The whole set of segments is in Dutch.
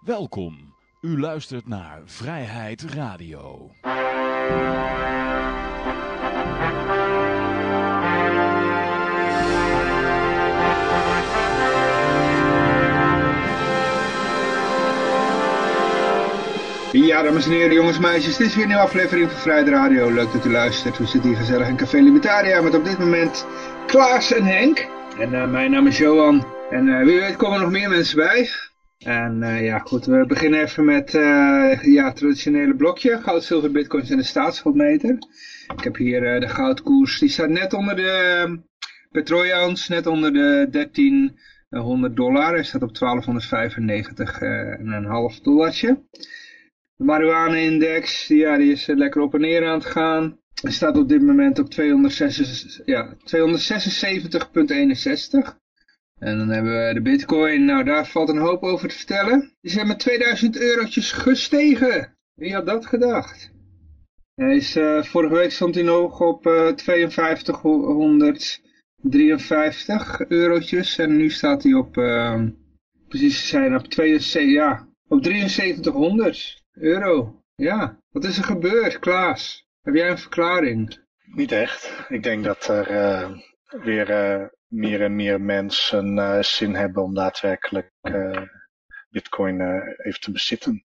Welkom. U luistert naar Vrijheid Radio. Ja, dames en heren, jongens en meisjes, dit is weer een nieuwe aflevering van Vrijheid Radio. Leuk dat u luistert. We zitten hier gezellig in Café Libertaria met op dit moment Klaas en Henk. En uh, mijn naam is Johan. En uh, wie weet komen er nog meer mensen bij. En uh, ja, goed, we beginnen even met ja, het traditionele blokje. Goud, zilver, bitcoins en de staatsschuldmeter. Ik heb hier de goudkoers, die staat net onder de petroleounce, net onder de 1300 dollar. Hij staat op 1295 en een half dollartje. De marihuana-index, ja, die is lekker op en neer aan het gaan. Hij staat op dit moment op 276, ja, 276,61. En dan hebben we de bitcoin, nou daar valt een hoop over te vertellen. Die zijn met 2000 eurotjes gestegen. Wie had dat gedacht? Hij is, uh, vorige week stond hij nog op uh, 5253 eurotjes. En nu staat hij op, uh, precies zijn op, 72, ja, op 7300 euro. Ja, wat is er gebeurd, Klaas? Heb jij een verklaring? Niet echt. Ik denk dat er uh, weer uh, meer en meer mensen uh, zin hebben om daadwerkelijk bitcoin even te bezitten.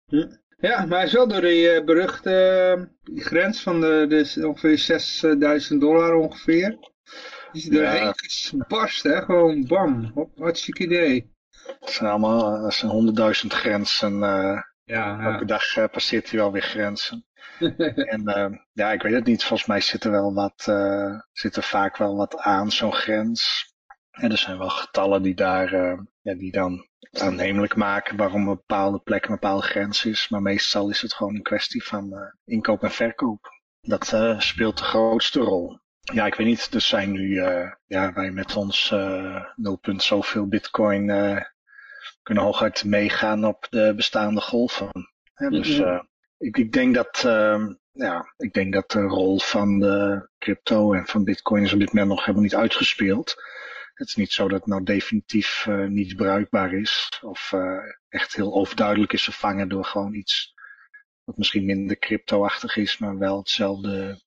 Ja, maar hij is wel door die beruchte die grens van de, de ongeveer 6000 dollar ongeveer. Die is doorheen ja. gesbarst, hè? Gewoon bam, op hartstikke idee. Het zijn allemaal dat zijn 100.000 grenzen. Ja, Elke dag uh, passeert hij wel weer grenzen. en uh, ja, ik weet het niet. Volgens mij zit er wel wat, uh, zit er vaak wel wat aan zo'n grens. En er zijn wel getallen die daar, ja, die dan aannemelijk maken waarom een bepaalde plek een bepaalde grens is. Maar meestal is het gewoon een kwestie van inkoop en verkoop. Dat speelt de grootste rol. Ja, ik weet niet. Er zijn nu, ja, wij met ons 0, zoveel bitcoin kunnen hooguit meegaan op de bestaande golven. dus uh, ik, ik, denk dat, uh, ja, ik denk dat de rol van de crypto en van bitcoin is op dit moment nog helemaal niet uitgespeeld. Het is niet zo dat het nou definitief uh, niet bruikbaar is of uh, echt heel overduidelijk is vervangen door gewoon iets wat misschien minder crypto-achtig is, maar wel hetzelfde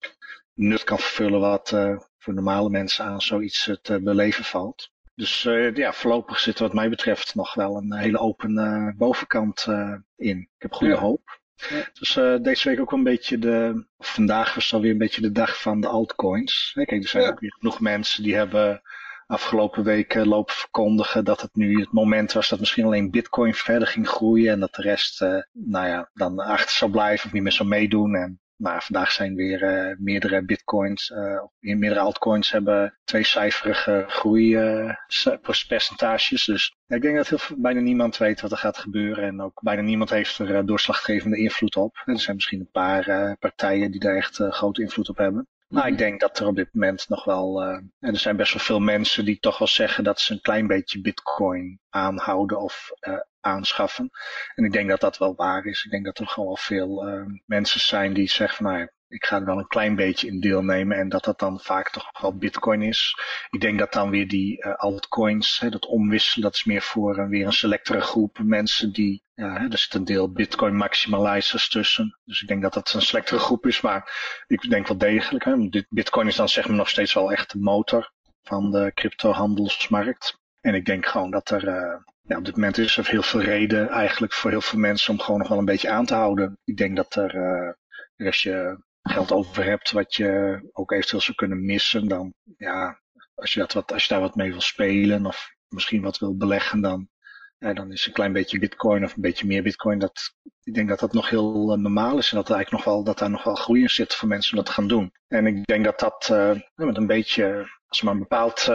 nut kan vervullen wat voor normale mensen aan zoiets te beleven valt. Dus ja, voorlopig zit wat mij betreft nog wel een hele open bovenkant in. Ik heb goede ja. hoop. Ja. Dus deze week ook wel een beetje de, of vandaag was alweer een beetje de dag van de altcoins. Kijk, er zijn ja. ook weer genoeg mensen die hebben afgelopen weken lopen verkondigen dat het nu het moment was dat misschien alleen bitcoin verder ging groeien en dat de rest, nou ja, dan achter zou blijven of niet meer zou meedoen. En maar vandaag zijn weer uh, meerdere bitcoins, uh, of meerdere altcoins hebben tweecijferige groeipercentages. Uh, dus ik denk dat heel, bijna niemand weet wat er gaat gebeuren en ook bijna niemand heeft er doorslaggevende invloed op. En er zijn misschien een paar partijen die daar echt grote invloed op hebben. Maar ik denk dat er op dit moment nog wel, uh, en er zijn best wel veel mensen die toch wel zeggen dat ze een klein beetje bitcoin aanhouden of uh, aanschaffen. En ik denk dat dat wel waar is. Ik denk dat er gewoon wel veel uh, mensen zijn die zeggen van nou ja, ik ga er wel een klein beetje in deelnemen en dat dat dan vaak toch wel bitcoin is. Ik denk dat dan weer die uh, altcoins, hè, dat omwisselen, dat is meer voor uh, weer een selectere groep mensen die, ja, er zit een deel bitcoin maximalizers tussen. Dus ik denk dat dat een selectere groep is, maar ik denk wel degelijk. Hè, bitcoin is dan zeg maar nog steeds wel echt de motor van de cryptohandelsmarkt. En ik denk gewoon dat er, uh, ja, op dit moment is er heel veel reden eigenlijk voor heel veel mensen om gewoon nog wel een beetje aan te houden. Ik denk dat er, uh, als je geld over hebt wat je ook eventueel zou kunnen missen, dan ja, als je, dat wat, als je daar wat mee wil spelen of misschien wat wil beleggen, dan, ja, dan is een klein beetje bitcoin of een beetje meer bitcoin. Dat, ik denk dat dat nog heel uh, normaal is en dat, eigenlijk nog wel, dat daar nog wel groei in zit voor mensen om dat te gaan doen. En ik denk dat dat uh, met een beetje, als maar een bepaald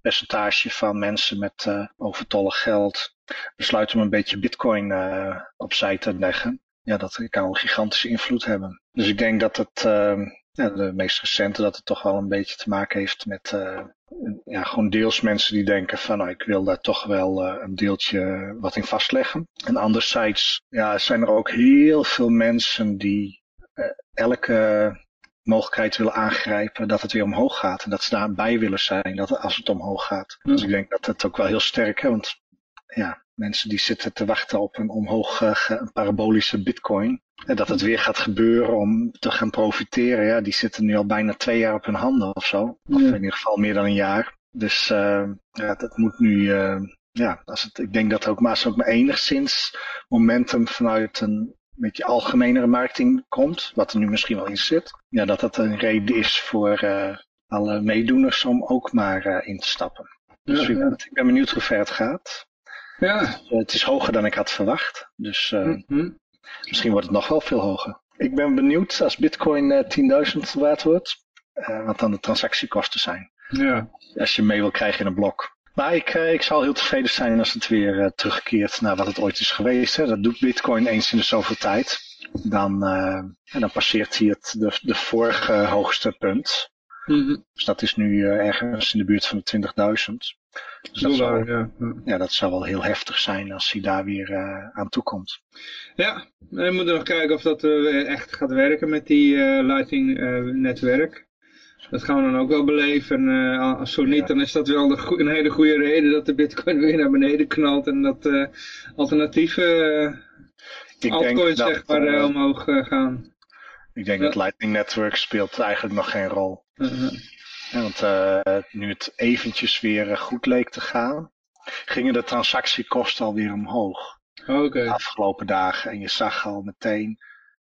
percentage van mensen met uh, overtollig geld besluiten om een beetje bitcoin uh, opzij te leggen, ja, dat kan een gigantische invloed hebben. Dus ik denk dat het, uh, ja, de meest recente, dat het toch wel een beetje te maken heeft met, uh, ja, gewoon deels mensen die denken van, nou, ik wil daar toch wel een deeltje wat in vastleggen. En anderzijds, ja, zijn er ook heel veel mensen die elke mogelijkheid willen aangrijpen dat het weer omhoog gaat. En dat ze daarbij willen zijn dat als het omhoog gaat. Dus ik denk dat het ook wel heel sterk, hè, want ja, mensen die zitten te wachten op een omhoog een parabolische bitcoin. En dat het weer gaat gebeuren om te gaan profiteren. Ja, die zitten nu al bijna twee jaar op hun handen of zo. Of in ieder geval meer dan een jaar. Dus ja, dat moet nu ja, als het, ik denk dat ook, maar als ook maar enigszins momentum vanuit een beetje algemenere marketing komt, wat er nu misschien wel in zit, ja, dat dat een reden is voor uh, alle meedoeners om ook maar uh, in te stappen. Dus ja, ik ben benieuwd hoe ver het gaat. Ja. Dus, uh, het is hoger dan ik had verwacht, dus mm -hmm. misschien wordt het nog wel veel hoger. Ik ben benieuwd als bitcoin 10.000 waard wordt, wat dan de transactiekosten zijn. Ja. Als je mee wil krijgen in een blok. Maar ik, uh, ik zal heel tevreden zijn als het weer uh, terugkeert naar wat het ooit is geweest. Hè. Dat doet Bitcoin eens in de zoveel tijd. Dan, uh, en dan passeert hij het de, de vorige hoogste punt. Mm -hmm. Dus dat is nu ergens in de buurt van de 20.000. Dus dat, zou, ja. ja, dat zou wel heel heftig zijn als hij daar weer aan toe komt. Ja, we moeten nog kijken of dat echt gaat werken met die Lightning netwerk. Dat gaan we dan ook wel beleven. Uh, als zo niet, dan is dat wel een hele goede reden dat de bitcoin weer naar beneden knalt. En dat uh, alternatieve uh, altcoins dat, zeg maar omhoog gaan. Ik denk ja. dat Lightning Network speelt eigenlijk nog geen rol. -huh. ja, want nu het eventjes weer goed leek te gaan, gingen de transactiekosten alweer omhoog. Okay. De afgelopen dagen. En je zag al meteen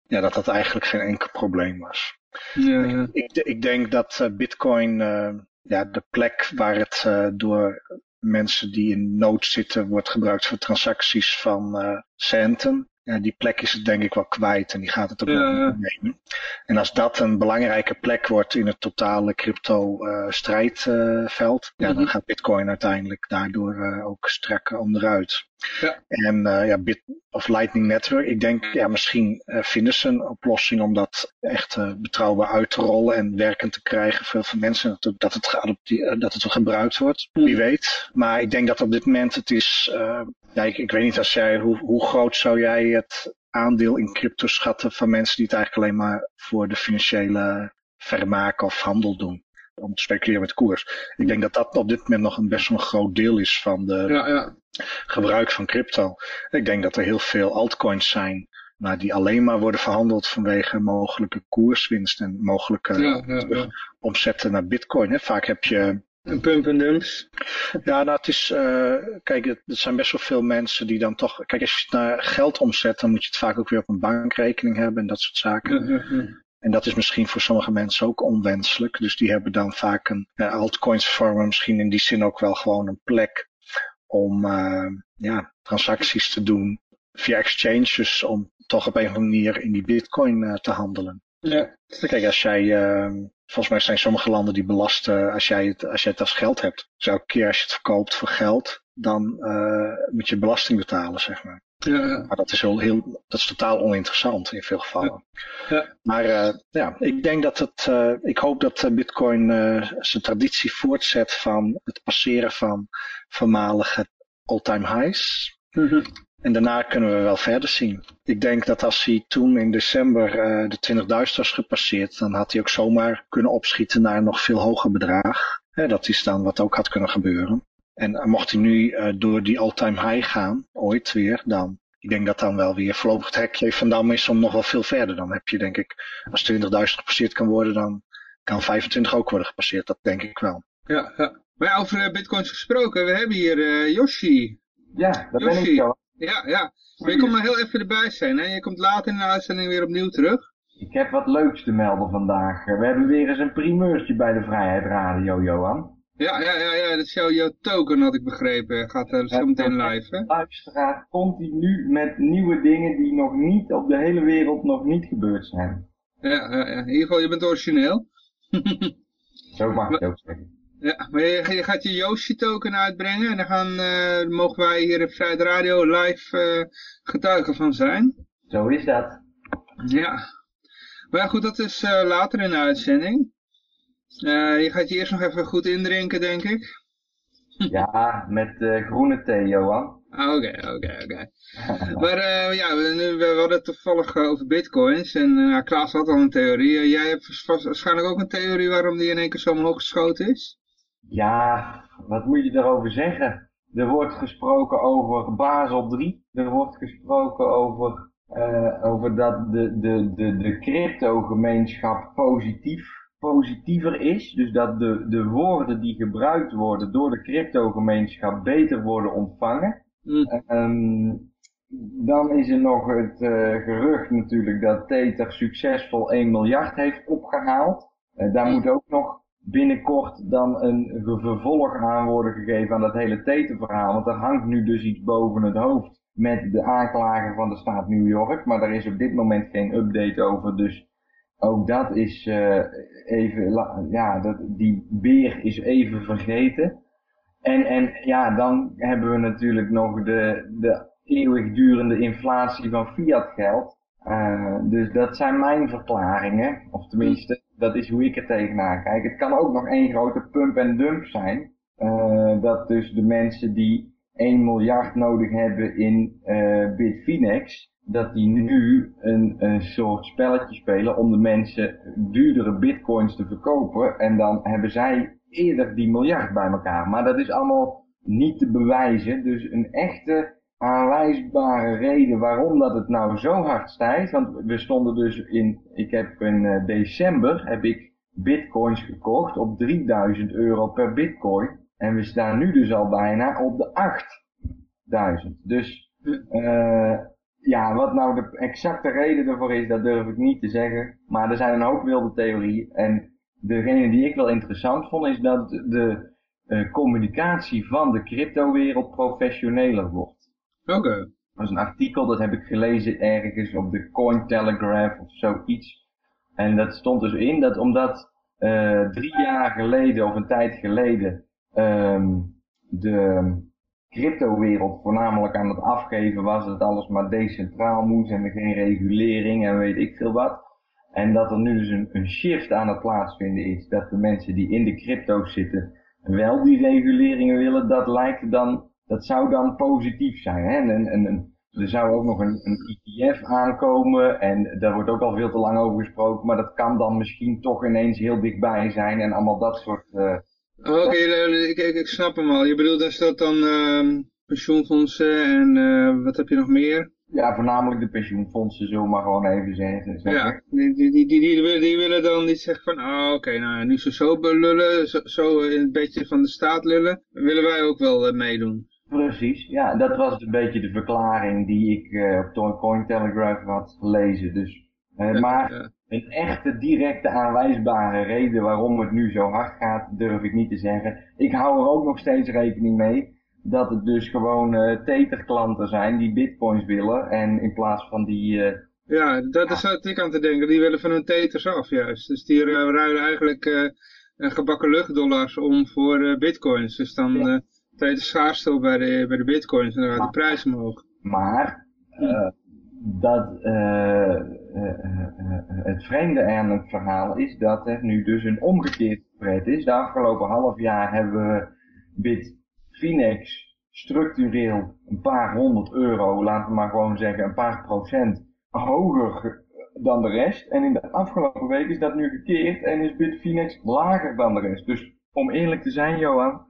ja, dat dat eigenlijk geen enkel probleem was. Ja. Ik, ik, denk dat uh, Bitcoin, uh, ja, de plek waar het uh, door mensen die in nood zitten wordt gebruikt voor transacties van centen. Ja, die plek is het denk ik wel kwijt en die gaat het ook ja, nemen. En als dat een belangrijke plek wordt in het totale crypto strijdveld, ja, dan gaat Bitcoin uiteindelijk daardoor ook strak onderuit. Ja. En uh, ja, Bit of Lightning Network, ik denk, ja, misschien uh, vinden ze een oplossing om dat echt uh, betrouwbaar uit te rollen en werkend te krijgen voor veel mensen, dat het, dat het, dat het gebruikt wordt, Mm. wie weet. Maar ik denk dat op dit moment het is, ja, ik, ik weet niet als jij, hoe, hoe groot zou jij het aandeel in crypto schatten van mensen die het eigenlijk alleen maar voor de financiële vermaak of handel doen? Om te speculeren met koers. Ik denk dat dat op dit moment nog een best wel een groot deel is van de ja, ja. gebruik van crypto. Ik denk dat er heel veel altcoins zijn maar die alleen maar worden verhandeld vanwege mogelijke koerswinst en mogelijke ja, omzetten naar bitcoin. Hè. Vaak heb je... Een pump en dumps. Ja, nou het is, uh, kijk, er zijn best wel veel mensen die dan toch, kijk als je het naar geld omzet, dan moet je het vaak ook weer op een bankrekening hebben en dat soort zaken. En dat is misschien voor sommige mensen ook onwenselijk. Dus die hebben dan vaak een, uh, altcoins vormen misschien in die zin ook wel gewoon een plek om uh, ja, transacties te doen via exchanges om toch op een of andere manier in die bitcoin uh, te handelen. Ja. Kijk, als jij, volgens mij zijn sommige landen die belasten als jij het, als jij het als geld hebt. Dus elke keer als je het verkoopt voor geld, dan moet je belasting betalen, zeg maar. Ja. Maar dat is, heel, heel, dat is totaal oninteressant in veel gevallen. Ja. Ja. Maar uh, ja, ik denk dat het, uh, ik hoop dat Bitcoin uh, zijn traditie voortzet van het passeren van voormalige all-time highs. Mm -hmm. En daarna kunnen we wel verder zien. Ik denk dat als hij toen in december de 20.000 was gepasseerd, dan had hij ook zomaar kunnen opschieten naar een nog veel hoger bedrag. Dat is dan wat ook had kunnen gebeuren. En mocht hij nu uh, door die all-time high gaan, ooit weer, dan ik denk dat dan wel weer voorlopig het hekje van Dam is om nog wel veel verder. Dan heb je denk ik, als 20.000 gepasseerd kan worden, dan kan 25 ook worden gepasseerd. Dat denk ik wel. Ja, ja. maar ja, over uh, bitcoins gesproken, we hebben hier uh, Yoshi. Ja, dat Yoshi. ben ik zo. Ja, ja. Maar je komt maar heel even erbij zijn, hè? Je komt later in de uitzending weer opnieuw terug. Ik heb wat leuks te melden vandaag. We hebben weer eens een primeurtje bij de Vrijheid Radio, Johan. Ja, ja, ja, ja, dat is jouw, jouw token, had ik begrepen. Gaat uh, zo meteen live, hè? Luisteraar continu met nieuwe dingen die nog niet op de hele wereld nog niet gebeurd zijn. Ja, ja, ja. in ieder geval, je bent origineel. zo mag ik ook zeggen. Ja, maar je, je gaat je Yoshi token uitbrengen en dan gaan, uh, mogen wij hier in Vrijheid Radio live uh, getuigen van zijn. Zo is dat. Ja. Maar ja, goed, dat is later in de uitzending. Uh, je gaat je eerst nog even goed indrinken, denk ik. ja, met uh, groene thee, Johan. Oké, oké, oké. Maar uh, ja, we, we hadden het toevallig over bitcoins en Klaas had al een theorie. jij hebt waarschijnlijk ook een theorie waarom die in één keer zo omhoog geschoten is? Ja, wat moet je daarover zeggen? er wordt gesproken over Basel 3. Er wordt gesproken over, over dat de, de, de, de crypto-gemeenschap positief, positiever is. Dus dat de, de woorden die gebruikt worden door de crypto-gemeenschap beter worden ontvangen. Mm. dan is er nog het uh, gerucht natuurlijk dat Tether succesvol 1 miljard heeft opgehaald. Uh, daar moet ook nog binnenkort dan een vervolg aan worden gegeven aan dat hele Tether-verhaal. Want er hangt nu dus iets boven het hoofd met de aanklager van de staat New York. Maar daar is op dit moment geen update over. Dus ook dat is uh, even, ja, dat, die beer is even vergeten. En, en ja, dan hebben we natuurlijk nog de, de eeuwigdurende inflatie van fiat geld. Uh, dus dat zijn mijn verklaringen. Of tenminste, dat is hoe ik er tegenaan kijk. Het kan ook nog één grote pump en dump zijn. Uh, dat dus de mensen die 1 miljard nodig hebben in Bitfinex, dat die nu een, een soort spelletje spelen om de mensen duurdere bitcoins te verkopen. En dan hebben zij eerder die miljard bij elkaar. Maar dat is allemaal niet te bewijzen. Dus een echte aanwijsbare reden waarom dat het nou zo hard stijgt. Want we stonden dus in, ik heb in uh, december, heb ik bitcoins gekocht op 3000 euro per bitcoin. En we staan nu dus al bijna op de 8000. Dus uh, ja, wat nou de exacte reden ervoor is, dat durf ik niet te zeggen. Maar er zijn een hoop wilde theorieën. En degene die ik wel interessant vond, is dat de uh, communicatie van de cryptowereld professioneler wordt. Oké. Dat is een artikel, dat heb ik gelezen ergens op de Cointelegraph of zoiets. En dat stond dus in dat omdat uh, drie jaar geleden of een tijd geleden um, de cryptowereld voornamelijk aan het afgeven was, dat alles maar decentraal moest en er geen regulering en weet ik veel wat. En dat er nu dus een, shift aan het plaatsvinden is, dat de mensen die in de crypto's zitten wel die reguleringen willen, dat lijkt dan dat zou dan positief zijn. Hè? En, en, er zou ook nog een, een ETF aankomen en daar wordt ook al veel te lang over gesproken, maar dat kan dan misschien toch ineens heel dichtbij zijn en allemaal dat soort... Uh, Oké, ik, ik, ik, snap hem al. Je bedoelt, dat dat dan uh, pensioenfondsen en uh, wat heb je nog meer? Ja, voornamelijk de pensioenfondsen, zullen we maar gewoon even zeggen. Ja, die, die, die, die, willen, die willen dan niet zeggen van, ah oh, oké, nou nu ze zo lullen, zo, zo in het beetje van de staat lullen, willen wij ook wel meedoen. Precies, ja, dat was een beetje de verklaring die ik op Cointelegraph had gelezen. Dus, uh, maar een echte directe aanwijsbare reden waarom het nu zo hard gaat, durf ik niet te zeggen. Ik hou er ook nog steeds rekening mee dat het dus gewoon uh, teterklanten zijn die bitcoins willen en in plaats van die... ja, dat is wat ik aan te denken. Die willen van hun teters af juist. Dus die ruilen eigenlijk gebakken luchtdollars om voor bitcoins. Dus dan treedt de schaarste bij de, bij de bitcoins en dan gaat de prijs omhoog. Maar uh, dat, uh, het vreemde aan het verhaal is dat er nu dus een omgekeerd pret is. De afgelopen half jaar hebben we Bitfinex structureel een paar honderd euro, laten we maar gewoon zeggen een paar procent hoger dan de rest. En in de afgelopen week is dat nu gekeerd en is Bitfinex lager dan de rest. Dus om eerlijk te zijn, Johan,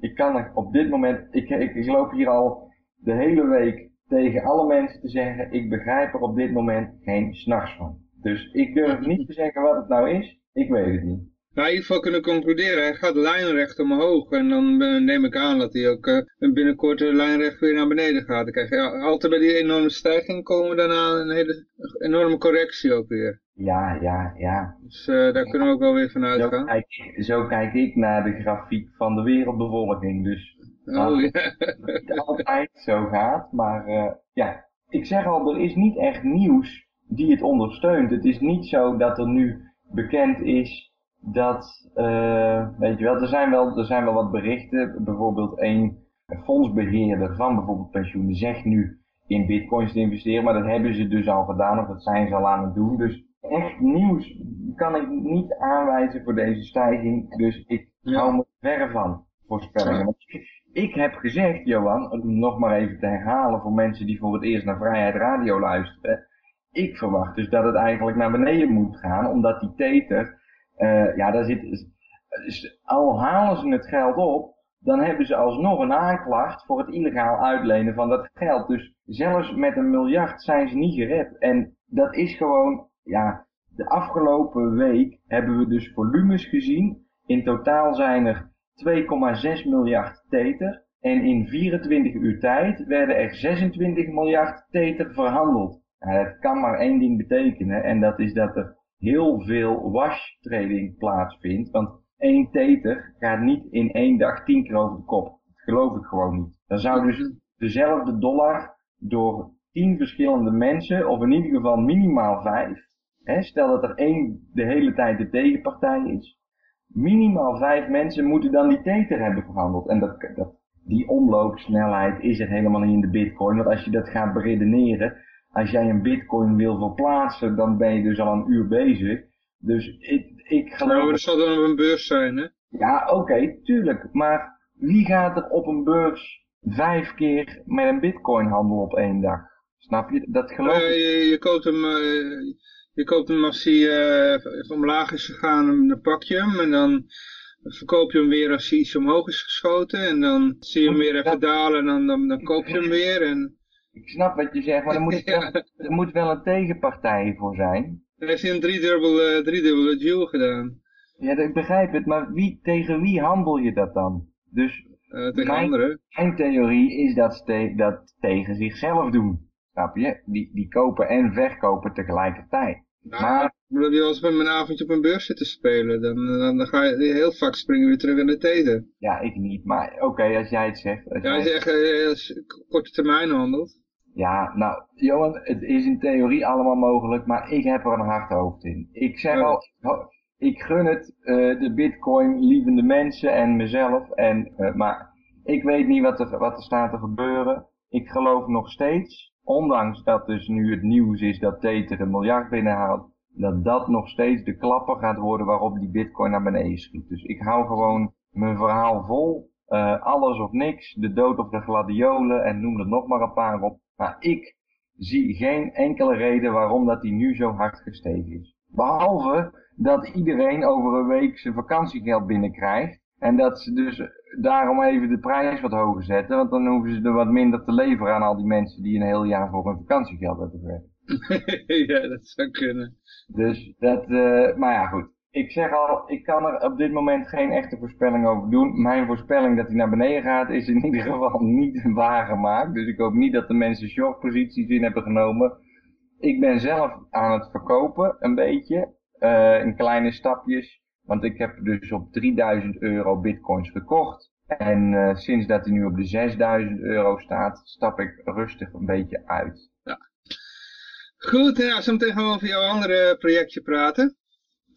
ik kan er op dit moment, ik, ik loop hier al de hele week tegen alle mensen te zeggen, ik begrijp er op dit moment geen s'nachts van. Dus ik durf niet te zeggen wat het nou is, ik weet het niet. Nou, in ieder geval kunnen concluderen, hij gaat lijnrecht omhoog. En dan eh, neem ik aan dat hij ook uh, binnenkort lijnrecht weer naar beneden gaat. Dan krijg je altijd bij die enorme stijging komen daarna een hele enorme correctie ook weer. Ja, ja, ja. Dus uh, daar kunnen we ook wel weer van uitgaan. Zo kijk, zo kijk ik naar de grafiek van de wereldbevolking. Dus oh, ja. het niet altijd zo gaat. Maar ja, ik zeg al, er is niet echt nieuws die het ondersteunt. Het is niet zo dat er nu bekend is dat, uh, weet je wel, er zijn wel, er zijn wel wat berichten. Bijvoorbeeld een fondsbeheerder van bijvoorbeeld pensioenen zegt nu in bitcoins te investeren, maar dat hebben ze dus al gedaan of dat zijn ze al aan het doen. Dus echt nieuws kan ik niet aanwijzen voor deze stijging, dus ik hou me ver van voorspellingen. Ik heb gezegd, Johan, om nog maar even te herhalen voor mensen die voor het eerst naar Vrijheid Radio luisteren. Ik verwacht dus dat het eigenlijk naar beneden moet gaan, omdat die teter uh, ja, daar zit, al halen ze het geld op, dan hebben ze alsnog een aanklacht voor het illegaal uitlenen van dat geld. Dus zelfs met een miljard zijn ze niet gered. En dat is gewoon, ja, de afgelopen week hebben we dus volumes gezien. In totaal zijn er 2,6 miljard teter. En in 24 uur tijd werden er 26 miljard teter verhandeld. Nou, dat kan maar één ding betekenen. En dat is dat er heel veel wash trading plaatsvindt. Want één teter gaat niet in één dag tien keer over de kop. Dat geloof ik gewoon niet. Dan zou dus dezelfde dollar door tien verschillende mensen, of in ieder geval minimaal vijf, hè, stel dat er één de hele tijd de tegenpartij is, minimaal vijf mensen moeten dan die teter hebben verhandeld. En dat, dat, die omloopsnelheid is er helemaal niet in de bitcoin. Want als je dat gaat beredeneren, als jij een bitcoin wil verplaatsen, dan ben je dus al een uur bezig. Dus ik, ik geloof... Nou, dat zal dan op een beurs zijn, hè? Ja, oké, tuurlijk. Maar wie gaat er op een beurs vijf keer met een bitcoin handelen op één dag? Snap je? Dat geloof Uh, ik. je, je koopt hem, uh, je koopt hem als hij uh, omlaag is gegaan, dan pak je hem en dan verkoop je hem weer als hij iets omhoog is geschoten en dan zie je hem weer even dalen en dan, dan, dan koop je hem weer en... Ik snap wat je zegt, maar er moet, wel, er moet wel een tegenpartij voor zijn. Dan heeft hij een driedubbele, uh, driedubbele duel gedaan. Ja, ik begrijp het, maar wie, tegen wie handel je dat dan? Dus uh, tegen mijn, anderen. Mijn theorie is dat ze dat tegen zichzelf doen. Snap je? Die, die kopen en verkopen tegelijkertijd. Nou, maar wil je wel eens met een avondje op een beurs zitten spelen, dan, dan, dan ga je heel vaak springen weer terug in de teten. Ja, ik niet, maar oké, okay, als jij het zegt. Als ja, als je echt uh, korte termijn handelt. Ja, nou, Johan, het is in theorie allemaal mogelijk, maar ik heb er een hard hoofd in. Ik zeg Oh. al, ik gun het uh, de bitcoin lievende mensen en mezelf, en, uh, maar ik weet niet wat er, wat er staat te gebeuren. Ik geloof nog steeds, ondanks dat dus nu het nieuws is dat Tether een miljard binnenhaalt, dat dat nog steeds de klapper gaat worden waarop die bitcoin naar beneden schiet. Dus ik hou gewoon mijn verhaal vol, uh, alles of niks, de dood of de gladiolen en noem er nog maar een paar op. Maar ik zie geen enkele reden waarom dat die nu zo hard gestegen is. Behalve dat iedereen over een week zijn vakantiegeld binnenkrijgt. En dat ze dus daarom even de prijs wat hoger zetten. Want dan hoeven ze er wat minder te leveren aan al die mensen die een heel jaar voor hun vakantiegeld hebben gewerkt. ja, dat zou kunnen. Dus dat, uh, maar ja goed. Ik zeg al, ik kan er op dit moment geen echte voorspelling over doen. Mijn voorspelling dat hij naar beneden gaat is in ieder geval niet waargemaakt. Dus ik hoop niet dat de mensen shortposities in hebben genomen. Ik ben zelf aan het verkopen, een beetje. Uh, in kleine stapjes. Want ik heb dus op 3000 euro bitcoins gekocht. En uh, sinds dat hij nu op de 6000 euro staat, stap ik rustig een beetje uit. Ja. Goed, ja, zo meteen gaan we over jouw andere projectje praten.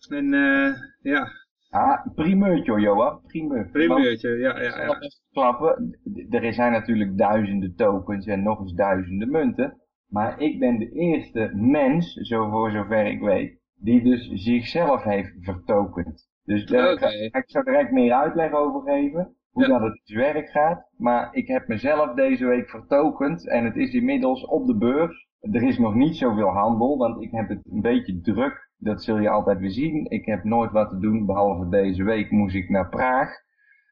En uh, ja. Ah, primeurtje Johan, primeur. Primeurtje, ja, ja, ja. Klappen. Er zijn natuurlijk duizenden tokens en nog eens duizenden munten. Maar ik ben de eerste mens, zo voor zover ik weet, die dus zichzelf heeft vertokend. Dus daar okay. ga ik zo direct meer uitleg over geven, hoe ja. dat het werk gaat. Maar ik heb mezelf deze week vertokend en het is inmiddels op de beurs. Er is nog niet zoveel handel, want ik heb het een beetje druk. Dat zul je altijd weer zien. Ik heb nooit wat te doen, behalve deze week moest ik naar Praag.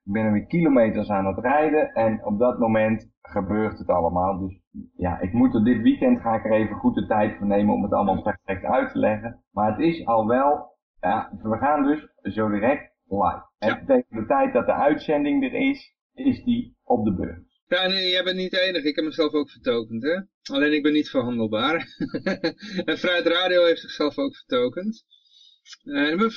Ik ben er weer kilometers aan het rijden en op dat moment gebeurt het allemaal. Dus ja, ik moet er dit weekend ga ik er even goed de tijd voor nemen om het allemaal perfect uit te leggen. Maar het is al wel, ja, we gaan dus zo direct live. Ja. En tegen de tijd dat de uitzending er is, is die op de beurs. Ja, nee, jij bent niet de enige. Ik heb mezelf ook vertokend, hè. Alleen ik ben niet verhandelbaar. en Vrijheid Radio heeft zichzelf ook vertokend. Uh,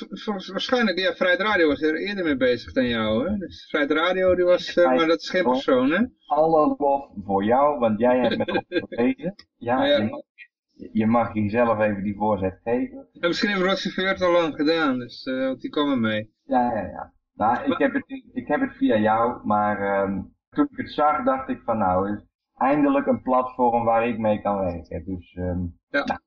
waarschijnlijk, ja, Vrijheid Radio was er eerder mee bezig dan jou, hè. Dus Vrijheid Radio, die was, uh, maar dat is geen persoon, hè. Alle lof voor jou, want jij hebt me gelezen. Ja, ja. Je, je mag jezelf even die voorzet geven. En misschien heeft Roger het al lang gedaan, dus uh, die kwam er mee. Ja, ja, ja. Nou, ik, heb het, ik heb het via jou, maar um, toen ik het zag, dacht ik van nou, is eindelijk een platform waar ik mee kan werken. Dus, um, ja. Nou.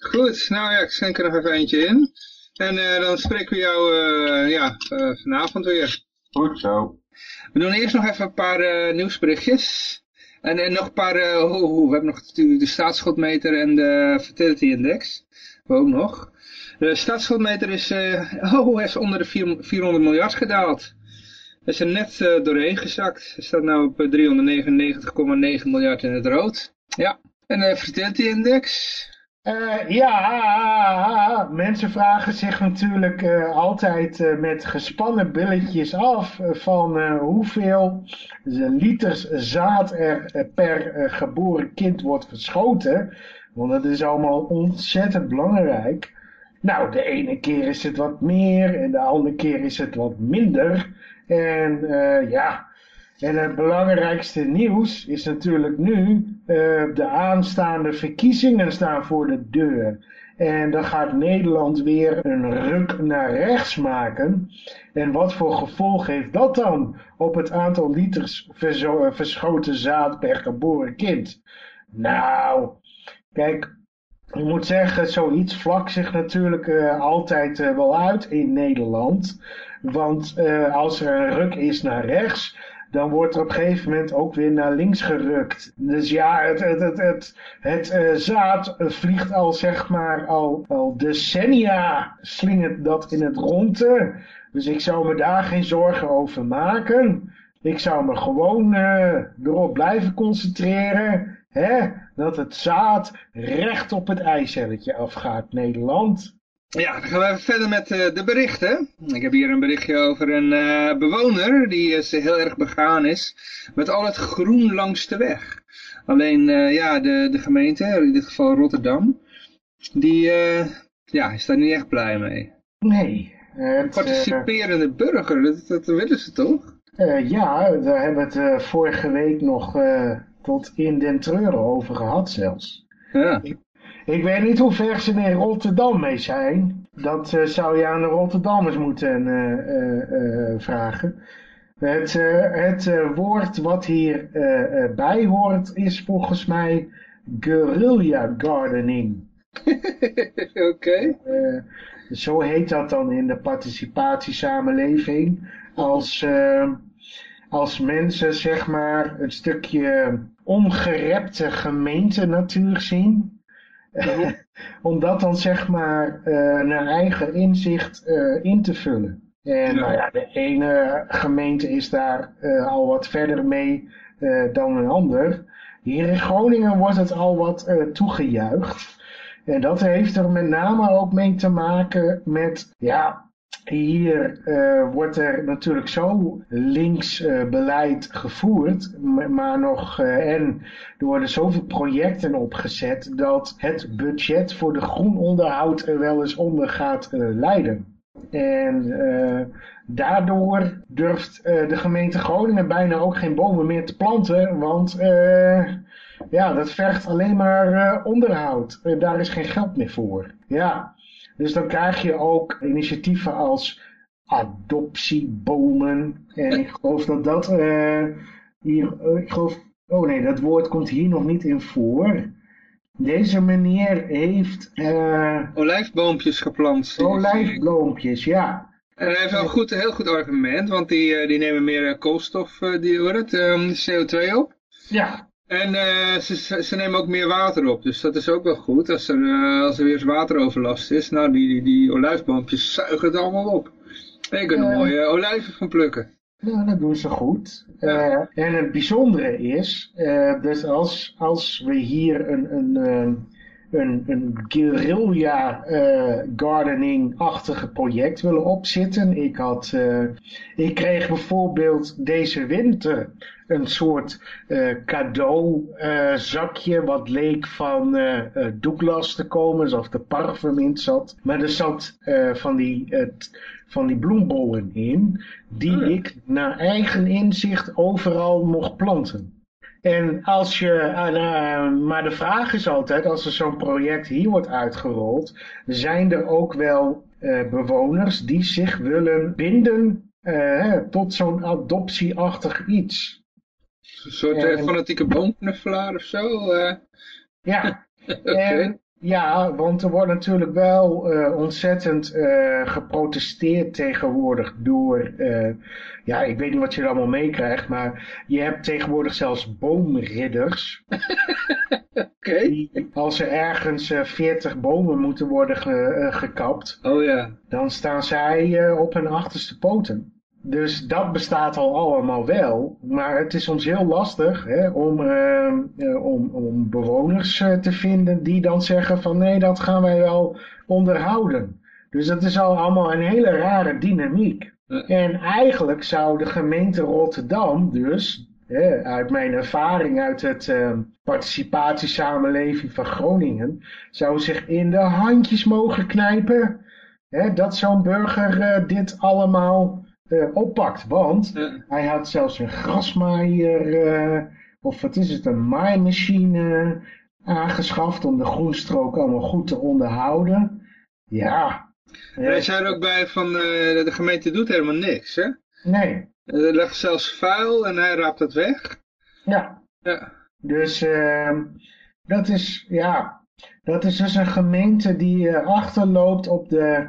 Goed, nou ja, ik schenk er nog even eentje in. En uh, dan spreken we jou uh, ja, uh, vanavond weer. Goed zo. We doen eerst nog even een paar nieuwsberichtjes. En, en nog een paar, oh, oh, we hebben nog natuurlijk de staatsschuldmeter en de fertility index. We ook nog. De staatsschuldmeter is, oh, is onder de 400 miljard gedaald. We zijn net doorheen gezakt. Er staat nu op 399,9 miljard in het rood. Ja, en de fertility-index? Uh, ja, mensen vragen zich natuurlijk uh, altijd uh, met gespannen billetjes af van hoeveel liters zaad er per geboren kind wordt verschoten. Want dat is allemaal ontzettend belangrijk. Nou, de ene keer is het wat meer en de andere keer is het wat minder. En ja, en het belangrijkste nieuws is natuurlijk nu, uh, de aanstaande verkiezingen staan voor de deur. En dan gaat Nederland weer een ruk naar rechts maken. En wat voor gevolg heeft dat dan op het aantal liters verschoten zaad per geboren kind? Nou, kijk, ik moet zeggen, zoiets vlak zich natuurlijk uh, altijd wel uit in Nederland. Want als er een ruk is naar rechts, dan wordt er op een gegeven moment ook weer naar links gerukt. Dus ja, het, het, het, het, uh, zaad vliegt al zeg maar al, al decennia slingert dat in het ronde. Dus ik zou me daar geen zorgen over maken. Ik zou me gewoon uh, erop blijven concentreren. Hè? Dat het zaad recht op het eicelletje afgaat, Nederland. Ja, dan gaan we even verder met uh, de berichten. Ik heb hier een berichtje over een uh, bewoner die uh, heel erg begaan is met al het groen langs de weg. Alleen ja, de, de gemeente, in dit geval Rotterdam, die ja, is daar niet echt blij mee. Nee. Het, Participerende burger, dat, dat willen ze toch? ja, daar hebben we het vorige week nog tot in den treuren over gehad zelfs. Ja. Ik weet niet hoe ver ze in Rotterdam mee zijn. Dat uh, zou je aan de Rotterdammers moeten uh, uh, vragen. Het, het woord wat hier bij hoort is volgens mij guerrilla gardening. Oké. Okay. zo heet dat dan in de participatiesamenleving. Als, als mensen zeg maar een stukje ongerepte gemeentenatuur zien om dat dan zeg maar uh, naar eigen inzicht uh, in te vullen. En nou ja, de ene gemeente is daar uh, al wat verder mee dan een ander. Hier in Groningen wordt het al wat toegejuicht. En dat heeft er met name ook mee te maken met ja, hier uh, wordt er natuurlijk zo links uh, beleid gevoerd, maar nog, uh, en er worden zoveel projecten opgezet dat het budget voor de groenonderhoud er wel eens onder gaat leiden. En daardoor durft de gemeente Groningen bijna ook geen bomen meer te planten, want ja, dat vergt alleen maar onderhoud. daar is geen geld meer voor. Ja, dus dan krijg je ook initiatieven als adoptiebomen. En ik geloof dat dat uh, hier, uh, ik geloof, oh nee, dat woord komt hier nog niet in voor. Deze meneer heeft... Uh, olijfboompjes geplant. Olijfboompjes, ja. En hij heeft wel een goed, heel goed argument, want die, die nemen meer koolstof, die, hoor het, um, CO2 op. Ja. En uh, ze, ze, nemen ook meer water op, dus dat is ook wel goed. Als er, uh, als er weer eens wateroverlast is, nou die, die, die olijfboompjes zuigen het allemaal op. En je kunt er mooie olijven van plukken. Nou, dat doen ze goed. Ja. Uh, en het bijzondere is, dus als, als we hier een, een, een, een guerrilla uh, gardening-achtige project willen opzitten. Ik, had, uh, ik kreeg bijvoorbeeld deze winter een soort uh, cadeau zakje wat leek van Douglas te komen, alsof de parfum in zat. Maar er zat van, die, van die bloembollen in, die oh ik naar eigen inzicht overal mocht planten. En als je, uh, maar de vraag is altijd, als er zo'n project hier wordt uitgerold, zijn er ook wel uh, bewoners die zich willen binden uh, tot zo'n adoptieachtig iets. Een soort en, fanatieke boomknuffelaar of zo? Ja, okay. en ja, want er wordt natuurlijk wel uh, ontzettend uh, geprotesteerd tegenwoordig door, uh, ja, ik weet niet wat je er allemaal meekrijgt, maar je hebt tegenwoordig zelfs boomridders. Oké. Okay. Als er ergens 40 bomen moeten worden ge, gekapt, oh, ja. dan staan zij op hun achterste poten. Dus dat bestaat al allemaal wel. Maar het is ons heel lastig hè, om, uh, om, om bewoners uh, te vinden die dan zeggen van nee, dat gaan wij wel onderhouden. Dus dat is al allemaal een hele rare dynamiek. En eigenlijk zou de gemeente Rotterdam dus, hè, uit mijn ervaring uit het uh, participatiesamenleving van Groningen, zou zich in de handjes mogen knijpen hè, dat zo'n burger dit allemaal oppakt. Want hij had zelfs een grasmaaier, uh, of wat is het, een maaimachine aangeschaft om de groenstrook allemaal goed te onderhouden. Ja. Hij zei er ook bij van uh, de gemeente doet helemaal niks, hè? Nee. Er ligt zelfs vuil en hij raapt het weg. Ja. ja. Dus ehm, dat is, ja, dat is dus een gemeente die achterloopt op de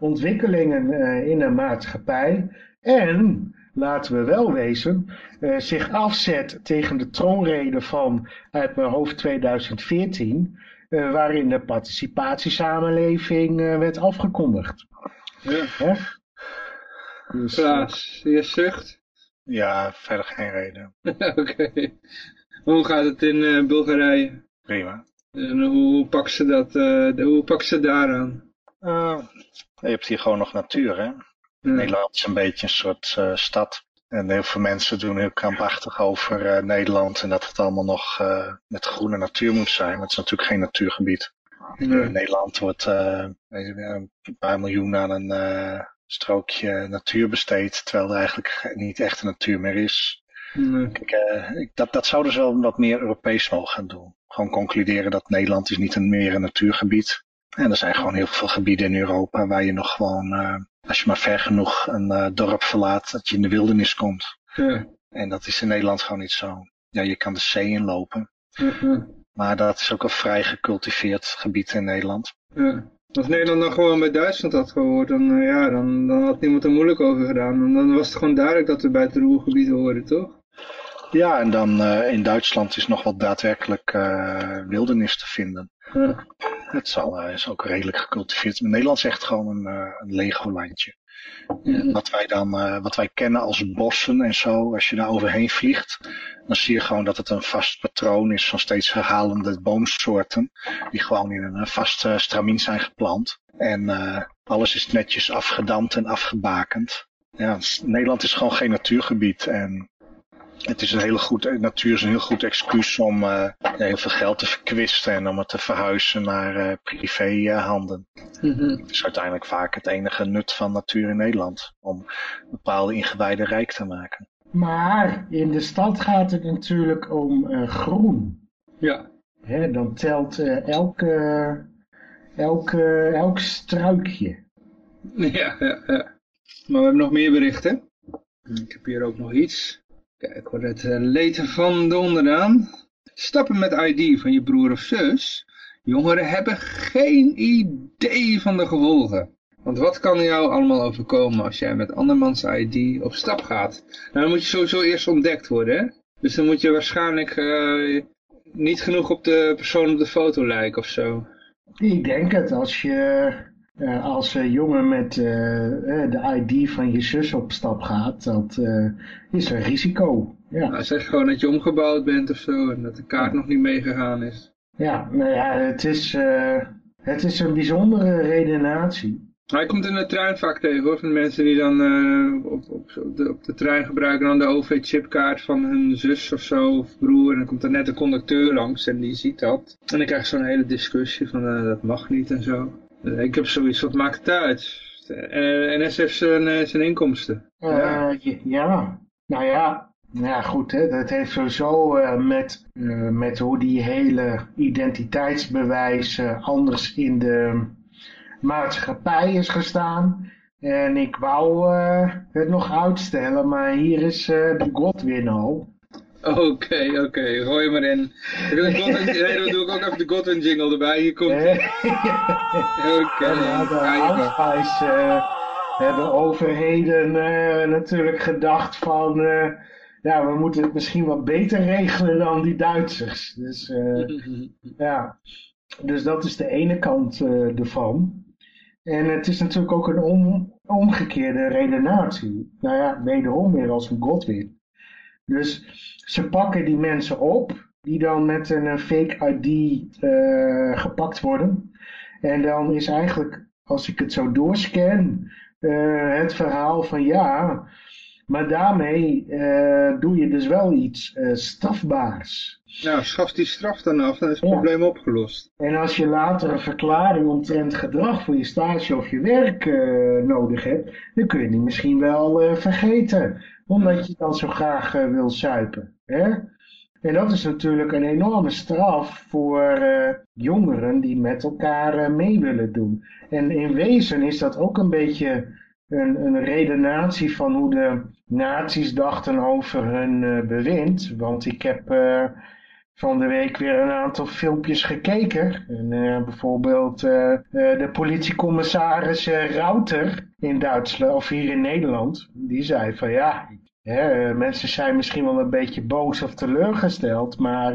ontwikkelingen uh, in de maatschappij. En, laten we wel wezen, uh, zich afzet tegen de troonrede van, uit mijn hoofd 2014, uh, waarin de participatiesamenleving werd afgekondigd. Ja. Hè? Dus, Klaas, je zucht? Ja, verder geen reden. Oké. Okay. Hoe gaat het in Bulgarije? Prima. En hoe pakken ze dat, hoe pakken ze daaraan? Je hebt hier gewoon nog natuur, hè? Hmm. Nederland is een beetje een soort uh, stad. En heel veel mensen doen heel krampachtig over uh, Nederland en dat het allemaal nog uh, met groene natuur moet zijn. Maar het is natuurlijk geen natuurgebied. In Nederland wordt een paar miljoen aan een strookje natuur besteed, terwijl er eigenlijk niet echt een natuur meer is. Kijk, ik, dat, dat zouden ze wel wat meer Europees mogen gaan doen. Gewoon concluderen dat Nederland is niet een meer een natuurgebied. En er zijn gewoon heel veel gebieden in Europa waar je nog gewoon, uh, als je maar ver genoeg een uh, dorp verlaat, dat je in de wildernis komt. Ja. En dat is in Nederland gewoon niet zo. Ja, je kan de zee inlopen. -huh. Maar dat is ook een vrij gecultiveerd gebied in Nederland. Ja. Als Nederland dan gewoon bij Duitsland had gehoord, dan, uh, ja, dan, dan had niemand er moeilijk over gedaan. En dan was het gewoon duidelijk dat we bij het Roergebied hoorden, toch? Ja, en dan in Duitsland is nog wel daadwerkelijk wildernis te vinden. Ja. Het zal, uh, is ook redelijk gecultiveerd. Nederland is echt gewoon een, uh, een Legolandje. Ja. Wat wij dan, uh, wat wij kennen als bossen en zo, als je daar overheen vliegt, dan zie je gewoon dat het een vast patroon is van steeds herhalende boomsoorten, die gewoon in een vast stramien zijn geplant. En alles is netjes afgedamd en afgebakend. Ja, Nederland is gewoon geen natuurgebied en het is een hele goed, natuur is een heel goed excuus om uh, heel veel geld te verkwisten en om het te verhuizen naar uh, privéhanden. Mm -hmm. Het is uiteindelijk vaak het enige nut van natuur in Nederland, om bepaalde ingewijden rijk te maken. Maar in de stad gaat het natuurlijk om uh, groen. Ja. Hè, dan telt elke, elke, elk struikje. Ja, ja, ja. Maar we hebben nog meer berichten. Ik heb hier ook nog iets. Kijk hoor, het uh, leed van de onderaan. Stappen met ID van je broer of zus. Jongeren hebben geen idee van de gevolgen. Want wat kan jou allemaal overkomen als jij met andermans ID op stap gaat? Nou, dan moet je sowieso eerst ontdekt worden, hè? Dus dan moet je waarschijnlijk uh, niet genoeg op de persoon op de foto lijken of zo. Ik denk het, als je uh, als uh, jongen met uh, de ID van je zus op stap gaat, dat is een risico. Ja. Nou, zeg gewoon dat je omgebouwd bent of zo en dat de kaart ja. nog niet meegegaan is. Ja, nou ja, het is, het is een bijzondere redenatie. Hij komt in de trein vaak tegen hoor, van mensen die dan op, op, de, op de trein gebruiken dan de OV-chipkaart van hun zus of zo, of broer. En dan komt er net een conducteur langs en die ziet dat. En dan krijg je zo'n hele discussie van dat mag niet en zo. Ik heb zoiets, wat maakt het uit? NS heeft zijn, zijn inkomsten. Ja. ja, nou ja, ja goed, hè, dat heeft sowieso uh, met, uh, met hoe die hele identiteitsbewijs anders in de maatschappij is gestaan. En ik wou het nog uitstellen, maar hier is de Godwin al. Oké, oké, okay. gooi. Ik wil Godwin, nee, dan doe ik ook even de Godwin jingle erbij. Hier komt Oké. Okay. Ja, de Alspice uh, hebben overheden uh, natuurlijk gedacht van... Uh, ja, we moeten het misschien wat beter regelen dan die Duitsers. Dus ja, dus dat is de ene kant ervan. En het is natuurlijk ook een om, omgekeerde redenatie. Nou ja, wederom weer als een Godwin. Dus ze pakken die mensen op, die dan met een fake ID uh, gepakt worden. En dan is eigenlijk, als ik het zo doorscan, uh, het verhaal van ja, maar daarmee doe je dus wel iets strafbaars. Nou, schaf die straf dan af, dan is het probleem opgelost. En als je later een verklaring omtrent gedrag voor je stage of je werk nodig hebt, dan kun je die misschien wel vergeten omdat je dan zo graag uh, wil suipen. Hè? En dat is natuurlijk een enorme straf voor uh, jongeren die met elkaar uh, mee willen doen. En in wezen is dat ook een beetje een, een redenatie van hoe de nazi's dachten over hun bewind. Want ik heb van de week weer een aantal filmpjes gekeken. En, bijvoorbeeld de politiecommissaris Rauter in Duitsland, of hier in Nederland, die zei van ja, hè, mensen zijn misschien wel een beetje boos of teleurgesteld, maar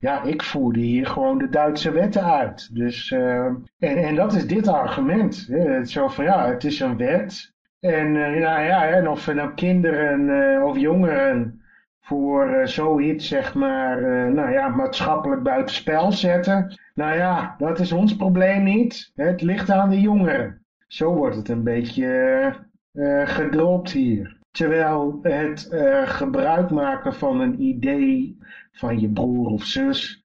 ja, ik voerde hier gewoon de Duitse wetten uit. Dus, en, en dat is dit argument. Hè. Zo van ja, het is een wet. En nou ja, en of we nou kinderen of jongeren voor zoiets, zeg maar, nou ja, maatschappelijk buitenspel zetten. Nou ja, dat is ons probleem niet. Het ligt aan de jongeren. Zo wordt het een beetje gedropt hier. Terwijl het gebruik maken van een idee van je broer of zus,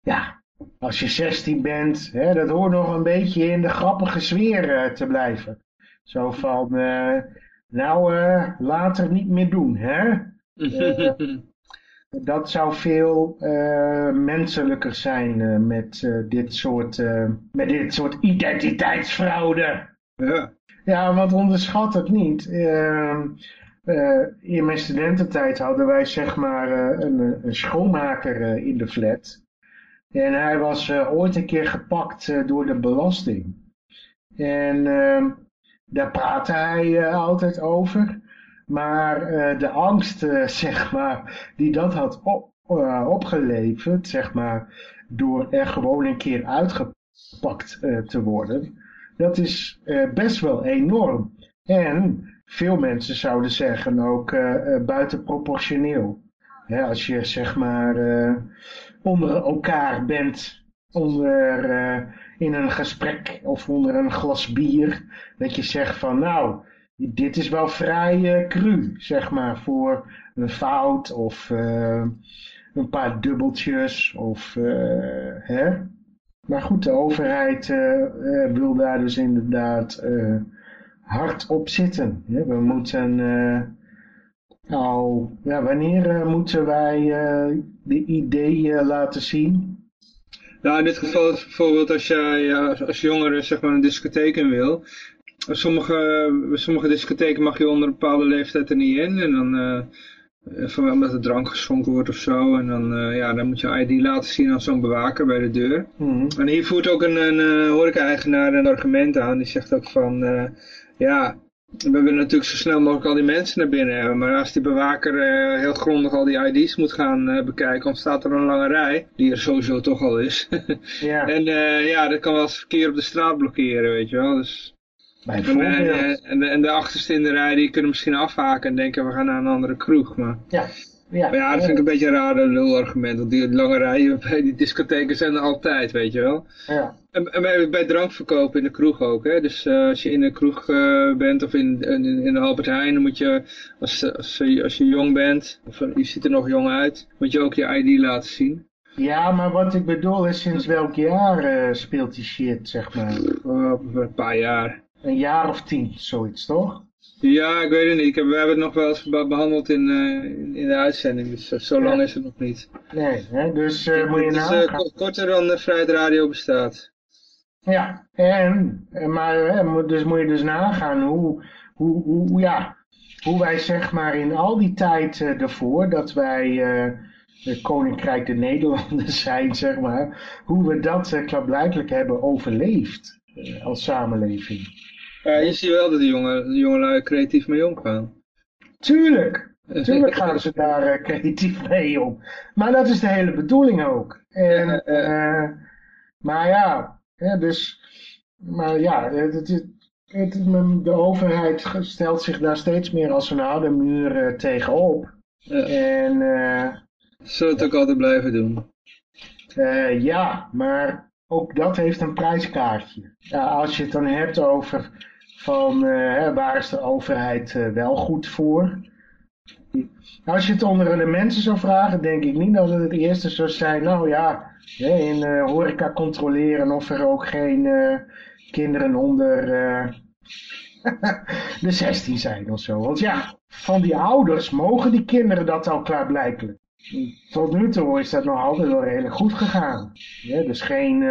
ja, als je 16 bent, hè, dat hoort nog een beetje in de grappige sfeer te blijven. Zo van, nou, later niet meer doen, hè? dat zou veel menselijker zijn met, dit soort, met dit soort identiteitsfraude. Ja. Ja, want onderschat het niet. In mijn studententijd hadden wij zeg maar een, een, schoonmaker in de flat. En hij was ooit een keer gepakt door de belasting. En daar praatte hij altijd over. Maar de angst, zeg maar, die dat had op, opgeleverd, zeg maar, door er gewoon een keer uitgepakt te worden, dat is best wel enorm. En veel mensen zouden zeggen ook buitenproportioneel. als je zeg maar onder elkaar bent, onder, in een gesprek of onder een glas bier, dat je zegt van nou, dit is wel vrij cru, zeg maar, voor een fout of een paar dubbeltjes of hè. Maar goed, de overheid wil daar dus inderdaad hard op zitten. we moeten al, ja, wanneer moeten wij de ideeën laten zien? Nou, in dit geval is bijvoorbeeld als jij als jongere zeg maar een discotheek in wil. Sommige, sommige discotheken mag je onder een bepaalde leeftijd er niet in. En dan, van, omdat er drank geschonken wordt of zo. En dan, ja, dan moet je ID laten zien aan zo'n bewaker bij de deur. Mm En hier voert ook een, een horeca-eigenaar een argument aan. Die zegt ook van, ja, we willen natuurlijk zo snel mogelijk al die mensen naar binnen hebben. Maar als die bewaker uh, heel grondig al die ID's moet gaan uh, bekijken, ontstaat er een lange rij. Die er sowieso toch al is. ja. En uh, ja, dat kan wel eens verkeer op de straat blokkeren, weet je wel. Dus... En, en, de, en de achterste in de rij die kunnen misschien afhaken en denken we gaan naar een andere kroeg. Maar... Ja. Ja, maar ja, dat vind ik een beetje een raar lulargument. Want die lange rijen bij die discotheken zijn er altijd, weet je wel. Ja. En, en bij, bij drankverkoop in de kroeg ook. Hè? Dus uh, als je in een kroeg uh, bent of in, in, in, de Albert Heijn, dan moet je, als, als, als je jong bent, of je ziet er nog jong uit, moet je ook je ID laten zien. Ja, maar wat ik bedoel is sinds welk jaar uh, speelt die shit, zeg maar? Een paar jaar. Een jaar of tien, zoiets toch? Ja, ik weet het niet. Ik heb, we hebben het nog wel eens behandeld in, uh, in de uitzending, dus uh, zo lang is het nog niet. Nee, hè? dus uh, moet je nagaan. Het is korter dan de Vrijheid Radio bestaat. Ja, en, maar dus moet je dus nagaan hoe, hoe, hoe, ja, hoe wij zeg maar in al die tijd ervoor dat wij het Koninkrijk de Nederlanden zijn, zeg maar, hoe we dat klaarblijkelijk hebben overleefd als samenleving. Ja, je ziet wel dat de jongen, de jongelui creatief mee omgaan. Tuurlijk. Tuurlijk gaan ze daar uh, creatief mee om. Maar dat is de hele bedoeling ook. En, uh, maar ja, dus maar ja, het, het, het, de overheid stelt zich daar steeds meer als een harde muur uh, tegenop. Ja. En Zullen het ook altijd blijven doen. Ja, maar ook dat heeft een prijskaartje. Ja, als je het dan hebt over van uh, waar is de overheid uh, wel goed voor. Als je het onder de mensen zou vragen, denk ik niet dat het het eerste zou zijn. Nou ja, in horeca controleren of er ook geen kinderen onder de 16 zijn of zo. Want ja, van die ouders mogen die kinderen dat al klaarblijkelijk. Tot nu toe is dat nog altijd wel redelijk goed gegaan. Dus geen...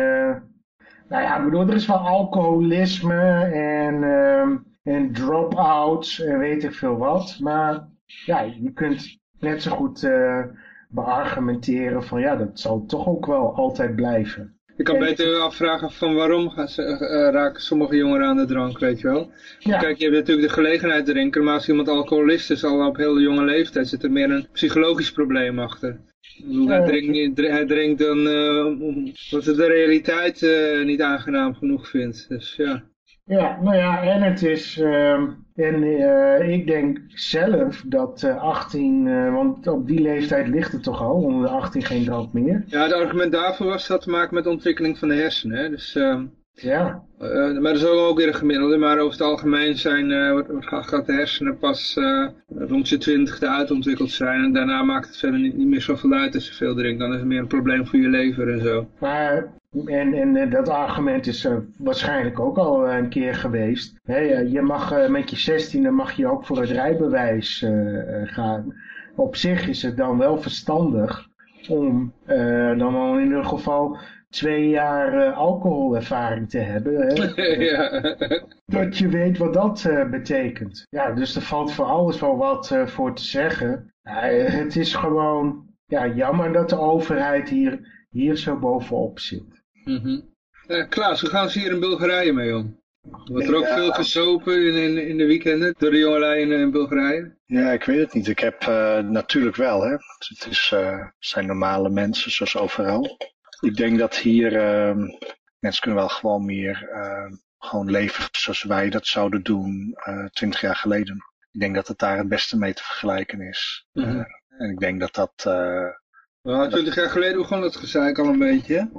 Nou ja, ik bedoel, er is wel alcoholisme en, uh, en drop-outs en weet ik veel wat. Maar ja, je kunt net zo goed uh, beargumenteren van ja, dat zal toch ook wel altijd blijven. Je kan beter afvragen van waarom gaan ze, uh, raken sommige jongeren aan de drank, weet je wel. Ja. Kijk, je hebt natuurlijk de gelegenheid drinken, maar als iemand alcoholist is al op heel jonge leeftijd, zit er meer een psychologisch probleem achter. Hij, drinkt, hij drinkt dan uh, omdat hij de realiteit uh, niet aangenaam genoeg vindt. Dus ja. Ja, nou ja, en het is, uh, en uh, ik denk zelf dat uh, 18, want op die leeftijd ligt het toch al, onder de 18 geen drank meer. Ja, het argument daarvoor was dat te maken met de ontwikkeling van de hersenen. Hè? Dus, ja. maar dat is ook weer een gemiddelde, maar over het algemeen zijn, wordt, gaat de hersenen pas rond je twintigste uitontwikkeld zijn. En daarna maakt het verder niet, meer zoveel uit als je veel drinkt. Dan is het meer een probleem voor je lever en zo. Maar en, en dat argument is uh, waarschijnlijk ook al een keer geweest. Je mag uh, met je 16 mag je ook voor het rijbewijs uh, gaan. Op zich is het dan wel verstandig om dan al in ieder geval twee jaar alcoholervaring te hebben. Hè? ja. Dat je weet wat dat betekent. Ja, dus er valt voor alles wel wat voor te zeggen. het is gewoon ja, jammer dat de overheid hier, hier zo bovenop zit. Mm -hmm. uh, Klaas, hoe gaan ze hier in Bulgarije mee om? Wordt er ook Ja. veel gesopen in, in, in de weekenden door de jongelui in, in Bulgarije? Ja, ik weet het niet. Ik heb eh, natuurlijk wel, hè. Het is, eh, het zijn normale mensen, zoals overal. Ik denk dat hier ehm, mensen kunnen wel gewoon meer ehm, gewoon leven zoals wij dat zouden doen twintig jaar geleden. Ik denk dat het daar het beste mee te vergelijken is. Mhm. Eh, en ik denk dat dat... eh, Wel, twintig jaar geleden begon dat gezeik al een beetje.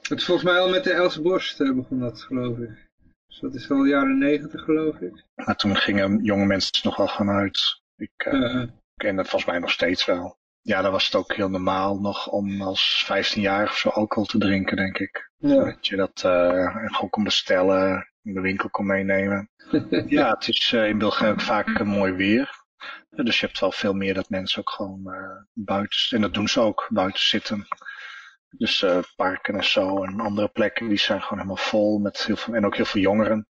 Het is volgens mij al met de Els Borst eh, begon dat, geloof ik. Dus dat is wel jaren negentig, geloof ik. maar toen gingen jonge mensen nog wel gewoon uit. Ik eh, ken het volgens mij nog steeds wel. Ja, dan was het ook heel normaal nog om als 15-jarige of zo alcohol te drinken, denk ik. ja. Dat je dat eh, gewoon kon bestellen, in de winkel kon meenemen. ja, het is eh, in België ook vaak een mooi weer. Eh, Dus je hebt wel veel meer dat mensen ook gewoon eh, buiten, en dat doen ze ook, buiten zitten. Dus eh, parken en zo en andere plekken, die zijn gewoon helemaal vol met heel veel, en ook heel veel jongeren.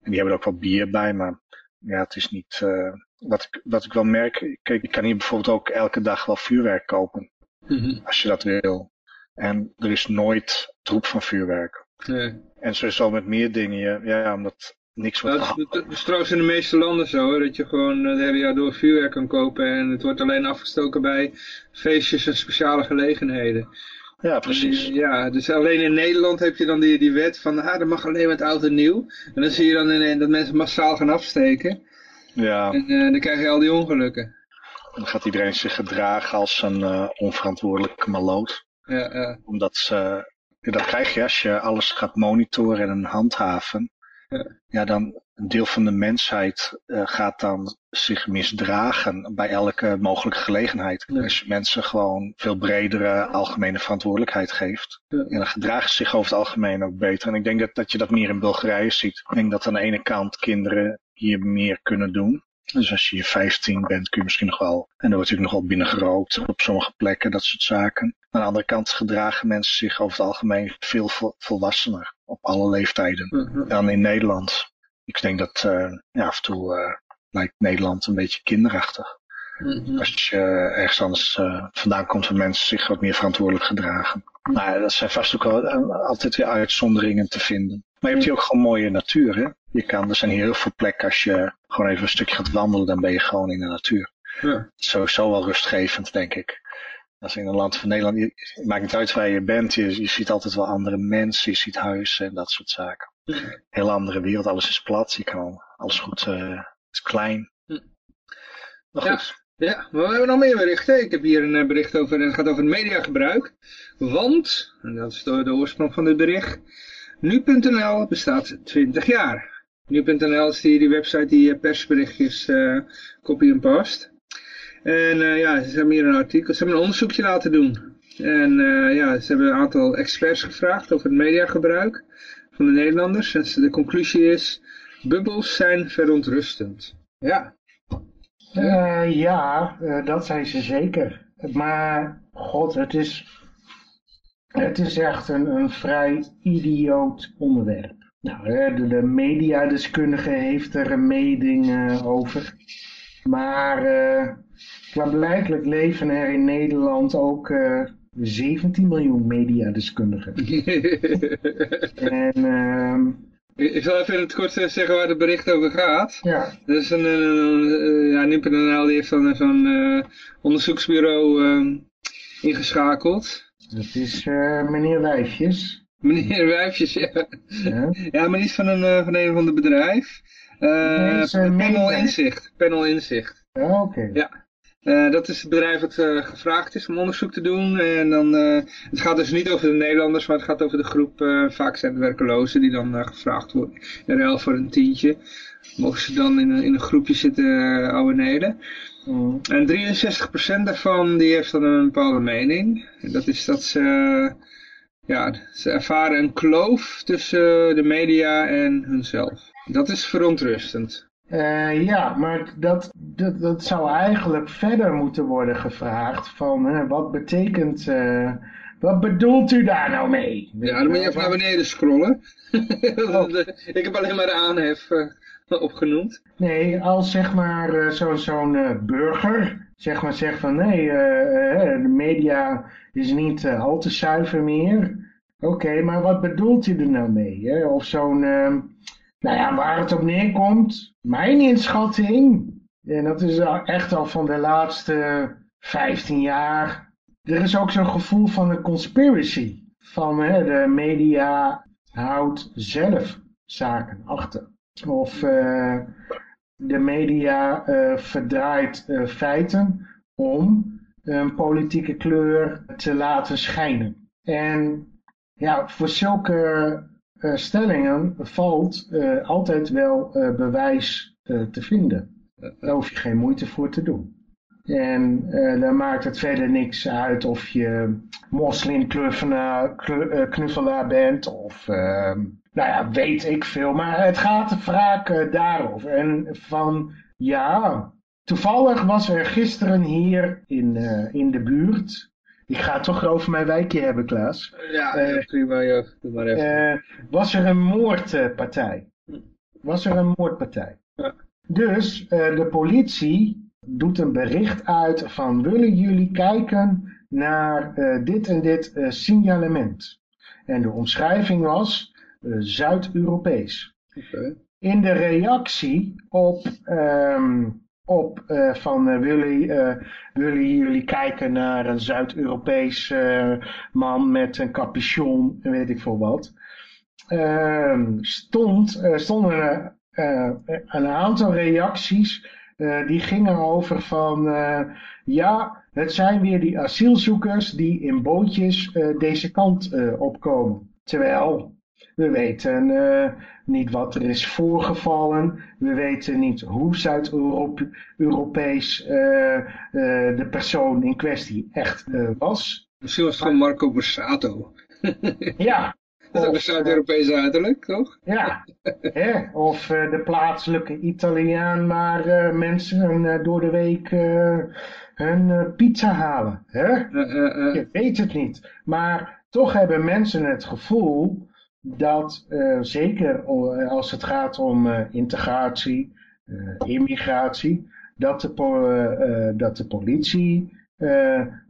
En die hebben er ook wel bier bij, maar ja, het is niet, eh, wat, ik, wat ik wel merk, kijk, je kan hier bijvoorbeeld ook elke dag wel vuurwerk kopen, Mhm. als je dat wil. En er is nooit troep van vuurwerk. Nee. En sowieso met meer dingen, ja, ja omdat niks wordt Dat is, gehandeld. dat is trouwens in de meeste landen zo, dat je gewoon eh, het hele jaar door vuurwerk kan kopen en het wordt alleen afgestoken bij feestjes en speciale gelegenheden. Ja, precies. Ja, dus alleen in Nederland heb je dan die, die wet van, ah, dat mag alleen met oud en nieuw. En dan zie je dan in, dat mensen massaal gaan afsteken. Ja, En eh, dan krijg je al die ongelukken. dan gaat iedereen zich gedragen als een eh, onverantwoordelijke maloot. Ja, ja. Omdat ze, dat krijg je als je alles gaat monitoren en handhaven. Ja. Ja, dan een deel van de mensheid eh, gaat dan zich misdragen bij elke mogelijke gelegenheid. Ja. Als je mensen gewoon veel bredere algemene verantwoordelijkheid geeft. Ja. En dan gedragen ze zich over het algemeen ook beter. En ik denk dat, dat je dat meer in Bulgarije ziet. Ik denk dat aan de ene kant kinderen hier meer kunnen doen. Dus als je hier 15 bent, kun je misschien nog wel. En er wordt natuurlijk nog wel binnen gerookt op sommige plekken, dat soort zaken. Aan de andere kant gedragen mensen zich over het algemeen veel vol- volwassener. Op alle leeftijden Mhm. dan in Nederland. Ik denk dat eh, ja, af en toe eh, lijkt Nederland een beetje kinderachtig. Mhm. Als je ergens anders eh, vandaan komt, waar mensen zich wat meer verantwoordelijk gedragen. Maar dat zijn vast ook wel, eh, altijd weer uitzonderingen te vinden. Maar je hebt hier ook gewoon mooie natuur. Hè? Je kan, er zijn hier heel veel plekken als je gewoon even een stukje gaat wandelen, dan ben je gewoon in de natuur. Ja. Sowieso wel rustgevend, denk ik. Als in een land van Nederland, het maakt niet uit waar je bent, je, je ziet altijd wel andere mensen, je ziet huizen en dat soort zaken. hele andere wereld. Alles is plat. Je kan al, alles goed, uh, is klein. Hm. Maar goed. Ja, ja, maar we hebben nog meer berichten. Ik heb hier een bericht over, het gaat over het mediagebruik. Want, en dat is de, de oorsprong van dit bericht, nu.nl bestaat 20 jaar. Nu.nl is die, die website die persberichtjes uh, copy en past. En uh, ja, ze hebben hier een artikel, ze hebben een onderzoekje laten doen. En ja, ze hebben een aantal experts gevraagd over het mediagebruik van de Nederlanders. En de conclusie is, bubbels zijn verontrustend. Ja. Ja, dat zijn ze zeker. Maar, god, het is, het is echt een, een vrij idioot onderwerp. Nou, de, de mediadeskundige heeft er een mening over. Maar Klaarblijkelijk leven er in Nederland ook uh, eh, 17 miljoen mediadeskundigen. en... Uh, ik zal even in het kort eh, zeggen waar het bericht over gaat. Ja. Dat is een, uh, ja, die heeft dan zo'n uh, onderzoeksbureau uh, ingeschakeld. Dat is meneer Wijfjes. Meneer Wijfjes, ja. Ja, ja maar is van een, van een of ander bedrijf. panel Inzicht. Panel Inzicht. Ja, oké. Ja. Uh, dat is het bedrijf dat uh, gevraagd is om onderzoek te doen. En dan, uh, het gaat dus niet over de Nederlanders, maar het gaat over de groep, vaak zijn het werkelozen, die dan gevraagd worden. In ruil voor een tientje. Mogen ze dan in een, in een groepje zitten oude Neden. Mm. En 63% daarvan die heeft dan een bepaalde mening. En dat is dat ze, ja, ze ervaren een kloof tussen de media en hunzelf. Dat is verontrustend. Uh, ja, maar dat, dat, dat zou eigenlijk verder moeten worden gevraagd van wat betekent, uh, wat bedoelt u daar nou mee? Ja, dan moet je even naar beneden scrollen. Oh. Ik heb alleen maar de aanhef opgenoemd. Nee, als zeg maar zo'n zo burger zeg maar zegt van nee, de media is niet al te zuiver meer. Oké, maar wat bedoelt u er nou mee? Hè? Of zo'n ehm, nou ja, waar het op neerkomt, mijn inschatting, en dat is echt al van de laatste 15 jaar, er is ook zo'n gevoel van een conspiracy. Van hè, de media houdt zelf zaken achter. Of uh, de media uh, verdraait uh, feiten om een politieke kleur te laten schijnen. En ja, voor zulke stellingen valt altijd wel bewijs te vinden. Daar hoef je geen moeite voor te doen. En dan maakt het verder niks uit of je moslimknuffelaar bent of ehm, nou ja, weet ik veel. Maar het gaat vaak daarover. En van ja, toevallig was er gisteren hier in, in de buurt ik ga het toch over mijn wijkje hebben, Klaas. Ja, prima, ja. Doe maar even. Was er een moordpartij? Was er een moordpartij? Ja. Dus de politie doet een bericht uit van willen jullie kijken naar dit en dit signalement. En de omschrijving was Zuid-Europees. Okay. In de reactie op um, op uh, van uh, willen, uh, willen jullie kijken naar een Zuid-Europees man met een capuchon en weet ik veel wat. Ehm, stond, stonden een aantal reacties die gingen over van ja, het zijn weer die asielzoekers die in bootjes deze kant opkomen. Terwijl we weten uh, niet wat er is voorgevallen. We weten niet hoe Zuid-Europees uh, uh, de persoon in kwestie echt was. Misschien was het gewoon Marco Borsato. ja. Dat is ook een Zuid-Europees uiterlijk, toch? Ja. Hè? Of de plaatselijke Italiaan waar mensen door de week hun pizza halen. Hè? Je weet het niet. Maar toch hebben mensen het gevoel dat uh, zeker als het gaat om uh, integratie, immigratie, dat de, dat de politie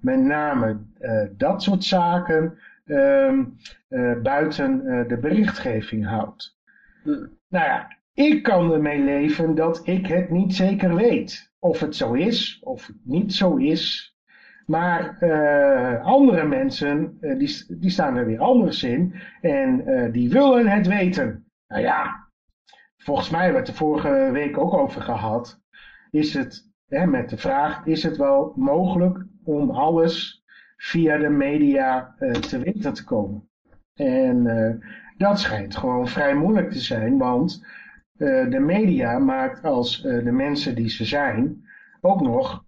met name dat soort zaken ehm, buiten de berichtgeving houdt. Nou ja, ik kan ermee leven dat ik het niet zeker weet. Of het zo is, of het niet zo is. Maar uh, andere mensen, uh, die, die staan er weer anders in. En uh, die willen het weten. nou ja, volgens mij werd er vorige week ook over gehad. Is het, hè, met de vraag, is het wel mogelijk om alles via de media te weten te komen? En dat schijnt gewoon vrij moeilijk te zijn, want de media maakt als de mensen die ze zijn ook nog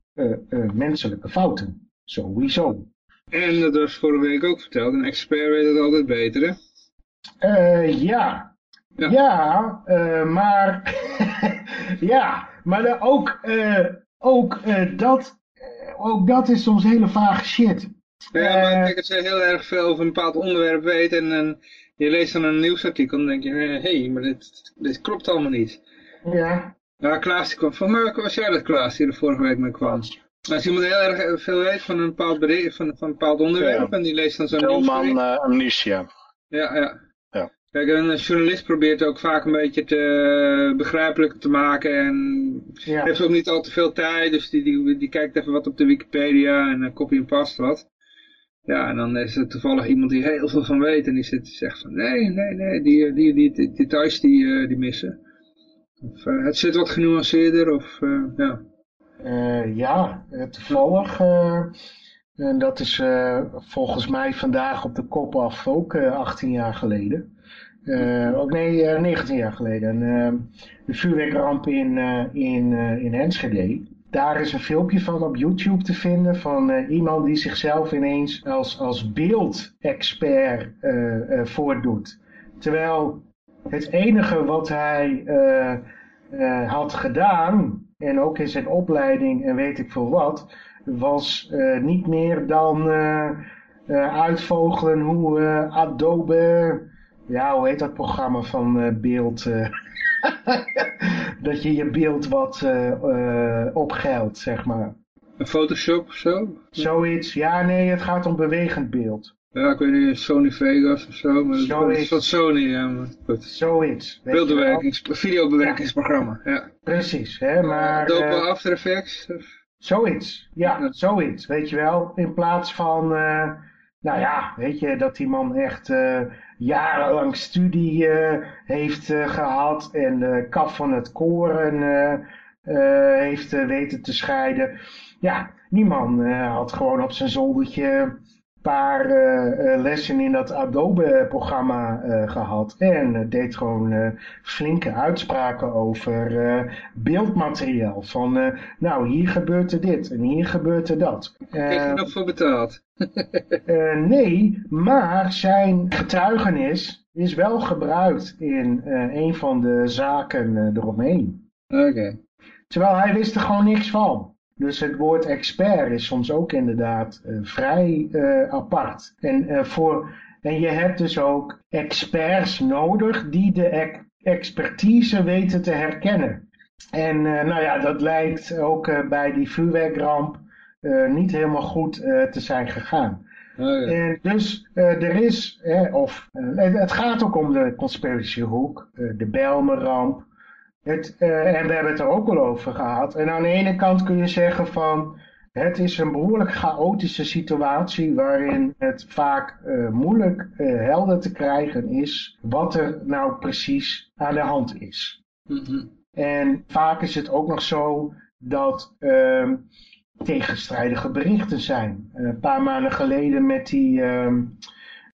menselijke fouten. Sowieso. En dat was vorige week ook verteld, een expert weet het altijd beter, hè? Uh, ja. Ja, ja uh, maar, ja, maar ook, uh, ook, dat, ook dat is soms hele vage shit. Ja, maar kijk, als je heel erg veel over een bepaald onderwerp weet en, en je leest dan een nieuwsartikel, dan denk je, hé, hey, maar dit, dit klopt allemaal niet. Ja. Ja, Klaas die kwam, van mij was jij dat Klaas die er vorige week mee kwam. Als iemand heel erg veel weet van een bepaald, bericht, van, van een bepaald onderwerp en die leest dan zo'n nieuwsbericht. uh, amnesia. Ja, ja. ja. Kijk, een journalist probeert ook vaak een beetje te begrijpelijk te maken en ja. heeft ook niet al te veel tijd, dus die, die, die kijkt even wat op de Wikipedia en uh, copy en past wat. Ja, en dan is er toevallig iemand die heel veel van weet en die zit, zegt van nee, nee, nee, die, die, die, die details die, uh, die missen. Of uh, het zit wat genuanceerder of. Uh, ja, toevallig. Uh, en dat is volgens mij vandaag op de kop af ook 18 jaar geleden. ook nee, 19 jaar geleden. de vuurwerkramp in, in, in Enschede. Daar is een filmpje van op YouTube te vinden van iemand die zichzelf ineens als, als beeldexpert voordoet. Terwijl het enige wat hij had gedaan en ook in zijn opleiding en weet ik veel wat, was uh, niet meer dan uh, uh, uitvogelen hoe Adobe, ja hoe heet dat programma van beeld, dat je je beeld wat opgeilt, zeg maar. Een Photoshop of zo? Zoiets, ja nee, het gaat om bewegend beeld. Ja, ik weet niet, Sony Vegas of zo, maar dat is van Sony, ja. Maar goed. Zoiets. Beeldbewerkings, videobewerkingsprogramma, ja. Precies, hè, maar... Uh, After Effects? Zoiets, ja, ja, zoiets, weet je wel. In plaats van, uh, nou ja, weet je, dat die man echt uh, jarenlang studie heeft gehad en kaf van het koren heeft weten te scheiden. Ja, die man had gewoon op zijn zoldertje paar uh, lessen in dat Adobe-programma uh, gehad. En deed gewoon flinke uitspraken over beeldmateriaal. Van, nou, hier gebeurt er dit en hier gebeurt er dat. Krijg je nog voor betaald? nee, maar zijn getuigenis is wel gebruikt in een van de zaken eromheen. Oké. Terwijl hij wist er gewoon niks van. Dus het woord expert is soms ook inderdaad uh, vrij uh, apart. En, uh, voor, en je hebt dus ook experts nodig die de e expertise weten te herkennen. En nou ja, dat lijkt ook bij die vuurwerkramp niet helemaal goed te zijn gegaan. Oh, ja. En dus er is, of het gaat ook om de conspiratiehoek, de Belmeramp, het, uh, en we hebben het er ook al over gehad. En aan de ene kant kun je zeggen van... Het is een behoorlijk chaotische situatie waarin het vaak uh, moeilijk uh, helder te krijgen is wat er nou precies aan de hand is. Mm -hmm. En vaak is het ook nog zo dat uh, tegenstrijdige berichten zijn. een paar maanden geleden met die ehm,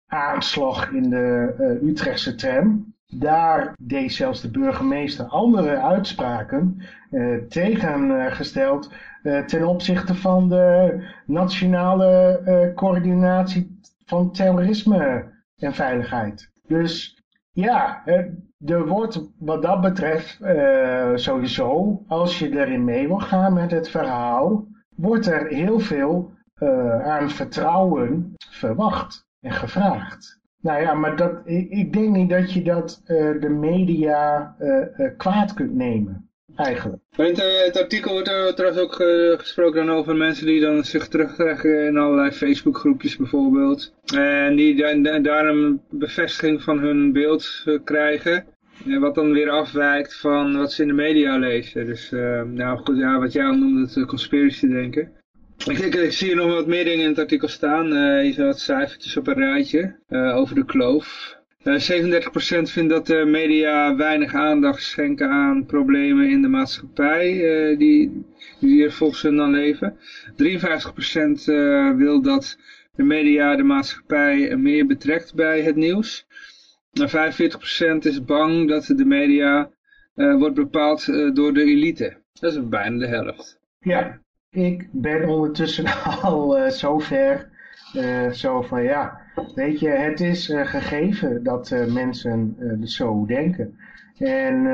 aanslag in de Utrechtse tram daar deed zelfs de burgemeester andere uitspraken eh, tegengesteld eh, ten opzichte van de nationale eh, coördinatie van terrorisme en veiligheid. Dus ja, er wordt wat dat betreft sowieso, als je erin mee wil gaan met het verhaal, wordt er heel veel aan vertrouwen verwacht en gevraagd. Nou ja, maar dat, ik denk niet dat je dat uh, de media uh, uh, kwaad kunt nemen, eigenlijk. Maar in het, artikel wordt er trouwens ook gesproken dan over mensen die dan zich terugtrekken in allerlei Facebookgroepjes bijvoorbeeld. En die da daar een bevestiging van hun beeld krijgen. En wat dan weer afwijkt van wat ze in de media lezen. Dus nou goed, ja, wat jij al noemde, het conspiracy denken. Ik, zie hier nog wat meer dingen in het artikel staan. Uh, hier zijn wat cijfertjes op een rijtje uh, over de kloof. 37% vindt dat de media weinig aandacht schenken aan problemen in de maatschappij die, die er volgens hen dan leven. 53% wil dat de media de maatschappij meer betrekt bij het nieuws. Maar 45% is bang dat de media wordt bepaald door de elite. Dat is bijna de helft. Ja, ik ben ondertussen al uh, zover. Uh, zo van ja, weet je, het is uh, gegeven dat mensen zo denken. En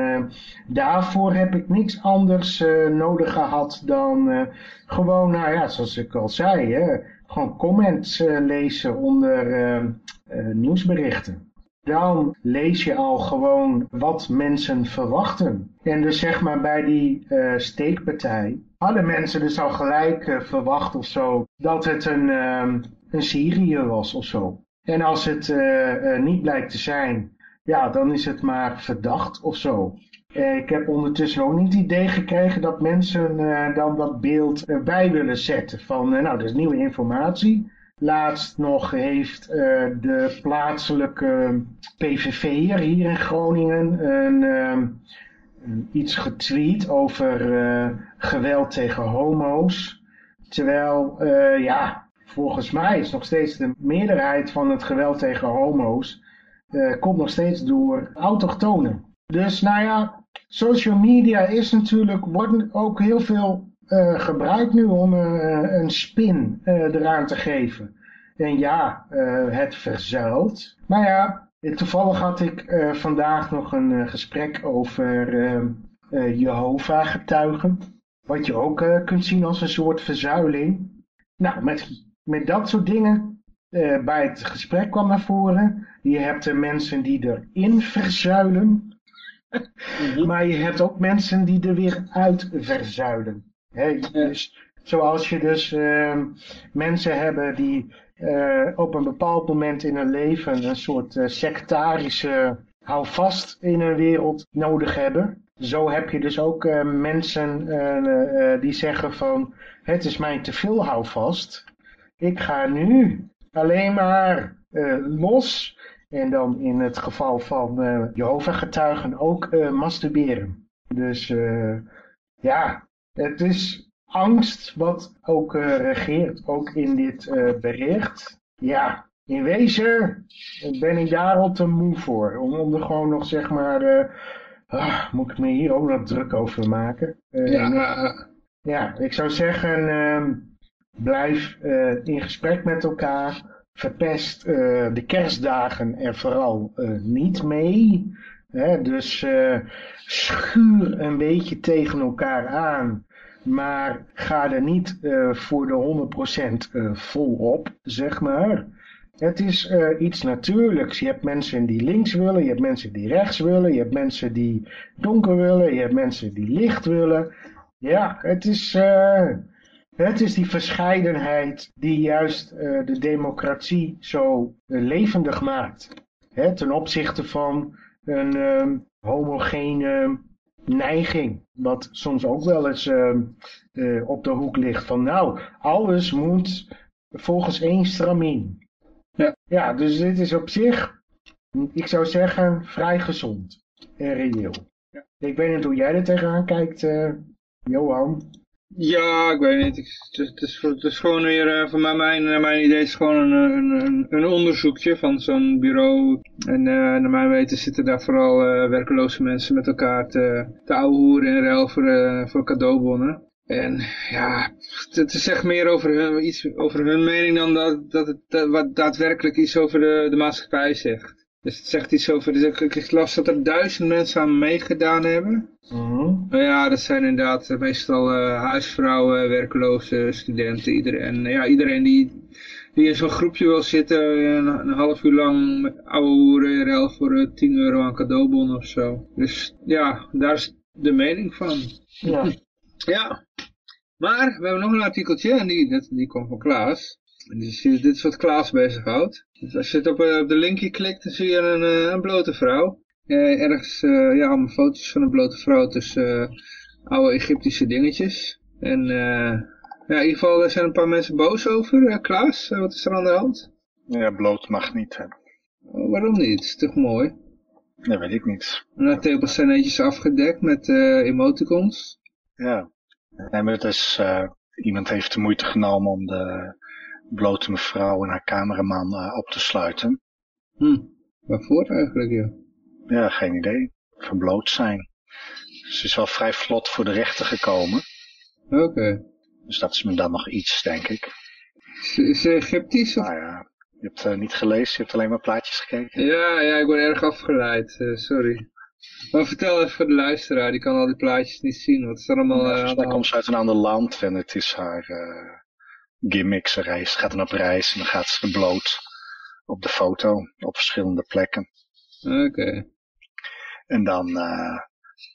daarvoor heb ik niks anders nodig gehad dan gewoon, nou ja, zoals ik al zei, gewoon comments lezen onder nieuwsberichten dan lees je al gewoon wat mensen verwachten. En dus zeg maar bij die steekpartij hadden mensen dus al gelijk uh, verwacht of zo dat het een, uh, een Syrië was of zo. En als het uh, niet blijkt te zijn, ja, dan is het maar verdacht of zo. Ik heb ondertussen ook niet het idee gekregen dat mensen dan dat beeld erbij willen zetten. Van, nou, dat is nieuwe informatie. Laatst nog heeft de plaatselijke PVV'er hier in Groningen een, uh, iets getweet over uh, geweld tegen homo's. Terwijl, ja, volgens mij is nog steeds de meerderheid van het geweld tegen homo's komt nog steeds door autochtonen. Dus nou ja, social media is natuurlijk, wordt ook heel veel gebruikt nu om een spin eraan te geven. En ja, het verzuilt. Maar ja, toevallig had ik vandaag nog een gesprek over Jehovah-getuigen. Wat je ook kunt zien als een soort verzuiling. Nou, met, met dat soort dingen bij het gesprek kwam naar voren. Je hebt de mensen die erin verzuilen. Mhm. maar je hebt ook mensen die er weer uit verzuilen. He, dus, zoals je dus uh, mensen hebben die uh, op een bepaald moment in hun leven een soort uh, sectarische houvast in hun wereld nodig hebben. Zo heb je dus ook uh, mensen die zeggen van het is mij te veel houvast. Ik ga nu alleen maar los en dan in het geval van Jehovah getuigen ook masturberen. Dus ja, het is angst wat ook uh, regeert, ook in dit uh, bericht. Ja, in wezen ben ik daar al te moe voor. Om, om er gewoon nog zeg maar, uh, ah, moet ik me hier ook nog druk over maken. ja. ja, ik zou zeggen, ehm, blijf in gesprek met elkaar. Verpest de kerstdagen er vooral niet mee. Hè, dus schuur een beetje tegen elkaar aan. Maar ga er niet uh, voor de 100% uh, vol op, zeg maar. Het is uh, iets natuurlijks. Je hebt mensen die links willen, je hebt mensen die rechts willen, je hebt mensen die donker willen, je hebt mensen die licht willen. Ja, het is, het is die verscheidenheid die juist de democratie zo levendig maakt. Hè, ten opzichte van een homogene neiging. Wat soms ook wel eens uh, uh, op de hoek ligt van nou, alles moet volgens één stramien. Ja. ja, dus dit is op zich, ik zou zeggen, vrij gezond en reëel. Ja. Ik weet niet hoe jij er tegenaan kijkt, uh, Johan. Ja, ik weet niet. Het is, gewoon weer, uh, voor mij, mijn, uh, mijn idee is gewoon een, een, een onderzoekje van zo'n bureau. En uh, naar mijn weten zitten daar vooral werkeloze mensen met elkaar te, te ouwehoeren in ruil voor, cadeaubonnen. En ja, het echt meer over hun, iets over hun mening dan dat, dat het dat, wat daadwerkelijk iets over de, de maatschappij zegt. Dus het zegt iets over, dus ik las dat er duizend mensen aan meegedaan hebben. Nou ja, dat zijn inderdaad meestal uh, huisvrouwen, werkloze studenten, iedereen, ja, iedereen die, die in zo'n groepje wil zitten, een, een, half uur lang ouwe hoeren, ruil voor uh, eh, 10 euro aan cadeaubon of zo. Dus ja, daar is de mening van. Ja. ja. Maar we hebben nog een artikeltje en die, dat, die komt van Klaas. Dus dit is wat Klaas bezighoudt. Dus als je het op, eh, op de linkje klikt, dan zie je een, eh, een blote vrouw. Eh, ergens, ja, allemaal foto's van een blote vrouw tussen oude Egyptische dingetjes. En ja, in ieder geval zijn een paar mensen boos over. Klaas, wat is er aan de hand? Ja, bloot mag niet. Hè. Oh, waarom niet? Is toch mooi? Dat weet ik niet. En de tepels zijn netjes afgedekt met eh, emoticons. Ja. Nee, maar het is, eh, iemand heeft de moeite genomen om de blote mevrouw en haar cameraman eh, op te sluiten. Hm. Waarvoor eigenlijk, ja? Ja, geen idee. Verbloot zijn. Ze is wel vrij vlot voor de rechter gekomen. Oké. Dus dat is me dan nog iets, denk ik. Is, is ze Egyptisch? Of? Nou ja, je hebt eh, niet gelezen, je hebt alleen maar plaatjes gekeken. Ja, ja, ik word erg afgeleid. eh, sorry. Maar vertel even voor de luisteraar, die kan al die plaatjes niet zien. Wat is er allemaal Ja, eh, komt ze uit een ander land en het is haar eh gimmick. Ze reist, gaat dan op reis en dan gaat ze bloot op de foto op verschillende plekken. Oké. En dan, eh,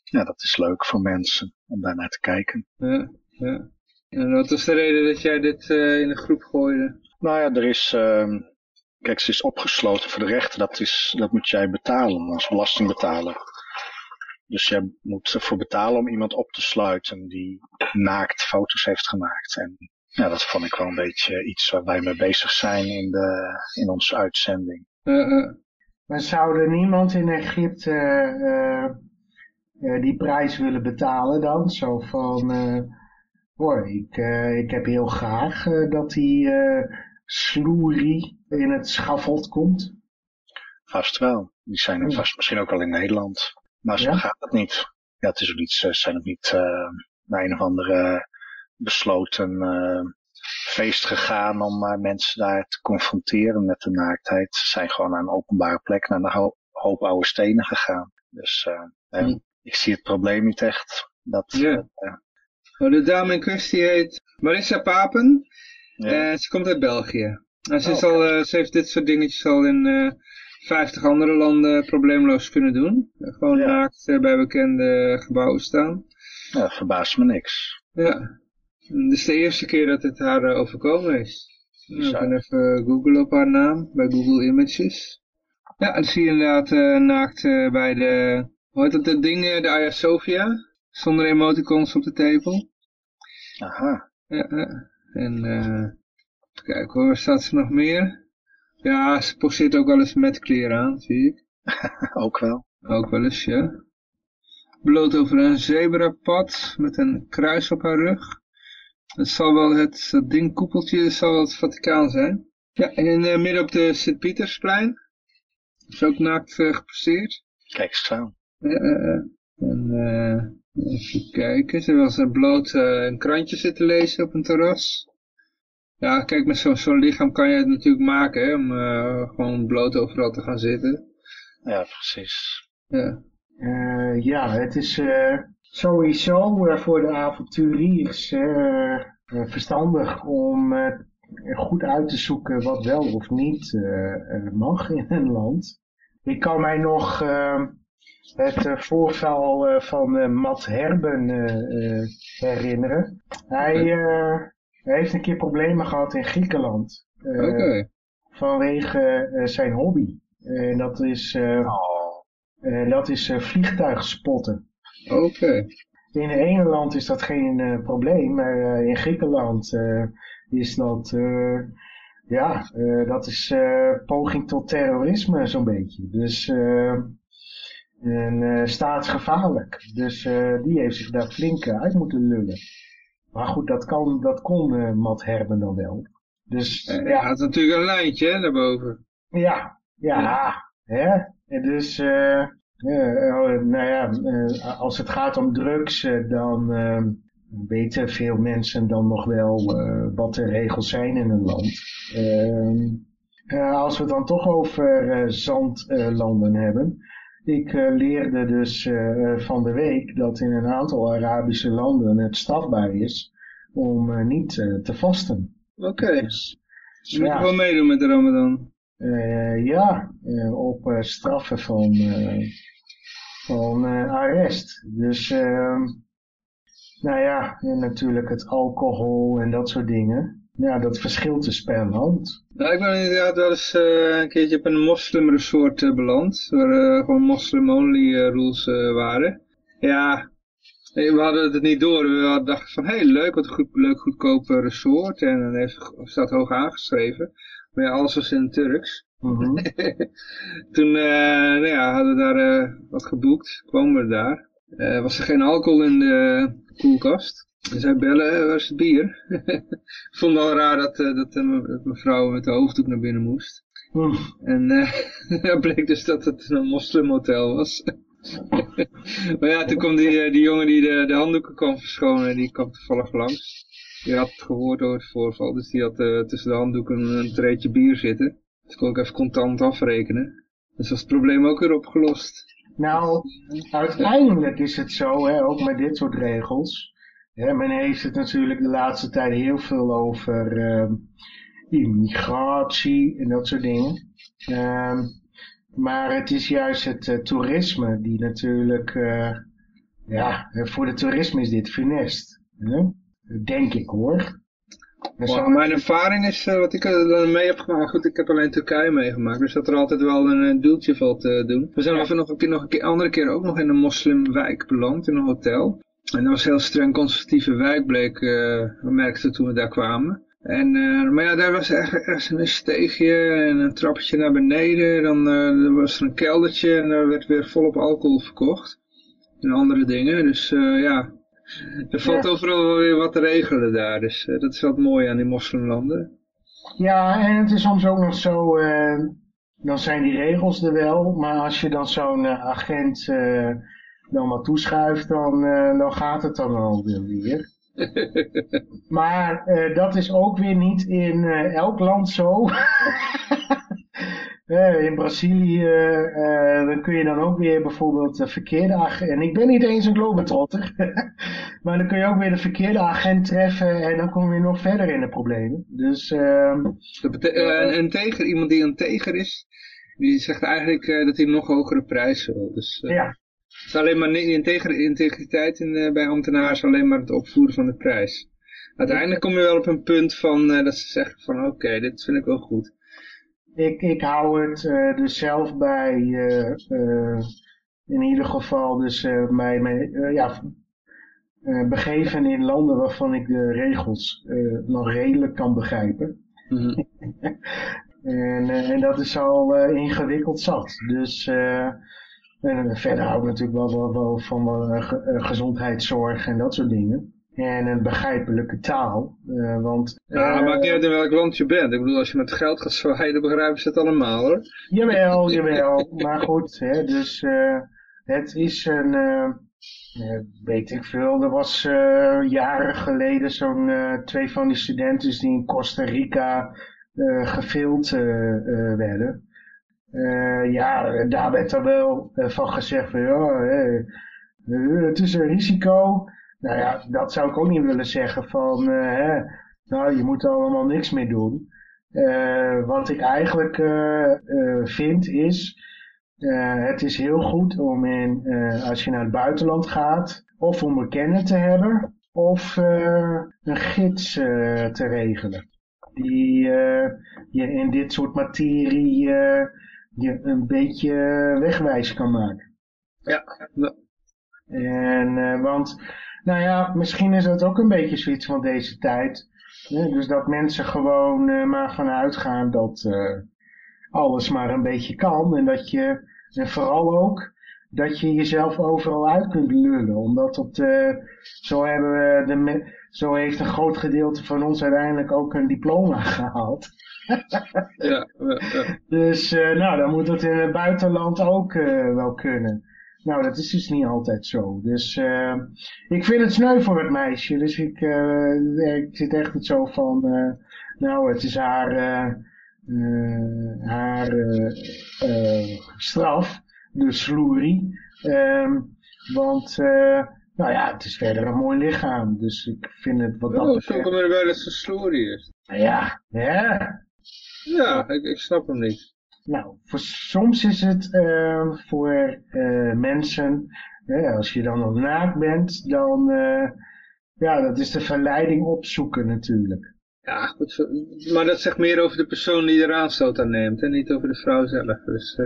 ja, dat is leuk voor mensen om daar naar te kijken. Ja, ja. En wat was de reden dat jij dit eh, in de groep gooide? Nou ja, er is, ehm, kijk, ze is opgesloten voor de rechter. Dat, is, dat moet jij betalen als belastingbetaler. Dus jij moet ervoor betalen om iemand op te sluiten die naakt foto's heeft gemaakt. En ja, dat vond ik wel een beetje iets waar wij mee bezig zijn in, de, in onze uitzending. Eh, eh, Maar zou er niemand in Egypte eh, eh, die prijs willen betalen dan? Zo van, eh, hoor, ik, eh, ik heb heel graag eh, dat die eh sloerie in het schafot komt. Vast wel. Die zijn er vast misschien ook al in Nederland. Maar zo Ja? gaat het niet. Ja, het is ook niet, ze zijn ook niet eh, naar een of andere besloten eh, feest gegaan om eh, mensen daar te confronteren met de naaktheid. Ze zijn gewoon naar een openbare plek, naar een ho- hoop oude stenen gegaan. Dus eh, eh, Hm. ik zie het probleem niet echt. Dat, oh, de dame in kwestie heet Marissa Papen. ja. Ze komt uit België. En ze, is Oh, al, ze heeft dit soort dingetjes al in eh 50 andere landen probleemloos kunnen doen. Gewoon Ja. naakt bij bekende gebouwen staan. ja, verbaast me niks. Ja. Is de eerste keer dat het haar eh, overkomen is. Nou, ik kan even googlen op haar naam bij Google Images. Ja, en zie je inderdaad eh, naakt eh, bij de, hoe heet dat, dat ding, de Hagia Sophia. Zonder emoticons op de tepel. Aha, Ja, ja. En eh kijken hoor, waar staat ze nog meer? Ja, ze poseert ook wel eens met kleren aan, zie ik. ook wel. Ook wel eens, ja. Bloot over een zebrapad met een kruis op haar rug. Het zal wel het, dat dingkoepeltje zal wel het Vaticaan zijn. Ja, en eh, midden op de Sint-Pietersplein. Is ook naakt eh, geposeerd. Kijk eens aan. Ja, eh, en eh, even kijken. Ze was er bloot een krantje zitten lezen op een terras. Ja, kijk, met zo'n zo'n lichaam kan je het natuurlijk maken, hè, om eh, gewoon bloot overal te gaan zitten. Ja, precies. Ja. Eh, ja, het is eh, sowieso voor de avonturiers eh, eh, verstandig om eh, goed uit te zoeken wat wel of niet mag in een land. Ik kan mij nog eh, het voorval van Matt Herben herinneren. Hij, heeft een keer problemen gehad in Griekenland Oké. vanwege zijn hobby. En dat is, Oh, dat is vliegtuigspotten. Oké. In het ene land is dat geen eh, probleem, maar eh, in Griekenland eh, is dat, ja, dat is poging tot terrorisme zo'n beetje. Dus, en staatsgevaarlijk. Dus die heeft zich daar flink uit moeten lullen. Maar goed, dat, kan, dat kon Matt Herben dan wel. Dus Eh, Hij ja, had natuurlijk een lijntje hè, daarboven. ja, ja, hè? En dus, eh, eh, nou ja, eh, als het gaat om drugs, eh, dan eh, weten veel mensen dan nog wel wat de regels zijn in een land. Ehm, eh, als we het dan toch over zandlanden hebben. Ik leerde dus van de week dat in een aantal Arabische landen het strafbaar is om niet te vasten. Oké. Dus, Je moet ja. gewoon meedoen met de Ramadan. Eh, ja, eh, op eh, straffen van, van arrest. Dus, ehm, nou ja, en natuurlijk het alcohol en dat soort dingen. Ja, dat verschilt dus per land. Nou, ik ben inderdaad wel eens een keertje op een moslimresort beland. Waar gewoon moslim-only rules waren. Ja, we hadden het niet door. We hadden dachten van, hé, hey, leuk, wat een leuk goedkoop eh, resort. En dan heeft, staat hoog aangeschreven. Maar ja, alles was in het Turks. Mhm. Toen eh, nou ja, hadden we daar eh, wat geboekt, kwamen we daar. Eh, was er geen alcohol in de koelkast. En zij bellen, "Eh, waar is het bier? Ik vond het wel raar dat, dat, dat mevrouw met de hoofddoek naar binnen moest. Hm. En het bleek dus dat het een moslimhotel was. maar ja, toen kwam die, die jongen die de, de handdoeken kwam verschonen, die kwam toevallig langs. Die had gehoord over het voorval, dus die had eh, tussen de handdoeken een treetje bier zitten. Dus kon ik even contant afrekenen. Dus was het probleem ook weer opgelost. Nou, uiteindelijk is het zo, hè, ook met dit soort regels. Hè, men heeft het natuurlijk de laatste tijd heel veel over ehm, immigratie en dat soort dingen. Ehm, maar het is juist het eh, toerisme die natuurlijk, eh, ja, voor de toerisme is dit funest. Hè? Denk ik hoor. Mijn ervaring is, eh, wat ik er dan mee heb gemaakt, goed, ik heb alleen Turkije meegemaakt, dus dat er altijd wel een, eh, doeltje valt te doen. We zijn even nog een keer, nog een keer, andere keer ook nog in een moslimwijk beland, in een hotel. En dat was een heel streng conservatieve wijk, bleek, eh, we merkten toen we daar kwamen. En, maar ja, daar was echt een steegje en een trappetje naar beneden. Dan er was er een keldertje en daar werd weer volop alcohol verkocht. En andere dingen, dus ja, er valt Ja. overal weer wat te regelen daar. Dus eh, dat is wat mooi aan die moslimlanden. Ja, en het is soms ook nog zo, eh, dan zijn die regels er wel, maar als je dan zo'n eh, agent dan wat toeschuift, dan, dan gaat het dan wel weer weer. Maar dat is ook weer niet in elk land zo. Eh, in Brazilië eh, dan kun je dan ook weer bijvoorbeeld de verkeerde agent... En ik ben niet eens een globetrotter. maar dan kun je ook weer de verkeerde agent treffen en dan kom je weer nog verder in de problemen. Dus... ehm, Dat eh, een, een teger, iemand die een teger is, die zegt eigenlijk eh, dat hij een nog hogere prijs wil. Dus eh, ja, het is alleen maar integer, integriteit in, eh, bij ambtenaren is alleen maar het opvoeren van de prijs. Uiteindelijk kom je wel op een punt van eh, dat ze zeggen van oké, dit vind ik wel goed. Ik, ik hou het eh, dus zelf bij, eh, eh, in ieder geval dus bij mij, eh, ja, begeven in landen waarvan ik de regels nog redelijk kan begrijpen. Mhm. En, en dat is al ingewikkeld zat. Dus en verder hou ik natuurlijk wel, wel, wel van eh, gezondheidszorg en dat soort dingen. En een begrijpelijke taal. eh, want Ja, maakt niet uit in welk land je bent. Ik bedoel, als je met geld gaat zwaaien, dan begrijpen ze het allemaal hoor. Jawel, jawel. Maar goed, hè, dus eh, het is een, eh, weet ik veel, er was jaren geleden zo'n twee van die studenten die in Costa Rica gefilmd werden. Ja, daar werd er wel van gezegd van ja, het is een risico. Nou ja, dat zou ik ook niet willen zeggen van, eh, hè, nou je moet er allemaal niks mee doen. Eh, wat ik eigenlijk eh, vind is, het is heel goed om in, als je naar het buitenland gaat, of om een kenner te hebben, of een gids te regelen. Die je in dit soort materie je een beetje wegwijs kan maken. Ja, ja. En, want, nou ja, misschien is dat ook een beetje zoiets van deze tijd. Hè? Dus dat mensen gewoon eh, maar vanuit gaan dat eh, alles maar een beetje kan. En dat je, en vooral ook, dat je jezelf overal uit kunt lullen. Omdat dat, eh, zo hebben we de, zo heeft een groot gedeelte van ons uiteindelijk ook een diploma gehaald. ja, ja, ja. Dus nou, dan moet het in het buitenland ook wel kunnen. Nou, dat is dus niet altijd zo. Dus eh, ik vind het sneu voor het meisje. Dus ik, eh, ik zit echt zo van, eh, nou, het is haar, haar straf, de sloerie. Ehm, want, nou ja, het is verder een mooi lichaam. Dus ik vind het wat dat Oh, betreft... kom je erbij dat ze sloerie is. Ja, ja, Ja, ik, ik snap hem niet. Nou, voor, soms is het eh, voor eh, mensen, hè, als je dan nog naakt bent, dan, eh, ja, dat is de verleiding opzoeken natuurlijk. Ja, goed, maar dat zegt meer over de persoon die er aanstoot aan neemt en niet over de vrouw zelf. Dus,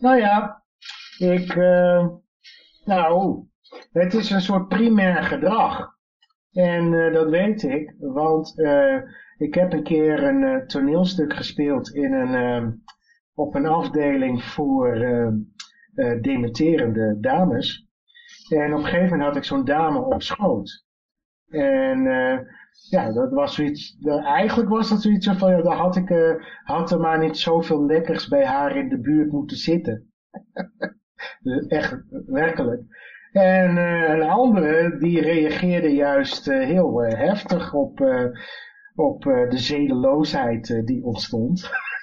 Nou ja, ik, nou, het is een soort primair gedrag. En dat weet ik, want eh, ik heb een keer een toneelstuk gespeeld in een, op een afdeling voor uh, dementerende dames. En op een gegeven moment had ik zo'n dame op schoot. En ja, dat was zoiets, eigenlijk was dat zoiets van, ja, daar had ik, had er maar niet zoveel lekkers bij haar in de buurt moeten zitten. Echt, werkelijk. En een andere die reageerde juist heel heftig op, op de zedeloosheid die ontstond.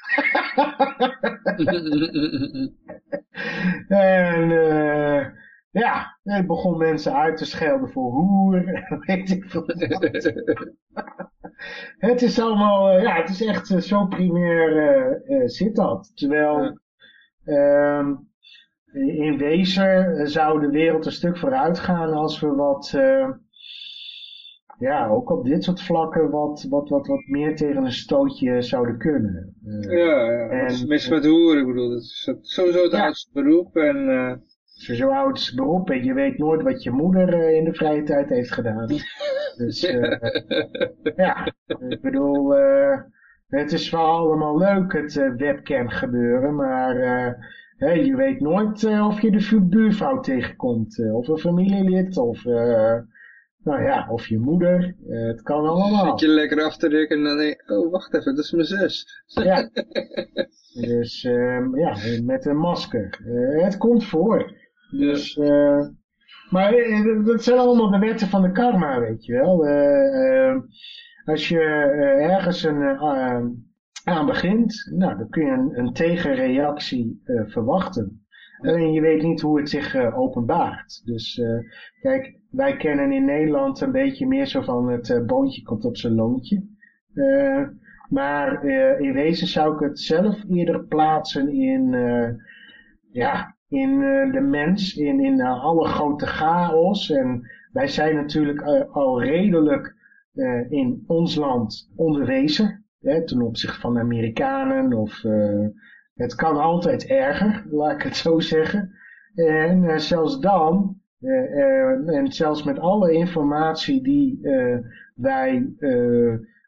en ja, ik begon mensen uit te schelden voor hoer. Weet ik veel het is allemaal, ja, het is echt zo primair zit dat. Terwijl... Ehm, in wezen zou de wereld een stuk vooruit gaan als we wat, uh, ja, ook op dit soort vlakken wat, wat, wat, wat meer tegen een stootje zouden kunnen. Uh, ja, ja. En, mis met hoeren, ik bedoel, dat is sowieso het ja. oudste beroep en... Uh... Zo oud beroep en je weet nooit wat je moeder in de vrije tijd heeft gedaan. dus ja, ik bedoel, het is wel allemaal leuk het webcam gebeuren, maar je weet nooit of je de buurvrouw tegenkomt, of een familielid, of, nou ja, of je moeder. het kan allemaal. Zit je lekker af te drukken en dan denk je, oh wacht even, dat is mijn zus. Ja, dus ehm, ja, met een masker. het komt voor. Dus, maar dat zijn allemaal de wetten van de karma, weet je wel. als je ergens een aan begint, nou, dan kun je een, een tegenreactie verwachten. Alleen je weet niet hoe het zich openbaart. Dus kijk, wij kennen in Nederland een beetje meer zo van het boontje komt op zijn loontje. maar in wezen zou ik het zelf eerder plaatsen in, ja, in de mens, in, in alle grote chaos. En wij zijn natuurlijk al redelijk in ons land onderwezen hè, ten opzichte van de Amerikanen. Of, het kan altijd erger, laat ik het zo zeggen. En zelfs dan, en zelfs met alle informatie die wij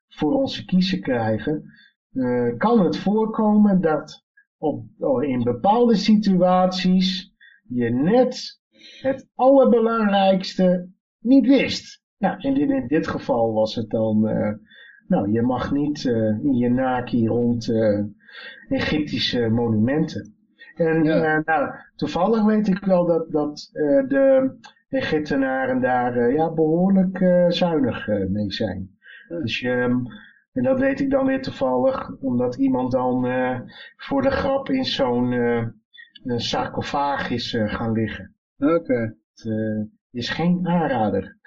voor onze kiezen krijgen, kan het voorkomen dat op, oh, in bepaalde situaties je net het allerbelangrijkste niet wist. Nou, en in, dit geval was het dan nou, je mag niet in je naki rond Egyptische monumenten. En ja. uh, nou, toevallig weet ik wel dat, dat de Egyptenaren daar ja, behoorlijk zuinig mee zijn. Dus je, en dat weet ik dan weer toevallig, omdat iemand dan voor de grap in zo'n sarcofaag is gaan liggen. Oké. Het is geen aanrader.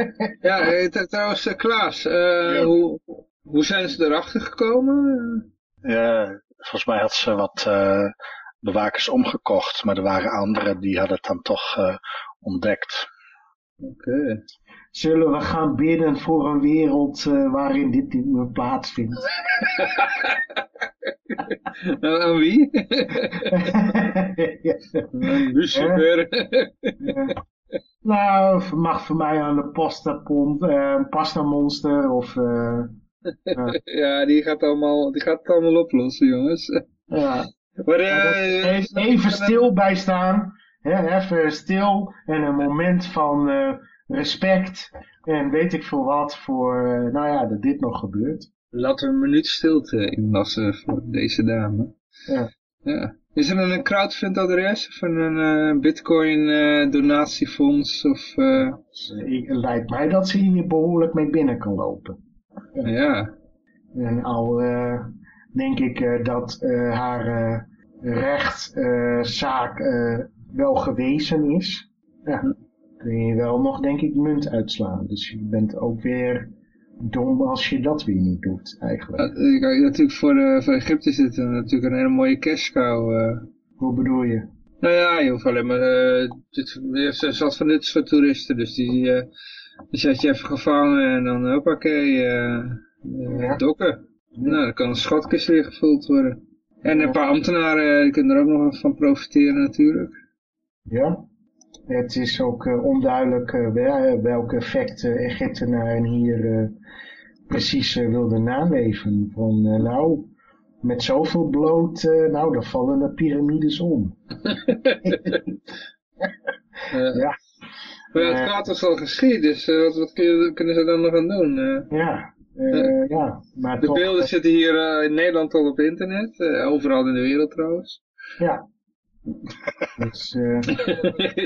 ja, eh, trouwens uh, Klaas, uh, hoe, hoe zijn ze erachter gekomen? Ja, volgens mij had ze wat uh, bewakers omgekocht, maar er waren anderen die hadden het dan toch ontdekt. Oké. Zullen we gaan bidden voor een wereld waarin dit niet meer plaatsvindt? nou, aan wie? Lucifer. ja. Nou, mag voor mij aan de pasta, pond, uh, pasta monster of... Uh, ja, die gaat, allemaal, die gaat het allemaal oplossen, jongens. Ja. Maar, uh, even, even stil bij staan. Hè, even stil en een moment van respect en weet ik veel wat voor, nou ja, dat dit nog gebeurt. Laten we een minuut stilte inlassen voor deze dame. Ja. Ja. Is er een crowdfund-adres of een uh, bitcoin uh, donatiefonds? Of. Lijkt mij dat ze hier behoorlijk mee binnen kan lopen. Ja. En al denk ik dat haar rechtszaak wel gewezen is. Ja, kun je wel nog denk ik munt uitslaan. Dus je bent ook weer dom als je dat weer niet doet, eigenlijk. Natuurlijk voor, uh, voor Egypte is het natuurlijk een hele mooie cash cow. Uh. Hoe bedoel je? Nou ja, je hoeft alleen maar, dit, er zat van dit soort toeristen, dus die, die zet je even gevangen en dan hoppakee, uh, ja. dokken. Nou, dan kan een schatkist weer gevuld worden. En een paar ambtenaren die kunnen er ook nog van profiteren natuurlijk. Ja, het is ook onduidelijk welke effecten Egyptenaren hier precies wilde naleven. Van nou, met zoveel bloot, nou dan vallen de piramides om. ja. Maar het gaat dus al geschied, dus wat, wat kunnen ze dan nog aan doen? ja, uh, ja, maar de beelden zitten hier in Nederland al op internet, overal in de wereld trouwens. Ja, dus, uh...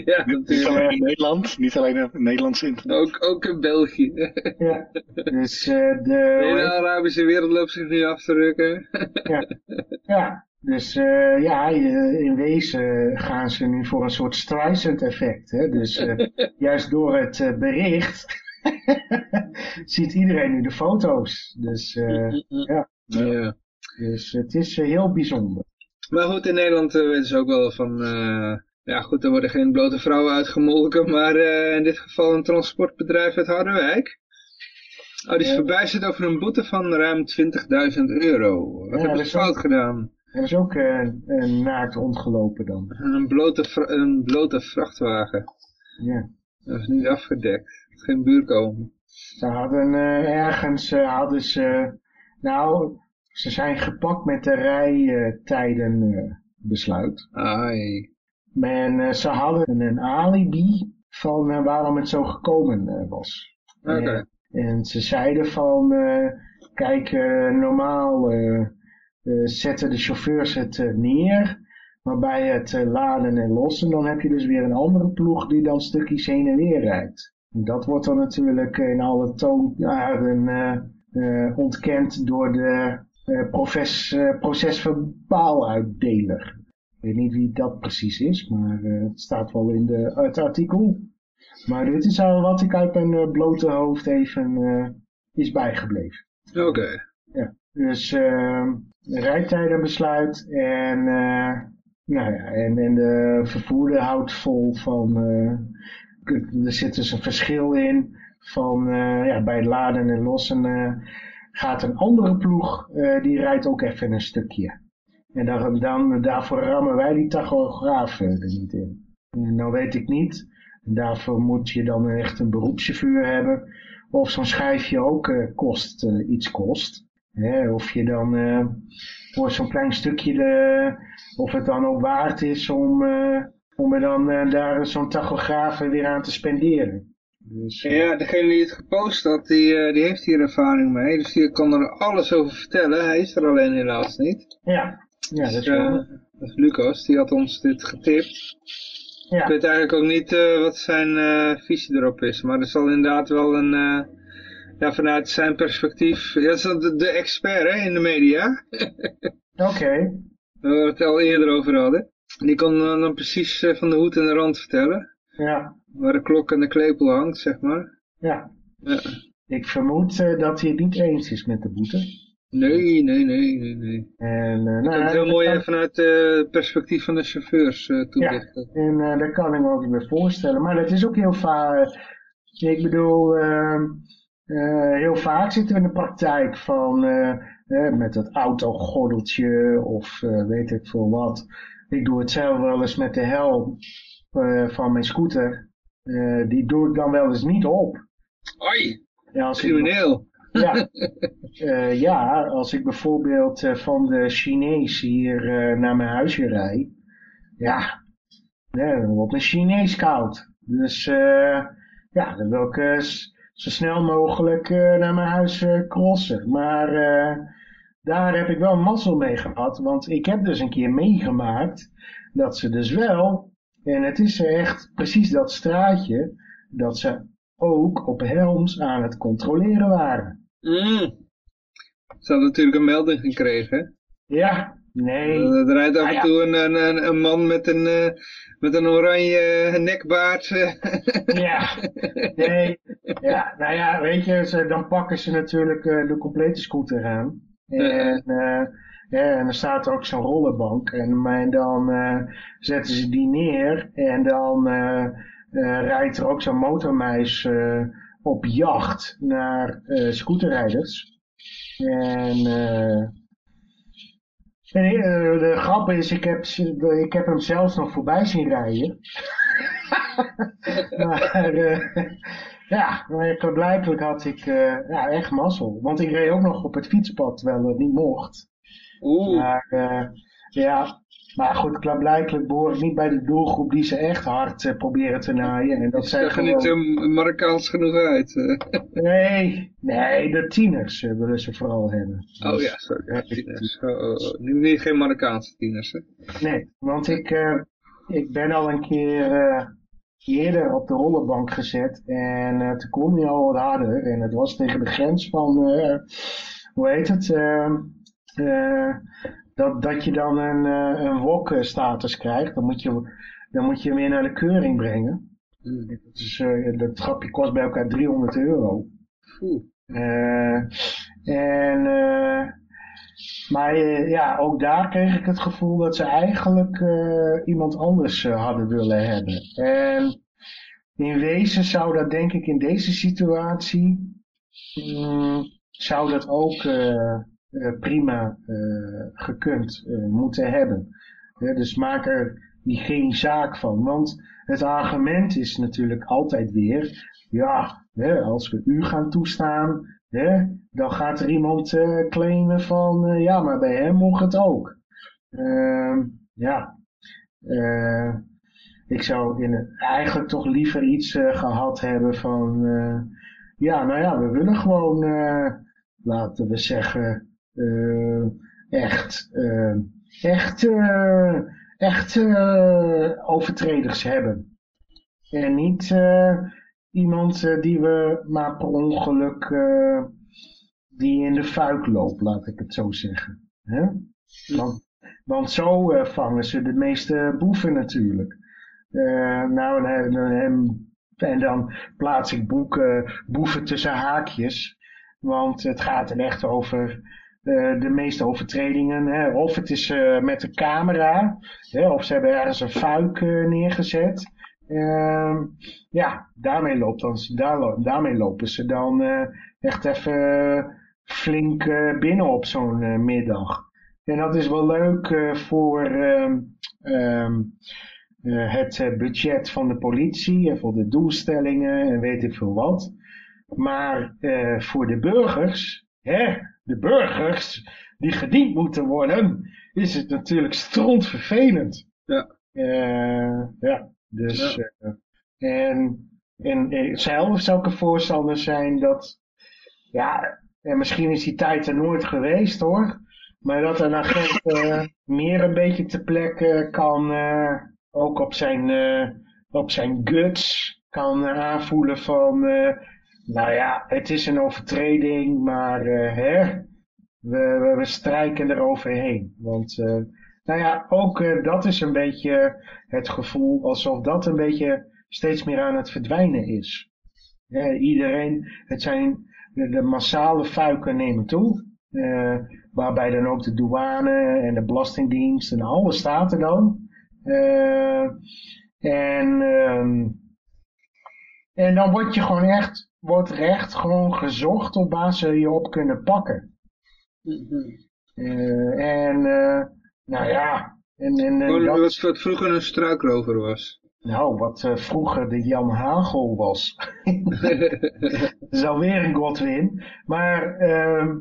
ja, niet alleen in Nederland, niet alleen in Nederlands internet. Ook, ook in België. ja, dus uh, de... De hele Arabische wereld loopt zich nu af te rukken. ja. ja, dus uh, ja, in wezen gaan ze nu voor een soort Streisand effect. Hè? Dus juist door het bericht ziet iedereen nu de foto's. Dus ja. ja. Dus het is heel bijzonder. Maar goed, in Nederland uh, weten ze ook wel van... Uh, ja goed, er worden geen blote vrouwen uitgemolken, maar uh, in dit geval een transportbedrijf uit Harderwijk. Oh, die is verbijsterd over een boete van ruim 20.000 euro. Wat ja, hebben ze fout gedaan? Er is ook een naakt ontgelopen dan. Een blote, een blote vrachtwagen. Ja. Dat is niet afgedekt. Geen buurkomen. Ze hadden ergens, hadden ze, nou, ze zijn gepakt met de rijtijdenbesluit. Ai. En ze hadden een alibi van waarom het zo gekomen was. Oké. Okay. En ze zeiden van, kijk, normaal zetten de chauffeurs het neer, maar bij het laden en lossen, dan heb je dus weer een andere ploeg die dan stukjes heen en weer rijdt. Dat wordt dan natuurlijk in alle toonjaren ontkend door de uh, proces, uh, procesverbaaluitdeler. Ik weet niet wie dat precies is, maar uh, het staat wel in de, het artikel. Maar dit is al wat ik uit mijn blote hoofd even is bijgebleven. Oké. Ja, dus rijtijdenbesluit en, nou ja, en, en de vervoerder houdt vol van, er zit dus een verschil in van ja, bij het laden en lossen gaat een andere ploeg, uh, die rijdt ook even een stukje. En dan, daarvoor rammen wij die tachograaf er niet in. Nou weet ik niet, daarvoor moet je dan echt een beroepschauffeur hebben. Of zo'n schijfje ook kost, iets kost. Hè, of je dan voor zo'n klein stukje, of het dan ook waard is om, om er dan daar zo'n tachograaf weer aan te spenderen. Dus, ja, degene die het gepost had, die, uh, die heeft hier ervaring mee. Dus die kan er alles over vertellen. Hij is er alleen helaas niet. Ja, ja dat is dus, dat is Lucas, die had ons dit getipt. Ja. Ik weet eigenlijk ook niet uh, wat zijn visie erop is. Maar er zal inderdaad wel een... ja, vanuit zijn perspectief... Ja, dat is de, de expert hè, in de media. Oké. Okay. Waar we het al eerder over hadden. Die kan dan precies van de hoed en de rand vertellen. Ja. Waar de klok en de klepel hangt, zeg maar. Ja. ja. Ik vermoed uh, dat hij het niet eens is met de boete. Nee, nee, nee, nee, nee. En, uh, nou, het heel mooi kan... vanuit het uh, perspectief van de chauffeurs uh, toelichten. Ja, en dat kan ik me ook weer voorstellen. Maar dat is ook heel vaak, ik bedoel, ehm, heel vaak zitten we in de praktijk van met het autogordeltje of weet ik veel wat. Ik doe het zelf wel eens met de helm van mijn scooter. Uh, die doe ik dan wel eens niet op. Oi, ja, crimineel. Ik, ja, uh, ja, als ik bijvoorbeeld van de Chinees hier naar mijn huisje rijd. Ja, dan wordt mijn Chinees koud. Dus ja, dan wil ik zo snel mogelijk naar mijn huis crossen. Maar daar heb ik wel mazzel mee gehad. Want ik heb dus een keer meegemaakt dat ze dus wel en het is echt precies dat straatje dat ze ook op Helms aan het controleren waren. Mm. Ze hadden natuurlijk een melding gekregen. Ja, nee. Er rijdt af en ah, toe een, een, een, man met een, uh, met een oranje nekbaard. ja, nee. Ja, nou ja, weet je, ze, dan pakken ze natuurlijk uh, de complete scooter aan. En uh, ja, en dan staat er ook zo'n rollenbank. En, dan uh, zetten ze die neer. En dan uh, rijdt er ook zo'n motormeis op jacht naar scooterrijders. En de grap is, ik heb, ik heb hem zelfs nog voorbij zien rijden. maar ja, blijkbaar had ik uh, ja, echt mazzel. Want ik reed ook nog op het fietspad, terwijl het niet mocht. Oeh. Maar uh, ja, maar goed, klaarblijkelijk behoor ik niet bij de doelgroep die ze echt hard uh, proberen te naaien. En dat zijn gewoon... niet Marokkaans genoeg uit. nee, nee, de tieners willen ze vooral hebben. Oh dus, ja, sorry. Tieners. Oh, oh, oh. Nu geen Marokkaanse tieners, hè? Nee, want ik, ik ben al een keer eerder op de rollenbank gezet. En uh, toen kon hij al wat harder. En het was tegen de grens van, uh, hoe heet het? Uh, dat, dat je dan een, een WOC-status krijgt. Dan moet, je, dan moet je hem weer naar de keuring brengen. Dus dat trapje kost bij elkaar 300 euro. en maar ja, ook daar kreeg ik het gevoel dat ze eigenlijk uh, iemand anders uh, hadden willen hebben. En in wezen zou dat denk ik in deze situatie, um, zou dat ook prima gekund moeten hebben. dus maak er die geen zaak van. Want het argument is natuurlijk altijd weer, ja, als we u gaan toestaan, Dan gaat er iemand uh, claimen van, uh, ja, maar bij hem mocht het ook. Uh, ja, uh, ik zou in eigenlijk toch liever iets gehad hebben van, ja, nou ja, we willen gewoon, laten we zeggen, echt, echt, echt overtreders hebben. En niet iemand uh, die we maar per ongeluk uh, die in de fuik loopt, laat ik het zo zeggen. Hè? Want, want zo uh, vangen ze de meeste boeven natuurlijk. nou, en, dan plaats ik boeken, boeven tussen haakjes. Want het gaat er echt over de meeste overtredingen. Hè? Of het is met de camera, hè? of ze hebben ergens een fuik neergezet. Uh, ja, daarmee, loopt dan, daar, daarmee lopen ze dan uh, echt even flink uh, binnen op zo'n uh, middag. En dat is wel leuk voor um, het budget van de politie en voor de doelstellingen en weet ik veel wat. Maar voor de burgers, hè, de burgers die gediend moeten worden, is het natuurlijk strontvervelend. Ja. ja. Dus, ja. uh, en, en, en zelf zou ik een voorstander zijn dat, ja, en misschien is die tijd er nooit geweest hoor, maar dat een agent uh, meer een beetje te plekken kan, uh, ook op zijn, op zijn guts, kan aanvoelen van, nou ja, het is een overtreding, maar hè, we, we, we strijken er overheen. Want nou ja, ook uh, dat is een beetje het gevoel alsof dat een beetje steeds meer aan het verdwijnen is. Uh, iedereen, het zijn de, de massale fuiken nemen toe. Uh, waarbij dan ook de douane en de belastingdienst en alles staat er dan. en, um, en dan word je gewoon echt, wordt recht gewoon gezocht op waar ze je op kunnen pakken. Mm -hmm. en nou ja. En, en, en dat... wat, wat vroeger een struikrover was. Nou, wat uh, vroeger de Jan Hagel was. dat is alweer een Godwin. Maar, uh,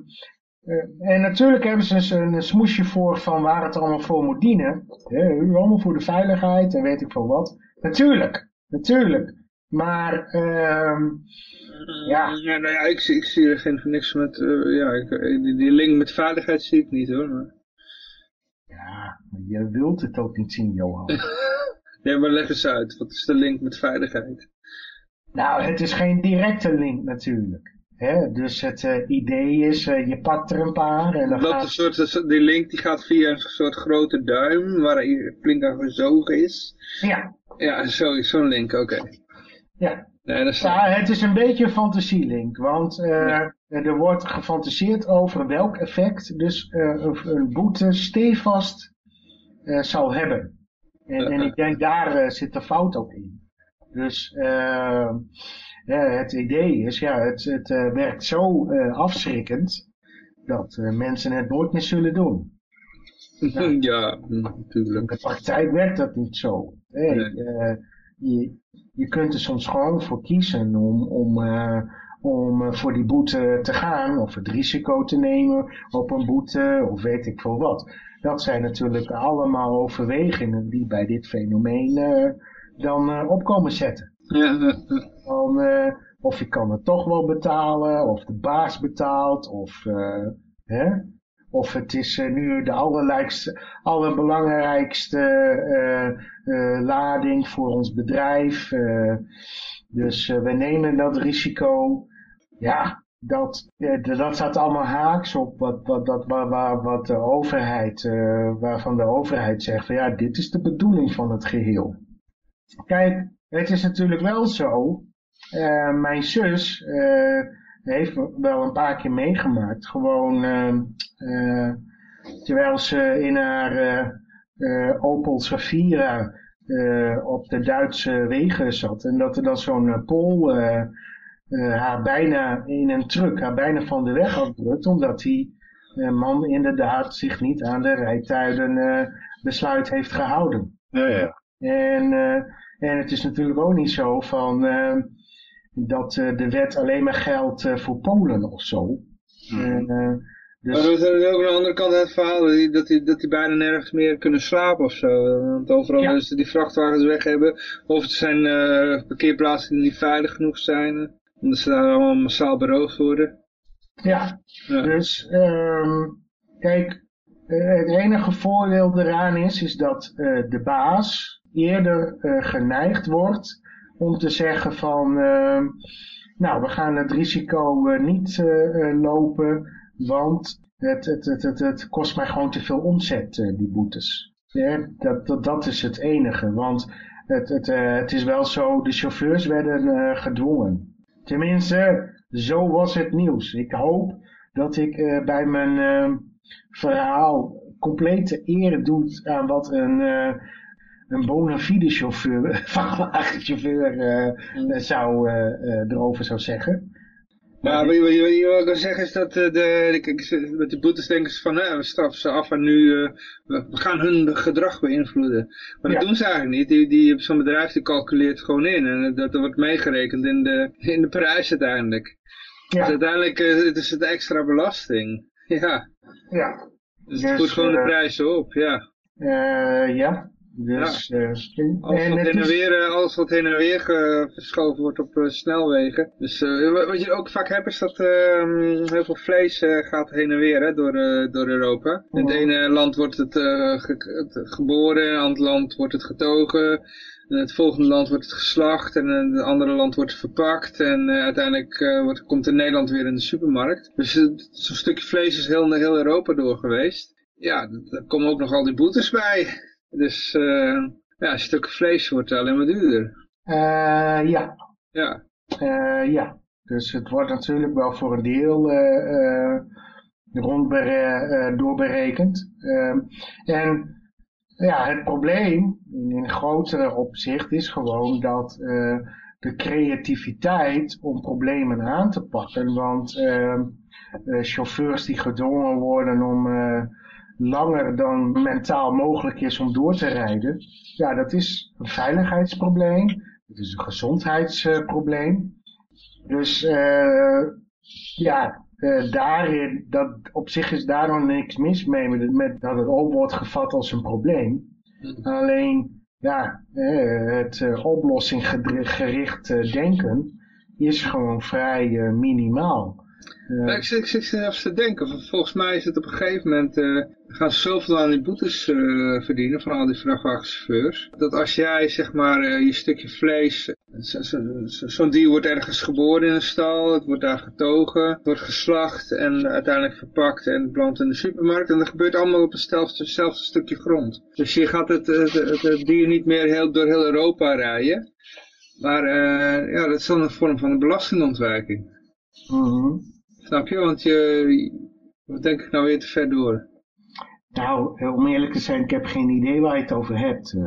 uh, en natuurlijk hebben ze een, een smoesje voor van waar het allemaal voor moet dienen. Uh, allemaal voor de veiligheid en weet ik veel wat. Natuurlijk, natuurlijk. Maar, ehm, ja. ja, nou ja ik, ik zie er geen, niks met, uh, ja, ik, die, die, link met veiligheid zie ik niet hoor. Maar... Ja, maar je wilt het ook niet zien, Johan. ja, maar leg eens uit. Wat is de link met veiligheid? Nou, het is geen directe link natuurlijk. Hè? Dus het uh, idee is, uh, je pakt er een paar en dan dat gaat... Een soort, die link die gaat via een soort grote duim, waar hij flink aan gezogen is. Ja. Ja, zo'n zo link, oké. Okay. Ja. Nee, dat is... ja, het is een beetje een fantasielink, want uh, ja. er wordt gefantaseerd over welk effect dus uh, een boete stevast uh, zal hebben. En, en, ik denk daar zit de fout ook in. Dus het idee is, ja, het, het werkt zo afschrikkend dat mensen het nooit meer zullen doen. Nou, ja, natuurlijk. In de praktijk werkt dat niet zo. Hey, nee. je, je kunt er soms gewoon voor kiezen om, om, uh, om voor die boete te gaan of het risico te nemen op een boete of weet ik veel wat. Dat zijn natuurlijk allemaal overwegingen die bij dit fenomeen uh, dan uh, opkomen zetten. Ja, dan, of je kan het toch wel betalen, of de baas betaalt, of, hè? Of het is nu de allerbelangrijkste lading voor ons bedrijf. dus we nemen dat risico. Ja, dat, dat staat allemaal haaks op wat, wat, dat, wat de overheid, waarvan de overheid zegt van ja, dit is de bedoeling van het geheel. Kijk, het is natuurlijk wel zo, mijn zus heeft wel een paar keer meegemaakt, gewoon terwijl ze in haar Opel Safira op de Duitse wegen zat en dat er dan zo'n Pool haar bijna in een truck, haar bijna van de weg afdrukt, omdat die man inderdaad zich niet aan de rijtuigen besluit heeft gehouden. Ja, ja. En, en het is natuurlijk ook niet zo van dat de wet alleen maar geldt voor Polen of zo. Mm. Dus... Maar er is ook een andere kant het verhaal, dat die, dat die bijna nergens meer kunnen slapen of zo. Want overal ja. ze die vrachtwagens weg hebben, of het zijn parkeerplaatsen die niet veilig genoeg zijn omdat ze daar allemaal massaal beroofd worden. Ja, ja. dus um, kijk, het enige voordeel eraan is, is dat uh, de baas eerder uh, geneigd wordt om te zeggen van, ehm, nou we gaan het risico niet lopen, want het, het, het, het, kost mij gewoon te veel omzet, die boetes. Ja, dat, dat, is het enige, want het, het, het is wel zo, de chauffeurs werden gedwongen. Tenminste, zo was het nieuws. Ik hoop dat ik bij mijn uh, verhaal complete eer doe aan wat een, een bona fide chauffeur, vrachtwagenchauffeur zou, erover zou zeggen. Ja, wat je, wat wil zeggen is dat de, de, met de boetes denken ze van, we straffen ze af en nu, we gaan hun gedrag beïnvloeden. Maar dat doen ze eigenlijk niet. Die, die, Zo'n bedrijf die calculeert gewoon in en dat, dat wordt meegerekend in de, in de prijs uiteindelijk. Ja. Dus uiteindelijk het is het extra belasting. Ja. Ja. Dus het voert gewoon de prijzen op, ja. Uh, ja, dus, ja. Uh, alles, wat heen en weer, alles wat heen en weer verschoven wordt op uh, snelwegen. Dus wat je ook vaak hebt is dat ehm, heel veel vlees gaat heen en weer hè, door, door Europa. In het ene land wordt het, ge geboren, in het andere land wordt het getogen. In het volgende land wordt het geslacht en in het andere land wordt het verpakt. En uiteindelijk wordt, komt in Nederland weer in de supermarkt. Dus zo'n stukje vlees is heel, heel Europa door geweest. Ja, daar komen ook nog al die boetes bij. Dus uh, ja, een stuk vlees wordt alleen maar duurder. Uh, ja. Ja. Uh, ja. Dus het wordt natuurlijk wel voor een deel rond doorberekend. Ehm, en ja, het probleem in grotere opzicht is gewoon dat de creativiteit om problemen aan te pakken. Want ehm, chauffeurs die gedwongen worden om langer dan mentaal mogelijk is om door te rijden. Ja, dat is een veiligheidsprobleem. Het is een gezondheidsprobleem. Dus uh, ja, uh, daarin, dat, op zich is daar nog niks mis mee met, dat het ook wordt gevat als een probleem. Alleen, ja, uh, het oplossing denken is gewoon vrij minimaal. Ja. Ik, ik, ik zit even te denken, volgens mij is het op een gegeven moment, uh, gaan ze zoveel aan die boetes uh, verdienen van al die vrachtwagenchauffeurs, dat als jij zeg maar uh, je stukje vlees, zo'n zo, zo dier wordt ergens geboren in een stal, het wordt daar getogen, het wordt geslacht en uiteindelijk verpakt en belandt in de supermarkt en dat gebeurt allemaal op hetzelfde, hetzelfde stukje grond. Dus je gaat het, het, het, het dier niet meer heel, door heel Europa rijden, maar ja, dat is dan een vorm van een belastingontwijking. Mm Snap je? Want je, wat denk ik nou weer te ver door? Nou, om eerlijk te zijn, ik heb geen idee waar je het over hebt.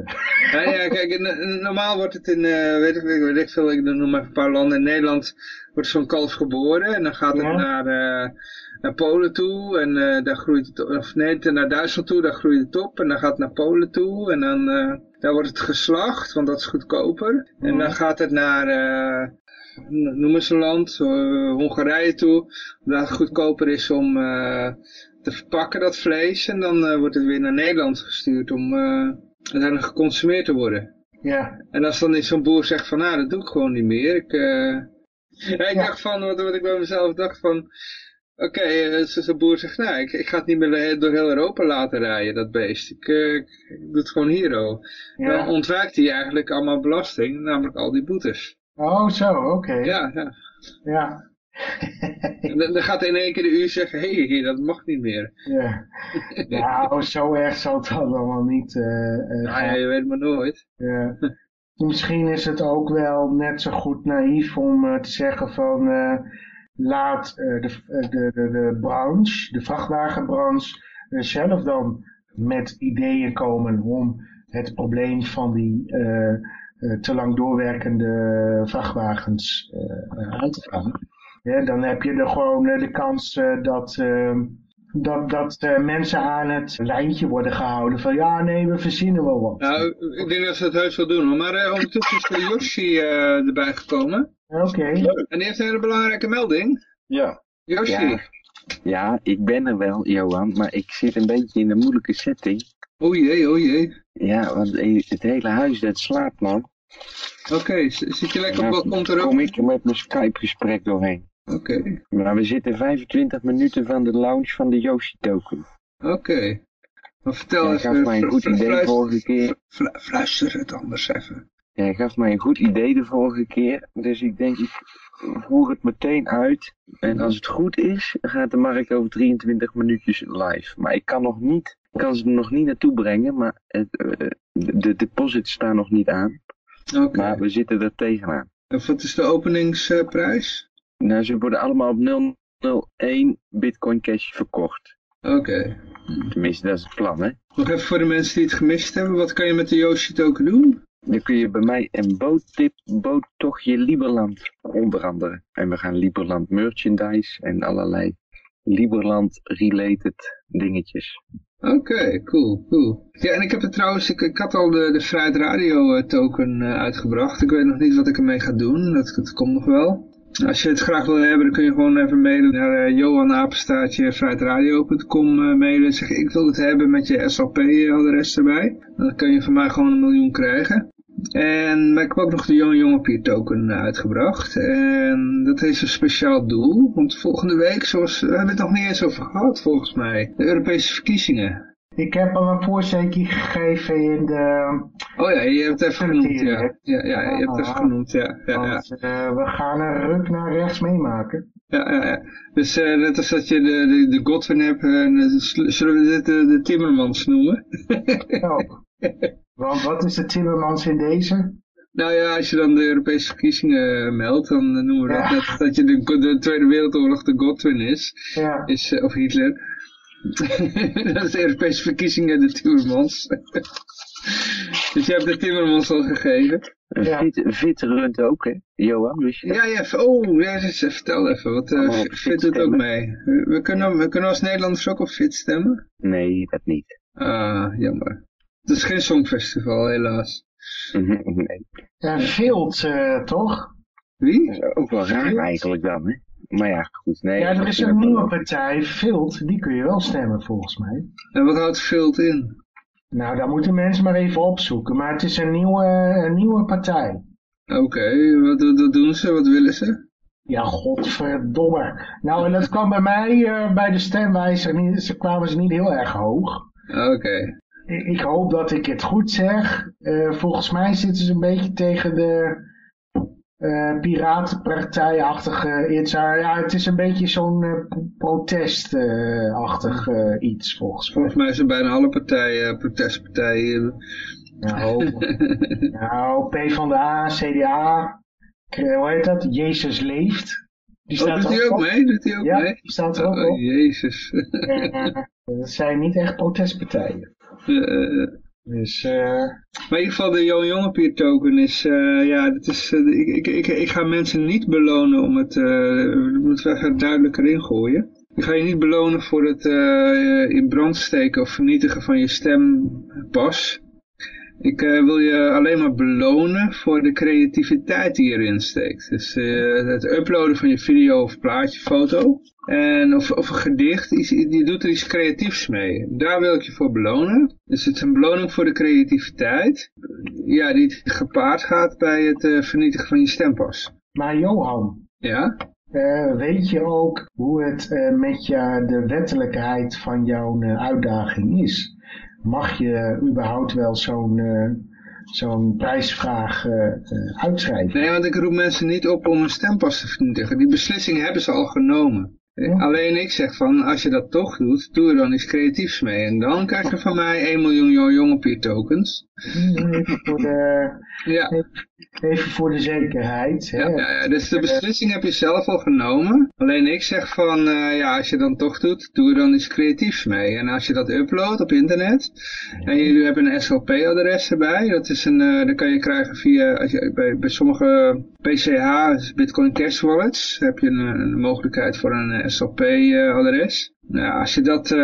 Ja, ja kijk, normaal wordt het in, uh, weet ik, weet ik veel, ik noem maar een paar landen. In Nederland wordt zo'n kalf geboren en dan gaat het naar, uh, naar Polen toe en uh, daar groeit het, of nee, naar Duitsland toe, daar groeit het op en dan gaat het naar Polen toe en dan, daar wordt het geslacht, want dat is goedkoper. En dan gaat het naar, noem eens een land, uh, Hongarije toe, waar het goedkoper is om uh, te verpakken dat vlees. En dan wordt het weer naar Nederland gestuurd om uiteindelijk geconsumeerd te worden. Ja. En als dan zo'n boer zegt van, nou, dat doe ik gewoon niet meer. Ik, ja, ik Ja. dacht van, wat, wat ik bij mezelf dacht van, oké, okay, zo'n boer zegt, nou, ik, ik ga het niet meer door heel Europa laten rijden, dat beest. Ik, uh, ik doe het gewoon hier, oh. Ja. Dan ontwijkt hij eigenlijk allemaal belasting, namelijk al die boetes. Oh, zo, oké. Ja, ja. Ja. En dan, dan gaat in één keer de uur zeggen, hé, hey, dat mag niet meer. ja. Nou, zo erg zal het allemaal niet uh, Nou ja, je weet maar nooit. Ja. Misschien is het ook wel net zo goed naïef om uh, te zeggen van uh, laat de, de, de, de branche, de vrachtwagenbranche, zelf dan met ideeën komen om het probleem van die te lang doorwerkende vrachtwagens aan te gaan. Ja, dan heb je er gewoon de kans dat dat, dat uh, mensen aan het lijntje worden gehouden van ja, nee, we verzinnen wel wat. Nou, ik denk dat ze het heus wel doen. Maar uh, ondertussen is de Yoshi uh, erbij gekomen. Oké. Okay. En die heeft een hele belangrijke melding. Ja. Yoshi. Ja. ja, ik ben er wel, Johan, maar ik zit een beetje in een moeilijke setting. O jee, o jee. Ja, want het hele huis dat slaapt, man. Oké, okay, zit je lekker op ja, balkon erop? kom ik er met mijn Skype-gesprek doorheen. Oké. Okay. Maar we zitten 25 minuten van de launch van de Yoshi token. Oké. Okay. Maar vertel Jij eens. gaf mij een goed idee de vorige keer. Fluister het anders even. Jij gaf mij een goed idee de vorige keer. Dus ik denk, ik voer het meteen uit. En als het goed is, gaat de markt over 23 minuutjes live. Maar ik kan nog niet, kan ze er nog niet naartoe brengen. Maar het, uh, de, de deposits staan nog niet aan. Oké. Okay. Maar we zitten er tegenaan. En wat is de openingsprijs? Nou, ze worden allemaal op 001 Bitcoin Cash verkocht. Oké. Okay. Tenminste, dat is het plan, hè. Nog even voor de mensen die het gemist hebben. Wat kan je met de Yoshi token doen? Dan kun je bij mij een boottip, boottochtje Liberland, onder andere. En we gaan Liberland merchandise en allerlei Liberland-related dingetjes. Oké, cool, cool. Ja, en ik heb er trouwens, ik, ik had al de, de Vrijheid Radio token uh, uitgebracht. Ik weet nog niet wat ik ermee ga doen, dat, komt nog wel. Als je het graag wil hebben, dan kun je gewoon even mailen naar uh, johanapenstaatje vrijheidradio.com uh, mailen. Zeg ik wil het hebben met je SLP-adres erbij. Dan kun je van mij gewoon een miljoen krijgen. En maar ik heb ook nog de Jonge Jongepier token uitgebracht. En dat heeft een speciaal doel. Want volgende week, zoals, we hebben het nog niet eens over gehad volgens mij, de Europese verkiezingen. Ik heb al een voorzetje gegeven in de... Oh ja, je hebt het even genoemd, ja. Ja, ja, je hebt het even genoemd, ja. ja, Want, ja. Uh, we gaan een ruk naar rechts meemaken. Ja, ja, ja. Dus uh, net als dat je de, de, de Godwin hebt, uh, zullen we dit de, de Timmermans noemen? oh. Want wat is de Timmermans in deze? Nou ja, als je dan de Europese verkiezingen meldt, dan noemen we ja. dat, dat, dat je de, de Tweede Wereldoorlog de Godwin is. Ja. is of Hitler. dat is de Europese verkiezingen de Timmermans. dus je hebt de Timmermans al gegeven. Ja. Fit, fit runt ook, hè? Johan, wist je dat? Ja, ja, oh, ja, vertel even, wat uh, Fit, fit doet ook mee. We, we, kunnen, we kunnen als Nederlanders ook op Fit stemmen? Nee, dat niet. Ah, jammer. Het is geen songfestival, helaas. nee. Ja, Vilt, uh, toch? Wie? Dat is ook wel raar Vilt. eigenlijk dan, hè? Maar ja, goed. Nee, ja, er is een nieuwe partij, Vilt, die kun je wel stemmen volgens mij. En wat houdt Vilt in? Nou, daar moeten mensen maar even opzoeken. Maar het is een nieuwe, een nieuwe partij. Oké, okay, wat, wat, doen ze? Wat willen ze? Ja, godverdomme. Nou, en dat kwam bij mij, uh, bij de stemwijzer, niet, ze kwamen ze niet heel erg hoog. Oké. Okay. Ik hoop dat ik het goed zeg. Uh, volgens mij zitten ze een beetje tegen de uh, piratenpartijachtige iets. Ja, het is een beetje zo'n uh, protestachtig iets volgens mij. Volgens mij zijn bijna alle partijen protestpartijen. Nou, nou, PvdA, CDA, hoe heet dat? Jezus leeft. Die staat oh, doet hij ook mee? Doet hij ook ja, mee? die staat er ook oh, op. Jezus. dat zijn niet echt protestpartijen. Uh, dus, uh... Maar in ieder geval de Johan Jongepier token is, ja, dat is, ik, ik, ik, ga mensen niet belonen om het, dat moeten we even duidelijker ingooien. Ik ga je niet belonen voor het in brand steken of vernietigen van je stempas. Ik eh, wil je alleen maar belonen voor de creativiteit die je erin steekt. Dus eh, het uploaden van je video of plaatje, foto. En of, of een gedicht, iets, die doet er iets creatiefs mee. Daar wil ik je voor belonen. Dus het is een beloning voor de creativiteit. Ja, die gepaard gaat bij het eh, vernietigen van je stempas. Maar Johan, Ja? weet je ook hoe het met je, de wettelijkheid van jouw uitdaging is? Mag je überhaupt wel zo'n eh, zo'n prijsvraag eh, eh, uitschrijven? Nee, want ik roep mensen niet op om een stempas te vernietigen. Die beslissing hebben ze al genomen. Ja. Alleen ik zeg van, als je dat toch doet, doe er dan iets creatiefs mee. En dan krijg je van mij 1 miljoen jo- jongepier tokens. Even voor de, Ja, even voor de zekerheid. Hè? ja, ja, ja. dus de beslissing heb je zelf al genomen. Alleen ik zeg van, eh, ja, als je dan toch doet, doe er dan iets creatiefs mee. En als je dat uploadt op internet, en jullie hebben een SLP-adres erbij, dat is een, eh, dat kan je krijgen via, als je, bij, bij sommige PCH, Bitcoin Cash Wallets, heb je een, een mogelijkheid voor een SLP-adres. Nou, als je dat, eh,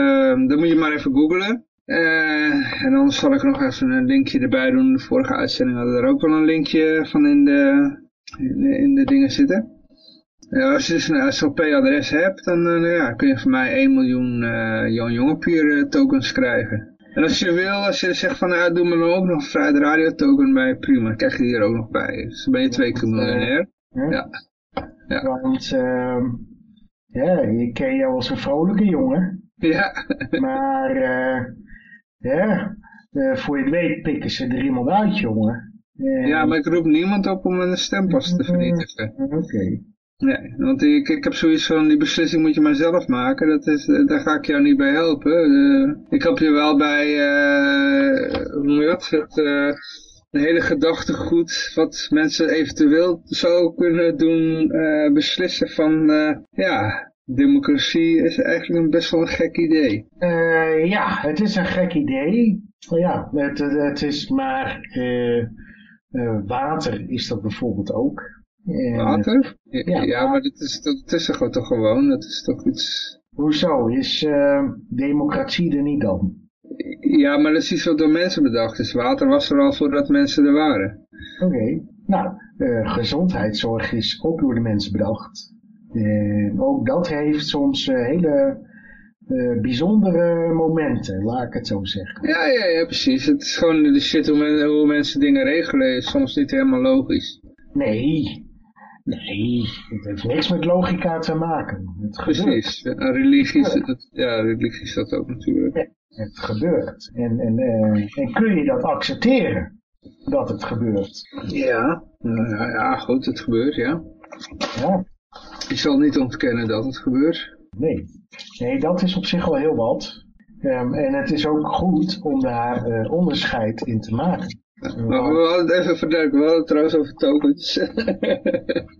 dan moet je maar even googlen. Eh, en anders zal ik nog even een linkje erbij doen. De vorige uitzending hadden we er ook wel een linkje van in de, in de, in de dingen zitten. Ja, als je dus een SLP-adres hebt, dan eh, ja, kun je van mij 1 miljoen uh, Jan Jongepier tokens krijgen. En als je wil, als je zegt van, nou, doe me dan ook nog een Vrijde Radio token bij, prima, dan krijg je die er ook nog bij. Dus dan ben je twee keer miljonair. Ja. Ja. Want ehm, ja, ik ken jou als een vrolijke jongen. Ja, Maar eh, ja, eh, voor je het weet pikken ze er iemand uit, jongen. En- ja, maar ik roep niemand op om een stempas te vernietigen. Oké. Nee, want ik, ik heb zoiets van, die beslissing moet je maar zelf maken. Dat is, eh, daar ga ik jou niet bij helpen. Eh, ik help je wel bij, eh, hoe noem je dat? Het, eh, een hele gedachtegoed wat mensen eventueel zou kunnen doen eh, beslissen van, eh, ja, democratie is eigenlijk een best wel een gek idee. Eh, ja, het is een gek idee. Ja, het, het, is maar eh, eh, water is dat bijvoorbeeld ook. Water? Ja, maar dat is, dat is toch toch gewoon, dat is toch iets... Hoezo? Is democratie er niet dan? Ja, maar dat is iets wat door mensen bedacht is. Water was er al voordat mensen er waren. Oké. Nou, gezondheidszorg is ook door de mensen bedacht. En ook dat heeft soms eh, hele eh, bijzondere momenten, laat ik het zo zeggen. Ja, ja, ja, precies. Het is gewoon de shit hoe, men- hoe mensen dingen regelen is soms niet helemaal logisch. Nee, nee, het heeft niks met logica te maken. Het gebeurt. Precies. Ja, religie is dat, ja, religie is dat ook natuurlijk. Het gebeurt. En, en, eh, en kun je dat accepteren, dat het gebeurt? Ja, ja, ja, goed, het gebeurt, ja. Ja, Je zal niet ontkennen dat het gebeurt. nee. Nee, dat is op zich wel heel wat. Ehm, en het is ook goed om daar eh, onderscheid in te maken. Maar we hadden het even verduidelijken, we hadden het trouwens over tokens.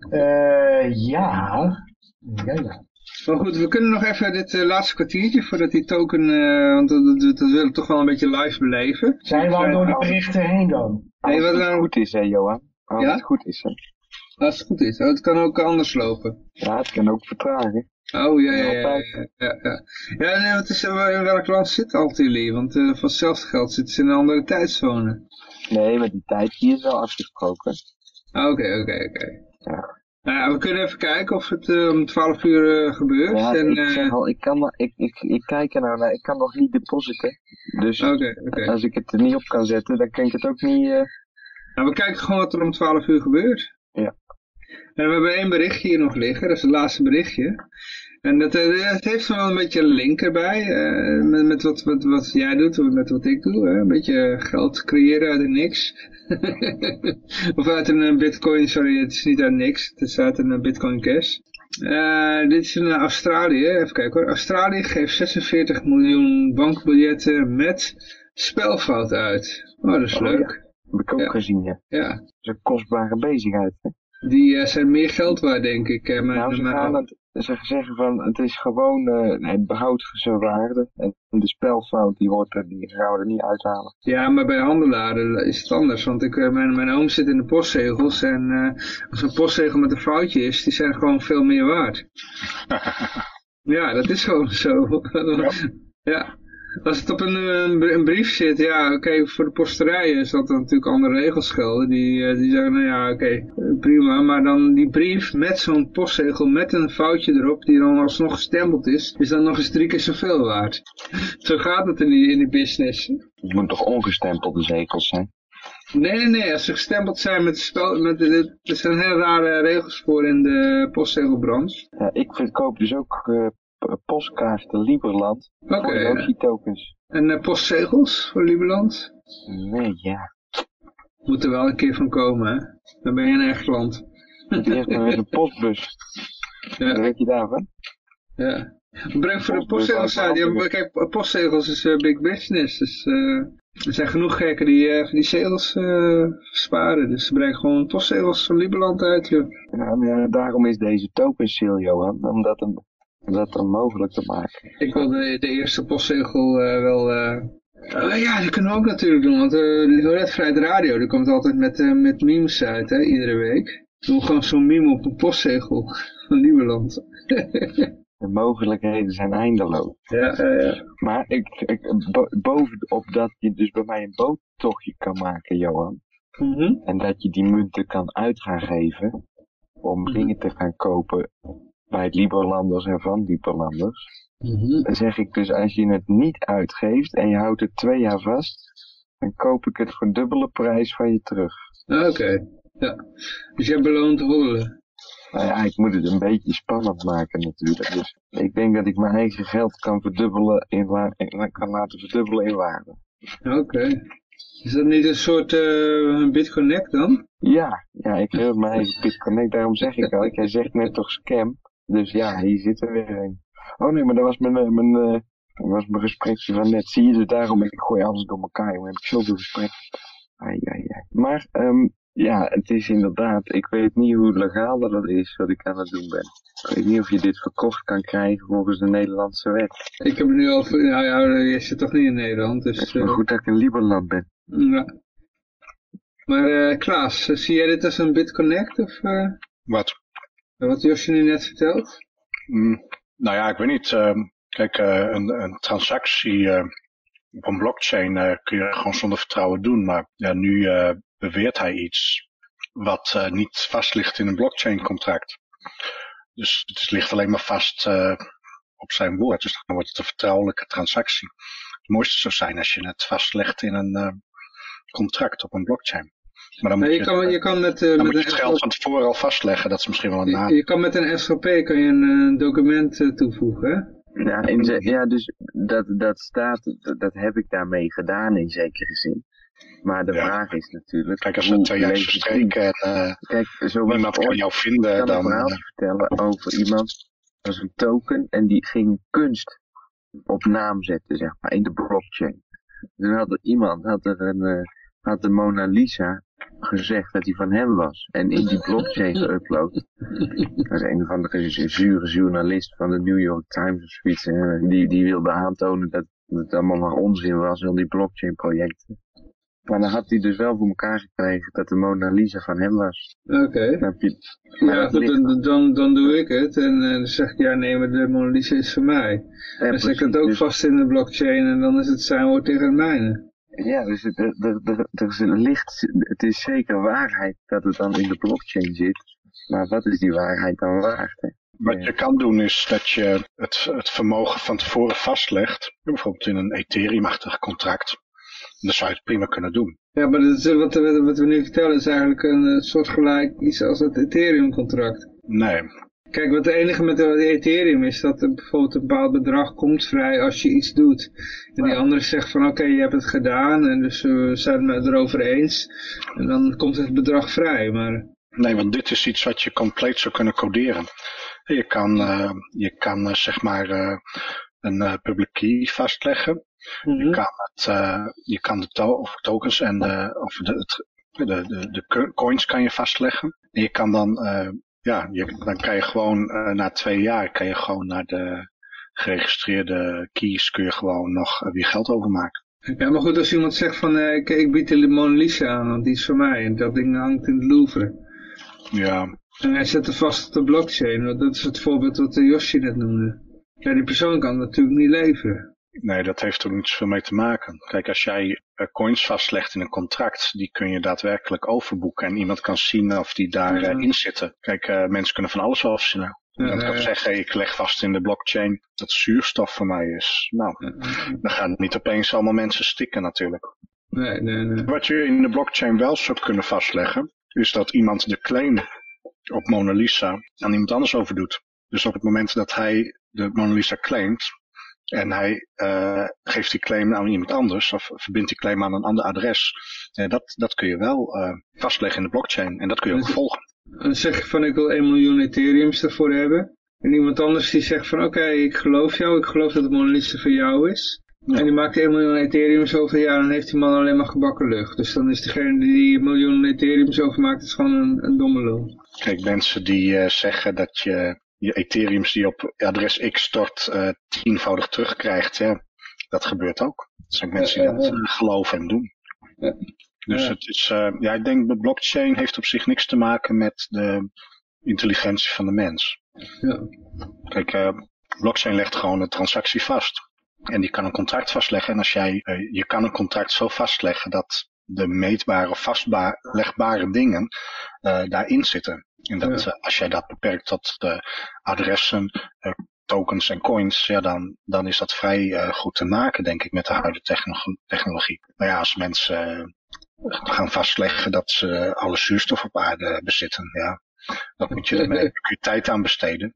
Eh, ja. Ja, ja. maar goed, we kunnen nog even dit eh, laatste kwartiertje voordat die token, eh, want dat, dat, dat willen we toch wel een beetje live beleven. Zijn we al door de berichten heen dan? Nee, Als wat het nou- goed is, hè, Johan. Als Ja? het goed is, hè. Als het goed is, oh, het kan ook anders lopen. Ja, het kan ook vertragen. Oh, ja, ja, ja. ja, ja, ja. ja nee, wat is, eh, in welk land zit Altilie? Want voor hetzelfde geld zitten ze in een andere tijdzone. Nee, maar die tijd die is wel afgesproken. Ah, Oké, oké, oké. Ja. Nou we kunnen even kijken of het eh, om 12 uur gebeurt. Ja, en, ik zeg al, ik, kan, ik, ik, ik kijk er nou naar, ik kan nog niet depositen. Dus als ik het er niet op kan zetten, dan kan ik het ook niet... Nou, we kijken gewoon wat er om 12 uur gebeurt. Ja. En we hebben één berichtje hier nog liggen, dat is het laatste berichtje. En dat, eh, heeft wel een beetje een link erbij, eh, met, met wat, wat, wat jij doet, met wat ik doe. Hè? Een beetje geld creëren uit niks. of uit een eh, bitcoin, sorry, het is niet uit niks, het is uit een bitcoin cash. Dit is in Australië, even kijken hoor. Australië geeft 46 miljoen bankbiljetten met spelfout uit. Oh, dat is Oh, leuk. heb ik ook Ja. gezien, ja. Ja, Dat is een kostbare bezigheid. Hè? Die eh, zijn meer geld waard, denk ik. eh, maar, nou, ze maar- gaan het, ze zeggen van, het is gewoon, eh, het behoudt zijn waarde. En de spelfout, die, wordt er, die gaan we er niet uithalen. Ja, maar bij handelaren is het anders. Want ik, mijn, mijn oom zit in de postzegels. En eh, als een postzegel met een foutje is, die zijn gewoon veel meer waard. ja, dat is gewoon zo. ja. Als het op een, een, een brief zit, ja, oké, voor de posterijen zal er natuurlijk andere regels gelden. Die, eh, die zeggen, nou ja, oké, eh, prima. Maar dan die brief met zo'n postzegel met een foutje erop, die dan alsnog gestempeld is, is dan nog eens drie keer zoveel waard. Zo gaat het in die, in die business. Het moet toch ongestempelde zegels zijn? Nee, nee, nee, als ze gestempeld zijn met, spel, met de, er zijn heel rare regels voor in de postzegelbranche. Ja, ik verkoop dus ook uh, postkaarten Liberland voor Yoshi tokens. En uh, postzegels voor Lieberland? Nee, ja. Moet er wel een keer van komen, hè? Dan ben je een echt land. Eerst maar eens een postbus. Ja. Weet je daarvan? Ja. Breng voor de postzegels uit. Ja, kijk, postzegels is eh, big business. Dus eh, er zijn genoeg gekken die eh, die zegels eh, sparen. Dus ze brengen gewoon postzegels van Lieberland uit, joh. Ja, maar daarom is deze token sale, Johan. Om dat, een, dat dan mogelijk te maken. Ik wil de, de eerste postzegel eh, wel... eh, oh ja, dat kunnen we ook natuurlijk doen. Want uh, de Red Radio, die komt altijd met, eh, met memes uit, hè, iedere week. Doe gewoon zo'n meme op een postzegel van Lieberland. De mogelijkheden zijn eindeloos. ja, ja, ja. Maar ik, ik, bo- bovenop dat je dus bij mij een boottochtje kan maken, Johan. Mhm. En dat je die munten kan uit gaan geven. Om Mhm. dingen te gaan kopen bij Liberlanders en van Liberlanders. Mhm. Dan zeg ik dus, als je het niet uitgeeft en je houdt het twee jaar vast. Dan koop ik het voor dubbele prijs van je terug. Oké, ja. Dus jij beloont hoddelen. Nou ja, ik moet het een beetje spannend maken natuurlijk. Dus ik denk dat ik mijn eigen geld kan verdubbelen in en kan laten verdubbelen in waarde. Oké. Is dat niet een soort eh BitConnect dan? Ja, ja, ik heb mijn eigen BitConnect, daarom zeg ik al. Jij zegt net toch scam. Dus ja, hier zit er weer een. Oh nee, maar dat was mijn, eh, mijn, eh, dat was mijn gesprekje van net. Zie je, dus daarom, ik gooi alles door elkaar, jongen. Heb ik zoveel gesprekken. Ai, ai, ai. Maar, ehm, ja, het is inderdaad, ik weet niet hoe legaal dat het is wat ik aan het doen ben. Ik weet niet of je dit verkocht kan krijgen volgens de Nederlandse wet. Ik heb het nu al... Nou ja, je zit toch niet in Nederland, Het is dus... maar eh, goed dat ik in Liberland ben. ja. Maar eh Klaas, zie jij dit als een BitConnect of eh, Wat? Wat Josje nu net vertelt? Mm, nou ja, ik weet niet. ehm, kijk, eh, een, een transactie eh, op een blockchain eh, kun je gewoon zonder vertrouwen doen. Maar ja, nu eh, beweert hij iets wat niet vast ligt in een blockchain contract. Dus het ligt alleen maar vast op zijn woord. Dus dan wordt het een vertrouwelijke transactie. Het mooiste zou zijn als je het vastlegt in een contract op een blockchain. Maar dan moet je, je, kan, je kan met, eh, dan met moet je het geld van tevoren al vastleggen. Dat is misschien wel een Je, nadeel. je kan met een SGP kan je een eh, document eh, toevoegen, hè? Ja, in ze- ja dus dat, dat staat, dat, dat heb ik daarmee gedaan in zekere zin. Maar de Ja. vraag is natuurlijk. Kijk, als hoe twee jaar legitiem- verstreken en eh, Kijk, zo niemand kan jou Ik vinden, kan een dan... verhaal vertellen over iemand. Dat was een token en die ging kunst op naam zetten, zeg maar, in de blockchain. Toen had er iemand, had er een, eh, had de Mona Lisa gezegd dat die van hem was. En in die blockchain geüpload. Dat is een van de zure journalist van de New York Times of zoiets. hè. Die, die wilde aantonen dat het allemaal maar onzin was, al die blockchain projecten. Maar dan had hij dus wel voor elkaar gekregen dat de Mona Lisa van hem was. Oké. Ja, goed, dan, dan, dan doe ik het. En eh, dan zeg ik, ja nee, maar de Mona Lisa is van mij. Ja, dan zet ik het ook Dus- vast in de blockchain en dan is het zijn woord tegen het mijne. Ja, dus het, er, er, er, er is een licht, het is zeker waarheid dat het dan in de blockchain zit. Maar wat is die waarheid dan waard? Hè? Wat Ja. je kan doen is dat je het, het vermogen van tevoren vastlegt. Bijvoorbeeld in een Ethereum-achtig contract. En dan zou je het prima kunnen doen. Ja, maar dat is, wat, we- wat we nu vertellen is eigenlijk een eh, soort gelijk iets als het Ethereum-contract. Nee, Kijk, wat het enige met de Ethereum is dat er bijvoorbeeld een bepaald bedrag komt vrij als je iets doet. En die andere zegt van oké, je hebt het gedaan en dus eh, we zijn het erover eens. En dan komt het bedrag vrij, maar... nee, want dit is iets wat je compleet zou kunnen coderen. Je kan, eh, je kan eh, zeg maar een public key vastleggen. Je kan, het, je kan de to of tokens en de, of de, het, de, de, de co- coins kan je vastleggen. En je kan dan, ja, je, dan kan je gewoon eh, na twee jaar kan je gewoon naar de geregistreerde keys kun je gewoon nog eh, weer geld overmaken. Ja, maar goed, als iemand zegt van eh, ik, ik bied de Mona Lisa aan, want die is van mij. En dat ding hangt in het Louvre. Ja, En hij zet het vast op de blockchain, want dat is het voorbeeld wat de Yoshi net noemde. Ja, die persoon kan natuurlijk niet leveren. Nee, dat heeft er niet zoveel mee te maken. Kijk, als jij eh, coins vastlegt in een contract, die kun je daadwerkelijk overboeken. En iemand kan zien of die daarin Mhm. in zitten. Kijk, eh, mensen kunnen van alles afzien. Ja, kan ja. zeggen, ik leg vast in de blockchain dat zuurstof voor mij is. Nou, dan gaan niet opeens allemaal mensen stikken natuurlijk. Nee, nee, nee. Wat je in de blockchain wel zou kunnen vastleggen, is dat iemand de claim op Mona Lisa aan iemand anders overdoet. Dus op het moment dat hij de Mona Lisa claimt en hij eh, geeft die claim aan iemand anders of verbindt die claim aan een ander adres, eh, dat, dat kun je wel eh, vastleggen in de blockchain en dat kun je ook volgen. Dan zeg je van ik wil 1 miljoen Ethereums ervoor hebben. En iemand anders die zegt van oké, ik geloof jou, ik geloof dat de Mona Lisa voor jou is. Ja. En die maakt 1 miljoen Ethereums over, ja dan heeft die man alleen maar gebakken lucht. Dus dan is degene die een miljoen Ethereums overmaakt, is gewoon een, een domme lul. Kijk, mensen die zeggen dat je je Ethereums die op adres X stort eh, tienvoudig terugkrijgt, ja, dat gebeurt ook. Er zijn mensen die dat eh, geloven en doen. Ja. Dus het is, eh, ja, ik denk dat blockchain heeft op zich niks te maken met de intelligentie van de mens. Ja. Kijk, blockchain legt gewoon een transactie vast. En die kan een contract vastleggen. En als jij, je kan een contract zo vastleggen dat de meetbare vastlegbare dingen eh, daarin zitten. En dat Ja. eh, als jij dat beperkt tot de adressen, eh, tokens en coins, ja, dan, dan is dat vrij goed te maken, denk ik, met de huidige techno- technologie. Maar ja, als mensen gaan vastleggen dat ze alle zuurstof op aarde bezitten, ja, dan moet je er met je tijd aan besteden.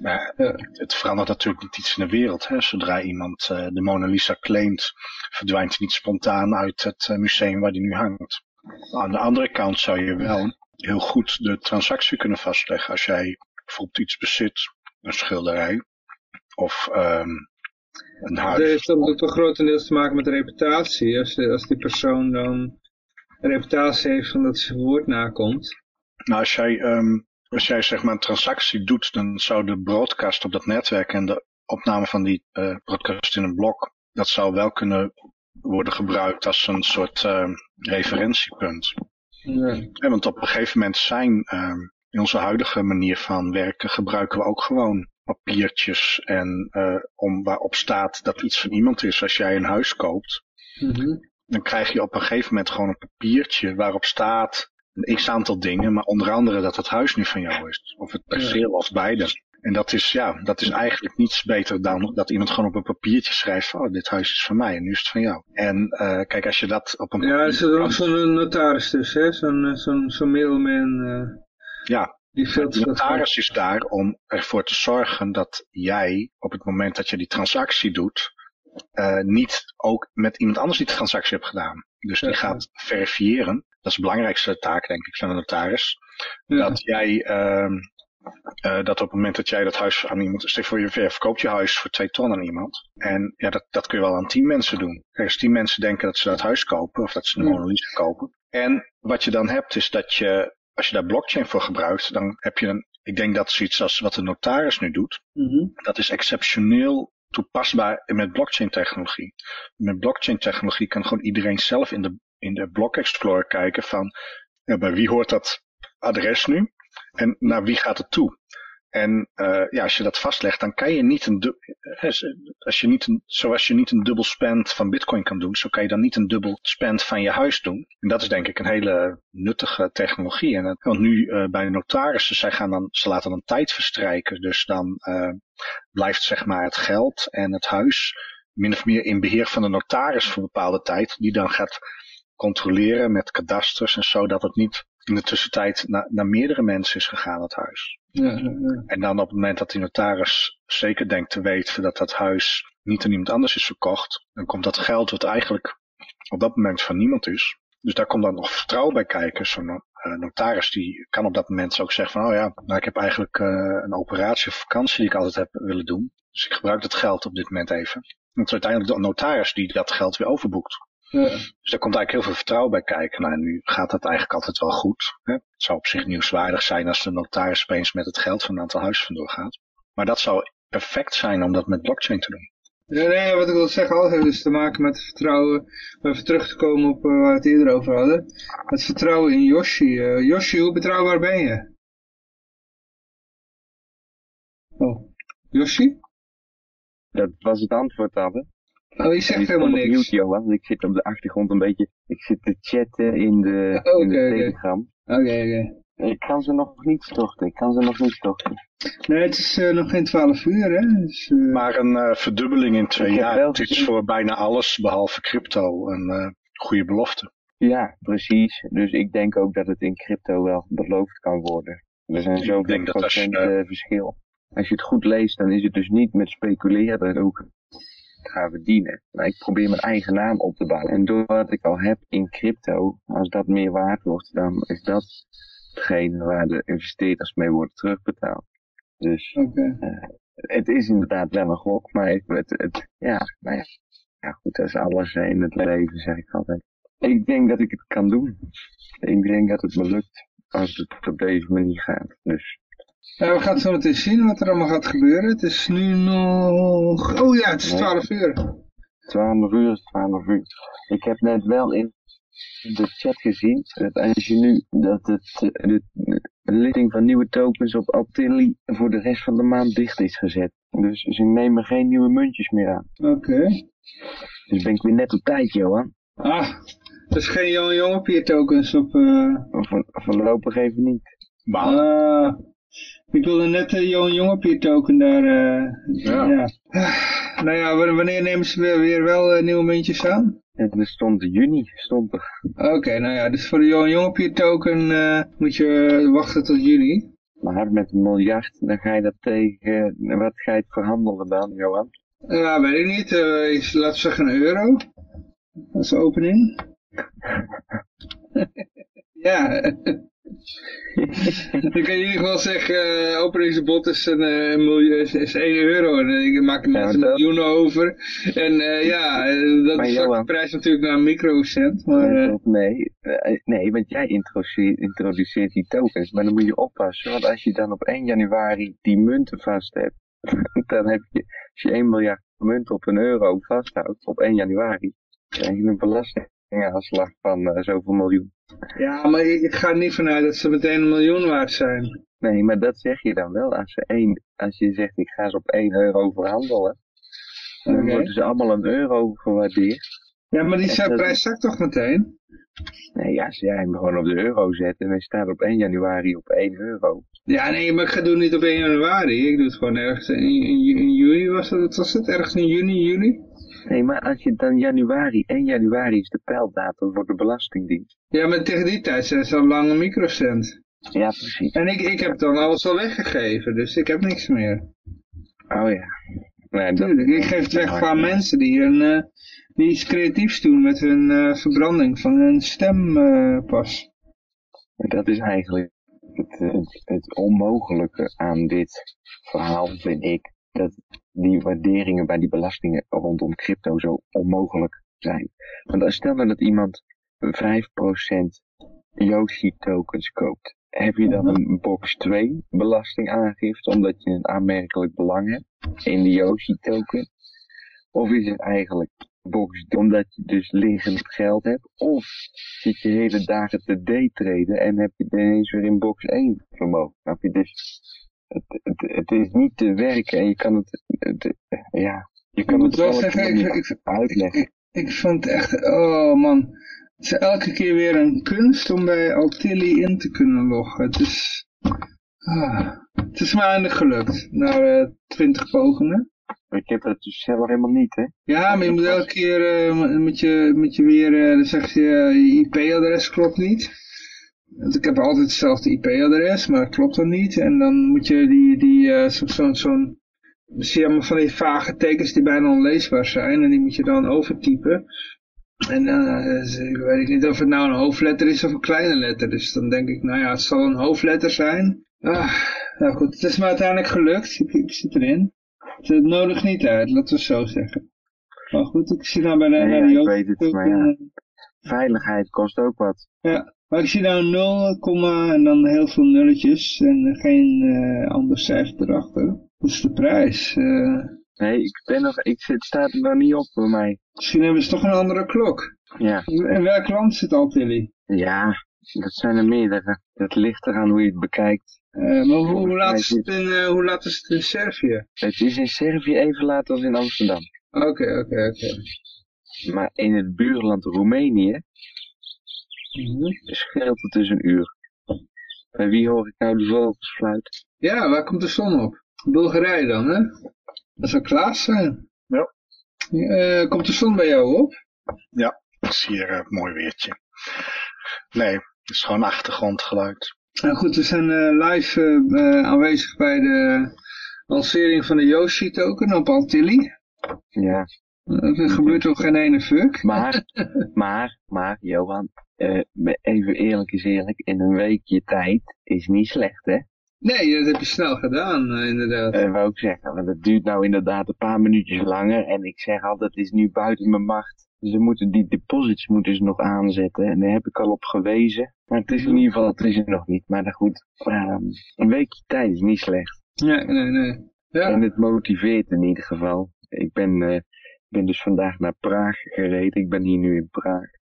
Maar Ja. het verandert natuurlijk niet iets in de wereld. Hè. Zodra iemand eh, de Mona Lisa claimt, verdwijnt hij niet spontaan uit het eh, museum waar die nu hangt. Aan de andere kant zou je wel heel goed de transactie kunnen vastleggen. Als jij bijvoorbeeld iets bezit, een schilderij of ehm, een Dat huis. heeft dan ook wel grotendeels te maken met reputatie. Als, de, als die persoon dan een reputatie heeft van dat ze woord nakomt. Nou, als jij, ehm, als jij zeg maar een transactie doet, dan zou de broadcast op dat netwerk en de opname van die eh, broadcast in een blok, dat zou wel kunnen worden gebruikt als een soort ehm, referentiepunt. Ja. Ja, want op een gegeven moment zijn, ehm, in onze huidige manier van werken, gebruiken we ook gewoon papiertjes en eh, om waarop staat dat iets van iemand is. Als jij een huis koopt, Mhm. dan krijg je op een gegeven moment gewoon een papiertje waarop staat een x aantal dingen, maar onder andere dat het huis nu van jou is. Of het perceel of beide. En dat is, ja, dat is eigenlijk niets beter dan dat iemand gewoon op een papiertje schrijft van, oh, dit huis is van mij en nu is het van jou. En eh, kijk, als je dat op een Ja, er zit nog kan- zo'n notaris tussen, hè? Zo'n eh, zo'n zo'n middleman. eh, ja, die veel De notaris is daar om ervoor te zorgen dat jij op het moment dat je die transactie doet, eh, niet ook met iemand anders die transactie hebt gedaan. Dus die gaat verifiëren. Dat is de belangrijkste taak, denk ik, van de notaris. Ja. Dat jij, ehm, eh, dat op het moment dat jij dat huis aan iemand, stel voor je verkoopt je huis voor twee ton aan iemand. En ja, dat, dat kun je wel aan tien mensen doen. Kijk, als tien mensen denken dat ze dat huis kopen, of dat ze Ja. Mona Lisa kopen. En wat je dan hebt, is dat je, als je daar blockchain voor gebruikt, dan heb je een, ik denk dat zoiets als wat de notaris nu doet, Mhm. dat is exceptioneel toepasbaar met blockchain technologie. Met blockchain technologie kan gewoon iedereen zelf in de, in de Block Explorer kijken van, ja, bij wie hoort dat adres nu? En naar wie gaat het toe? En uh, ja, als je dat vastlegt, dan kan je niet een, eh, als je niet een, zoals je niet een dubbel spend van bitcoin kan doen, zo kan je dan niet een dubbel spend van je huis doen. En dat is denk ik een hele nuttige technologie. En het, want nu bij notarissen, zij gaan dan, ze laten dan tijd verstrijken. Dus dan blijft zeg maar het geld en het huis min of meer in beheer van de notaris voor een bepaalde tijd, die dan gaat controleren met kadasters en zo, dat het niet in de tussentijd naar, naar meerdere mensen is gegaan, het huis. Ja, ja, ja. En dan op het moment dat die notaris zeker denkt te weten dat dat huis niet aan iemand anders is verkocht, dan komt dat geld wat eigenlijk op dat moment van niemand is. Dus daar komt dan nog vertrouwen bij kijken. Zo'n uh, notaris die kan op dat moment ook zeggen van, oh ja, nou ik heb eigenlijk uh, een operatie of vakantie die ik altijd heb willen doen. Dus ik gebruik dat geld op dit moment even. Is uiteindelijk de notaris die dat geld weer overboekt. Ja. Dus daar komt eigenlijk heel veel vertrouwen bij kijken. Nou, nu gaat dat eigenlijk altijd wel goed. Hè? Het zou op zich nieuwswaardig zijn als de notaris opeens met het geld van een aantal huizen vandoor gaat. Maar dat zou perfect zijn om dat met blockchain te doen. Ja, nee, wat ik wil zeggen, alles heeft dus te maken met vertrouwen. Om even terug te komen op uh, waar we het eerder over hadden. Het vertrouwen in Yoshi. Uh, Yoshi, hoe betrouwbaar ben je? Oh, Yoshi? Dat was het antwoord, Abbe. Oh, je zegt helemaal niks. mute, Johan, want ik zit op de achtergrond een beetje, ik zit te chatten in de, Oh, in de oké, oké. telegram. Oké, oké. Ik kan ze nog niet storten, ik kan ze nog niet storten. Nee, het is eh, nog geen 12 uur, hè? Dus, eh, Maar een eh, verdubbeling in twee jaar, het is voor bijna alles behalve crypto een eh, goede belofte. Ja, precies. Dus ik denk ook dat het in crypto wel beloofd kan worden. Er zijn Ik zoveel denk dat als je, procent verschil. Als je het goed leest, dan is het dus niet met speculeren het ga verdienen. Maar ik probeer mijn eigen naam op te bouwen. En door wat ik al heb in crypto, als dat meer waard wordt, dan is dat hetgene waar de investeerders mee worden terugbetaald. Dus Oké. het is inderdaad wel een gok, maar het, het, het- ja, nou ja, ja, goed, dat is alles in het leven, zeg ik altijd. Ik denk dat ik het kan doen. Ik denk dat het me lukt als het op deze manier gaat. Dus Nou, we gaan zo meteen zien wat er allemaal gaat gebeuren. Het is nu nog... Oh ja, het is 12 uur. 12 uur is 12 uur. Ik heb net wel in de chat gezien dat als je nu dat het, eh, de, de listing van nieuwe tokens op Altilli voor de rest van de maand dicht is gezet. Dus ze nemen geen nieuwe muntjes meer aan. Oké. Dus ben ik weer net op tijd, Johan. Ah, er is geen jonge jongen tokens op... eh Voor, voorlopig even niet. Maar Ah, ik wilde net de jonge jongen token daar... eh Ja. ja. Nou ja, wanneer nemen ze weer, weer wel eh, nieuwe muntjes aan? En er stond juni, stond er. Oké, nou ja, dus voor de jonge jongen token eh, moet je eh, wachten tot juli. Maar met een miljard, dan ga je dat tegen, wat ga je het verhandelen dan, Johan? Ja, weet ik niet. eh, is, laten we zeggen een euro. Als opening. ja. ik kan in ieder geval zeggen, eh openingsbod is, een, eh, miljoen, is, is 1 euro. En eh, ik maak er mensen dat- miljoenen over. En ja, dat Maar is Johan- de prijs natuurlijk naar een microcent. Maar Nee, nee, nee, want jij introduceert, introduceert die tokens, maar dan moet je oppassen, want als je dan op 1 januari die munten vast hebt, dan heb je, als je 1 miljard munten op een euro vasthoudt op 1 januari, krijg je een belastingaanslag van eh, zoveel miljoen. ja, maar ik, ik ga er niet vanuit dat ze meteen een miljoen waard zijn. Nee, maar dat zeg je dan wel als, ze één, als je zegt ik ga ze op 1 euro verhandelen. Dan worden ze allemaal een euro gewaardeerd. Ja, maar die dat- prijs zakt toch meteen? Nee, ja, als jij hem gewoon op de euro zet en hij staat op 1 januari op 1 euro. Ja, nee, maar ik ga doen niet op 1 januari. Ik doe het gewoon ergens in, in, in juli was wat was het? Ergens in juni, juli? Nee, maar als je dan januari, 1 januari is de pijldatum voor de belastingdienst. Ja, maar tegen die tijd zijn ze al lang een microcent. Ja, precies. En ik, ik heb dan alles al weggegeven, dus ik heb niks meer. Oh ja. Nee, dat, Tuurlijk, ik geef het weg aan mensen die, een, eh, die iets creatiefs doen met hun eh, verbranding van hun stempas. dat is eigenlijk het, het, het onmogelijke aan dit verhaal, vind ik. Dat die waarderingen bij die belastingen rondom crypto zo onmogelijk zijn. Want als stel nou dat iemand 5% Yoshi tokens koopt. Heb je dan een box 2 belastingaangifte omdat je een aanmerkelijk belang hebt in de Yoshi token? Of is het eigenlijk box 3 omdat je dus liggend geld hebt? Of zit je hele dagen te daytraden en heb je ineens weer in box 1 vermogen? Snap je? Dus het, het, het is niet te werken en je kan het, het- ja, je kan het wel zelf zeggen, niet ik, ik, uitleggen. ik vond het echt, oh man. Het is elke keer weer een kunst om bij Altilli in te kunnen loggen. Het is, ah, het is me eindelijk gelukt. Na eh, twintig pogingen. Ik heb het dus zelf helemaal niet, hè? Ja, maar je moet elke keer eh, met, je, met je weer, eh, dan zeg je, eh, je IP-adres klopt niet. Want ik heb altijd hetzelfde IP-adres, maar dat klopt dan niet. En dan moet je die, die eh, zo- zo'n, zo'n, zie je allemaal van die vage tekens die bijna onleesbaar zijn. En die moet je dan overtypen. En dan eh, ik weet ik niet of het nou een hoofdletter is of een kleine letter. Dus dan denk ik, nou ja, het zal een hoofdletter zijn. Ah, nou goed, het is me uiteindelijk gelukt. Ik, ik zit erin. Het nodigt niet uit, laten we zo zeggen. Maar goed, ik zie nou bij de, ja, ik weet het, maar ja. Veiligheid kost ook wat. ja, maar ik zie nou 0, komma en dan heel veel nulletjes en geen eh ander cijfer erachter. Dat is de prijs. Eh, Nee, ik ben nog, ik zit, staat er nog niet op voor mij. misschien hebben ze toch een andere klok. Ja. In welk land zit Altilli? Ja, dat zijn er meerdere. Dat ligt eraan hoe je het bekijkt. Eh, maar hoe, hoe, laat is het in, hoe laat is het in Servië? Het is in Servië even laat als in Amsterdam. Oké, oké, oké. Maar in het buurland Roemenië. Scheelt het dus een uur. Bij wie hoor ik nou de vogels fluiten? Ja, waar komt de zon op? Bulgarije dan, hè? Dat zou Klaas zijn. Ja. Eh, komt de zon bij jou op? Het is hier een mooi weertje. Nee, het is gewoon achtergrondgeluid. Nou goed, we zijn eh, live eh, eh, aanwezig bij de lancering van de Yoshi token op Antilli. Ja, Eh, Er gebeurt toch geen ene fuck? maar, maar, maar, Johan, eh, even eerlijk is eerlijk, in een weekje tijd is niet slecht, hè? Nee, dat heb je snel gedaan, eh, inderdaad. Eh, wou ik zeggen, want het duurt nou inderdaad een paar minuutjes langer en ik zeg altijd, het is nu buiten mijn macht. Ze moeten die deposits moeten ze nog aanzetten en daar heb ik al op gewezen. Maar het is in ieder geval, het is er nog niet. Maar dan goed, ehm, een weekje tijd is niet slecht. Nee, nee, nee. Ja, En het motiveert in ieder geval. Ik ben, ben dus vandaag naar Praag gereden. Ik ben hier nu in Praag.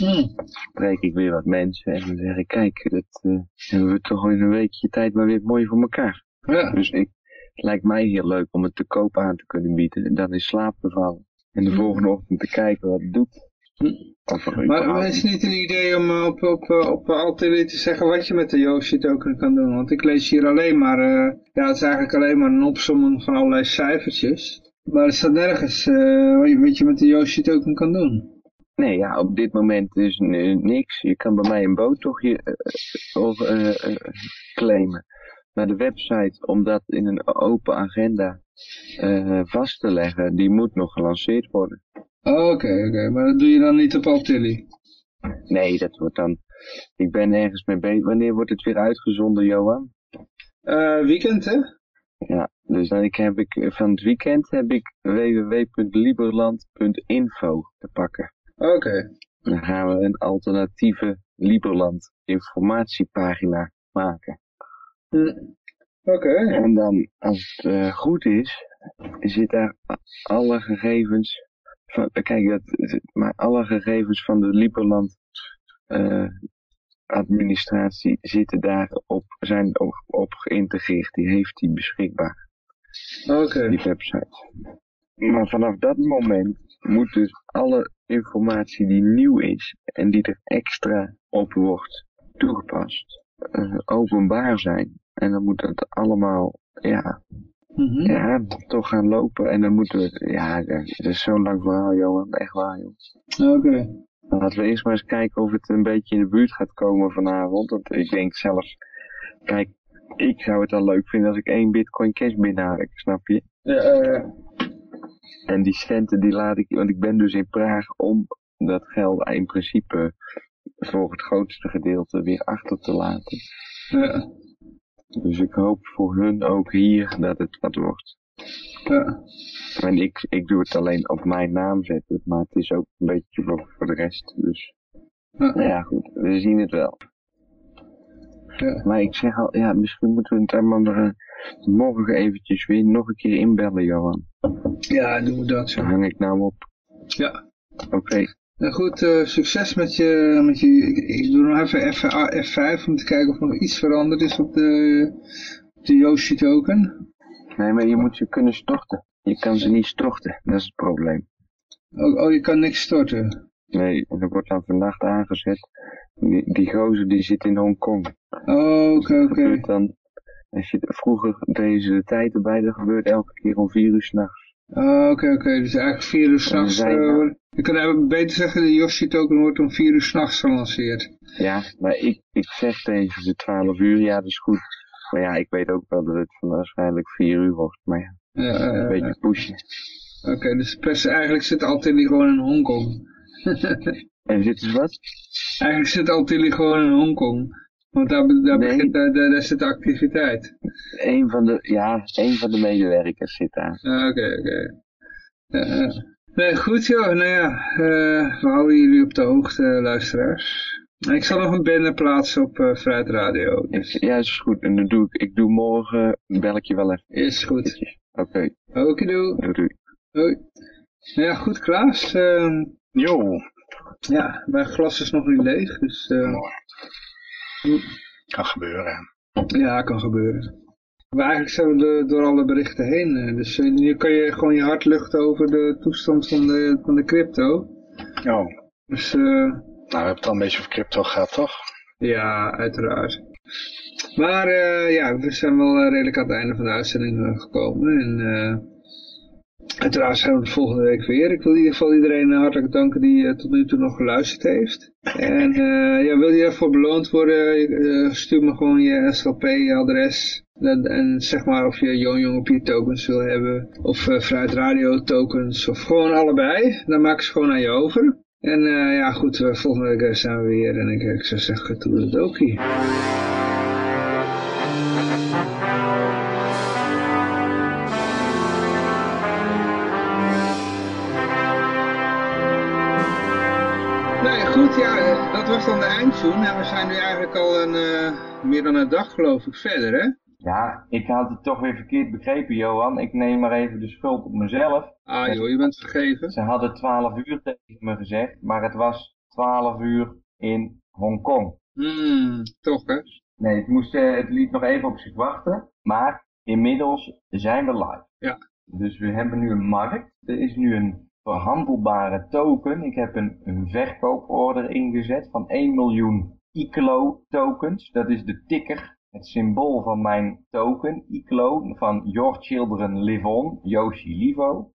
Hm. Spreek ik weer wat mensen en dan zeg ik, kijk, dat eh, hebben we toch in een weekje tijd maar weer mooi voor elkaar. ja. Dus ik, het lijkt mij heel leuk om het te koop aan te kunnen bieden en dan in slaap te vallen. En de Hm. volgende ochtend te kijken wat het doet. Hm. Er Maar, maar is het niet een idee om eh, op, op, eh, op te zeggen wat je met de Yoshi token kan doen? Want ik lees hier alleen maar, ja het is eigenlijk alleen maar een opsomming van allerlei cijfertjes. Maar er staat nergens wat, je, wat je met de Yoshi token kan doen. Nee, ja, op dit moment is niks. Je kan bij mij een boottochtje eh, of, eh, eh, claimen. Maar de website, om dat in een open agenda vast te leggen, die moet nog gelanceerd worden. Oh, Oké, oké, maar dat doe je dan niet op Altilli? Nee, dat wordt dan... Ik ben ergens mee bezig. Wanneer wordt het weer uitgezonden, Johan? Weekend hè? Ja, dus dan ik heb ik, van het weekend heb ik www.liberland.info te pakken. Oké. Dan gaan we een alternatieve Liberland informatiepagina maken. Hm. Oké. En dan, als het eh, goed is, zit daar alle gegevens van, kijk, dat, maar alle gegevens van de Liberland eh, administratie zitten daarop, zijn op, op geïntegreerd. Die heeft die beschikbaar, Oké. die website. Maar vanaf dat moment moet dus alle informatie die nieuw is en die er extra op wordt toegepast, eh, openbaar zijn. En dan moet het allemaal, ja, Mhm. ja, toch gaan lopen. En dan moeten we, ja, het is zo'n lang verhaal, Johan. Echt waar, joh. Oké. Laten we eerst maar eens kijken of het een beetje in de buurt gaat komen vanavond. Want ik denk zelfs, kijk, ik zou het al leuk vinden als ik één bitcoin cash binnenhaal, snap je? Ja, eh, En die centen die laat ik, want ik ben dus in Praag om dat geld in principe voor het grootste gedeelte weer achter te laten. ja, Dus ik hoop voor hun ook hier dat het wat wordt. ja. En ik, ik doe het alleen op mijn naam zetten, maar het is ook een beetje voor, voor de rest. Dus, Ja. nou ja, goed, we zien het wel. Ja. Maar ik zeg al, ja, misschien moeten we het nog, eh, morgen eventjes weer nog een keer inbellen, Johan. Ja, doen we dat zo. Dan hang ik nou op. Ja. Oké, Nou goed, eh, succes met je, met je ik, doe nog even F, F5 om te kijken of er nog iets veranderd is op de, de Yoshi token. nee, maar je moet ze kunnen storten. Je kan ze niet storten, dat is het probleem. Oh, oh je kan niks storten. Nee, en dat wordt dan vannacht aangezet. Die, die gozer die zit in Hongkong. Oh, oké, Dat oké. gebeurt dan, als je, vroeger deze de tijd erbij, dat gebeurt elke keer om vier uur s'nachts. Oh, oké, oké. Dus eigenlijk vier uur s'nachts. Uh, er- wordt- je kan eigenlijk beter zeggen, de Yoshi token wordt om vier uur s'nachts gelanceerd. Ja, maar ik, ik zeg tegen ze 12 uur, ja, dat is goed. Maar ja, ik weet ook wel dat het waarschijnlijk 4 uur wordt. Maar ja, Ja, eh, een eh, beetje pushen. Oké, dus pers, eigenlijk zit Altilli gewoon in Hongkong. En zit dus wat? eigenlijk zit Altilli gewoon in Hongkong. Want daar, daar, Nee. begint, daar, daar, zit de activiteit. Een van de, ja, een van de medewerkers zit daar. Ah, Oké, oké. Ja, ja. Nee, goed joh. Nou ja, eh, we houden jullie op de hoogte, luisteraars. Ik zal nog een banner plaatsen op eh Vrijheid Radio. Ik, Dus ja, is goed. En dan doe ik, ik doe morgen, bel ik je wel even. is goed. Oké, Okidoe. doei doei. Hoi. Nou ja, goed Klaas. Jo, ja, mijn glas is nog niet leeg. Dus eh, kan gebeuren. ja, kan gebeuren. Maar eigenlijk zijn we door alle berichten heen. eh, Dus eh, nu kan je gewoon je hart luchten over de toestand van de, van de crypto. Oh. Dus Nou, we hebben het al een beetje over crypto gehad, toch? ja, uiteraard. Maar ja, we zijn wel redelijk aan het einde van de uitzending gekomen. En uiteraard zijn we de volgende week weer. Ik wil in ieder geval iedereen eh, hartelijk danken die eh, tot nu toe nog geluisterd heeft. En eh, ja, wil je ervoor beloond worden, stuur me gewoon je SLP-adres. En, zeg maar of je Joon Jong op je tokens wil hebben. Of Fruit Radio tokens. Of gewoon allebei. Dan maak ik ze gewoon aan je over. En ja goed, volgende week zijn we weer. En ik, ik zou zeggen, toedeledokie. Nee, was dan de eindtune. En we zijn nu eigenlijk al een, eh, meer dan een dag geloof ik verder, hè? Ja, ik had het toch weer verkeerd begrepen, Johan. Ik neem maar even de schuld op mezelf. Ah joh, je bent vergeven. Ze hadden 12 uur tegen me gezegd, maar het was 12 uur in Hongkong. Hmm, toch hè? Nee, het, moest, eh, het liet nog even op zich wachten, maar inmiddels zijn we live. Ja. Dus we hebben nu een markt. Er is nu een verhandelbare token. Ik heb een, een verkooporder ingezet van 1 miljoen ICLO tokens. Dat is de ticker, het symbool van mijn token, ICLO, van Your Children Live On, Yoshi Livo.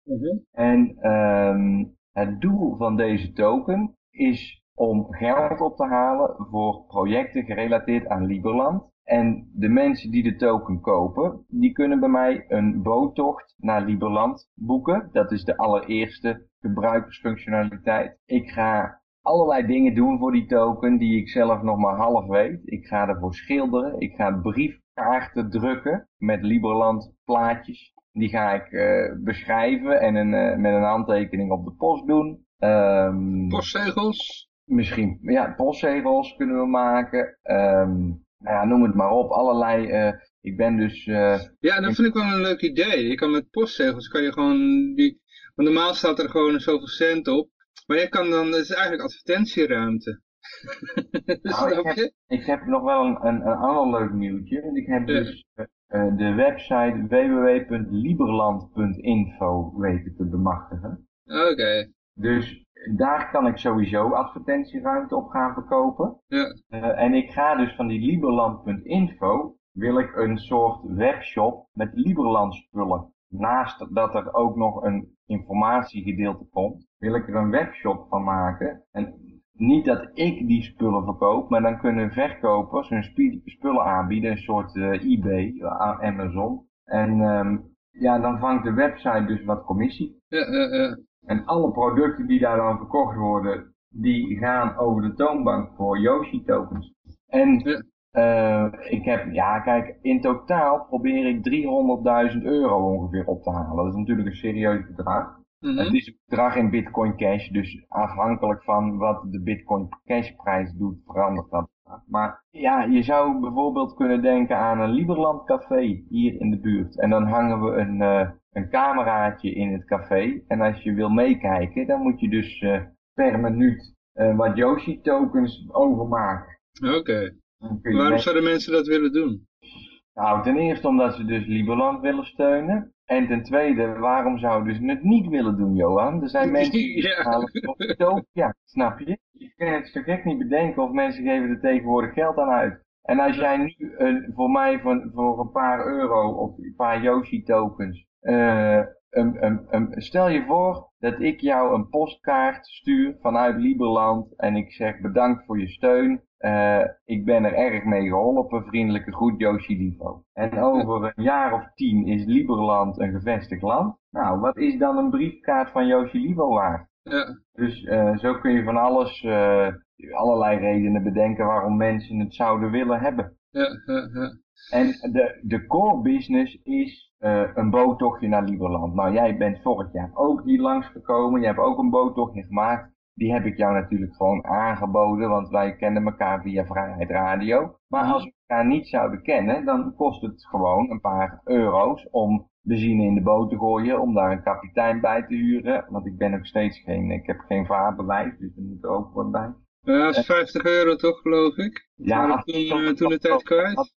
En ehm, het doel van deze token is om geld op te halen voor projecten gerelateerd aan Liberland. En de mensen die de token kopen, die kunnen bij mij een boottocht naar Liberland boeken. Dat is de allereerste gebruikersfunctionaliteit. Ik ga allerlei dingen doen voor die token die ik zelf nog maar half weet. Ik ga ervoor schilderen. Ik ga briefkaarten drukken met Liberland plaatjes. Die ga ik eh, beschrijven en een, eh, met een handtekening op de post doen. Ehm, Postzegels. Misschien, ja, postzegels kunnen we maken. Ehm, nou ja, noem het maar op. Allerlei, eh, ik ben dus, eh, Ja, dat vind ik wel een leuk idee. Je kan met postzegels, kan je gewoon die... Want normaal staat er gewoon zoveel cent op. Maar je kan dan, het is eigenlijk advertentieruimte. Nou, ik, heb, ik heb nog wel een, een, een ander leuk nieuwtje. Ik heb Ja. dus eh, de website www.liberland.info weten te bemachtigen. Oké, Dus daar kan ik sowieso advertentieruimte op gaan verkopen. ja. Eh, en ik ga dus van die liberland.info wil ik een soort webshop met Liberland spullen. Naast dat er ook nog een informatiegedeelte komt, wil ik er een webshop van maken. En niet dat ik die spullen verkoop, maar dan kunnen verkopers hun spullen aanbieden, een soort eh, eBay, eh, Amazon. En ehm, ja, dan vangt de website dus wat commissie. Ja, ja, ja. En alle producten die daar dan verkocht worden, die gaan over de toonbank voor Yoshi tokens. En eh, ik heb, ja kijk, in totaal probeer ik 300.000 euro ongeveer op te halen. Dat is natuurlijk een serieus bedrag. Mhm. Het is een bedrag in bitcoin cash, dus afhankelijk van wat de bitcoin cash prijs doet, verandert dat. Maar ja, je zou bijvoorbeeld kunnen denken aan een Liberland café hier in de buurt. En dan hangen we een, eh, een cameraatje in het café. En als je wil meekijken, dan moet je dus eh, per minuut eh, wat Yoshi tokens overmaken. Oké. Waarom zouden mensen dat willen doen? nou, ten eerste omdat ze dus Liberland willen steunen. En ten tweede, waarom zouden ze het niet willen doen, Johan? Er zijn mensen die Ja. halen op de doop. Ja, snap je? Je kan het zo gek niet bedenken of mensen geven er tegenwoordig geld aan uit. En als jij nu een, voor mij voor, voor een paar euro of een paar Yoshi tokens, een, een, een, stel je voor dat ik jou een postkaart stuur vanuit Liberland en ik zeg bedankt voor je steun. Eh, ik ben er erg mee geholpen, vriendelijke groet Yoshi Livo. En over een jaar of tien is Liberland een gevestigd land. Nou, wat is dan een briefkaart van Yoshi Livo waard? Ja, Dus eh, zo kun je van alles, eh, allerlei redenen bedenken waarom mensen het zouden willen hebben. ja, ja, ja. En de, de core business is eh, een boottochtje naar Liberland. Nou, jij bent vorig jaar ook hier langsgekomen. Je hebt ook een boottochtje gemaakt. Die heb ik jou natuurlijk gewoon aangeboden, want wij kennen elkaar via Vrijheid Radio. Maar als we elkaar niet zouden kennen, dan kost het gewoon een paar euro's om benzine in de boot te gooien, om daar een kapitein bij te huren. Want ik ben nog steeds geen, ik heb geen vaarbewijs, dus er moet er ook wat bij. Ja, dat is 50 euro toch, geloof ik? Ja, toen, eh, toen de tijd kwijt?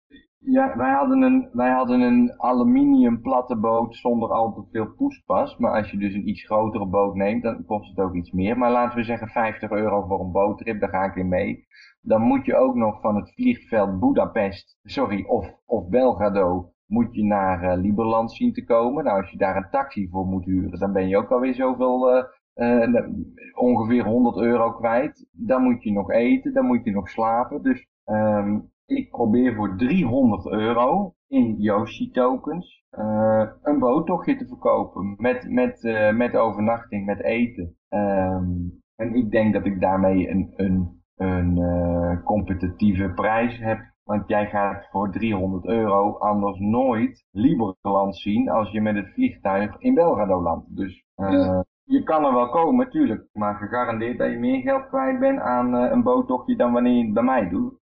Ja, wij hadden een, wij hadden een aluminium platte boot zonder al te veel poestpas. Maar als je dus een iets grotere boot neemt, dan kost het ook iets meer. Maar laten we zeggen 50 euro voor een boottrip, daar ga ik in mee. Dan moet je ook nog van het vliegveld Budapest, sorry, of, of Belgrado, moet je naar uh, Liberland zien te komen. Nou, als je daar een taxi voor moet huren, dan ben je ook alweer zoveel, uh, uh, ongeveer 100 euro kwijt. Dan moet je nog eten, dan moet je nog slapen. Dus um, ik probeer voor 300 euro in Yoshi tokens uh, een boottochtje te verkopen. Met, met, uh, met overnachting, met eten. Um, en ik denk dat ik daarmee een, een, een uh, competitieve prijs heb. Want jij gaat voor 300 euro anders nooit Liberland zien als je met het vliegtuig in Belgrado landt. Dus ja. je kan er wel komen, tuurlijk. Maar gegarandeerd dat je meer geld kwijt bent aan een boottochtje dan wanneer je het bij mij doet.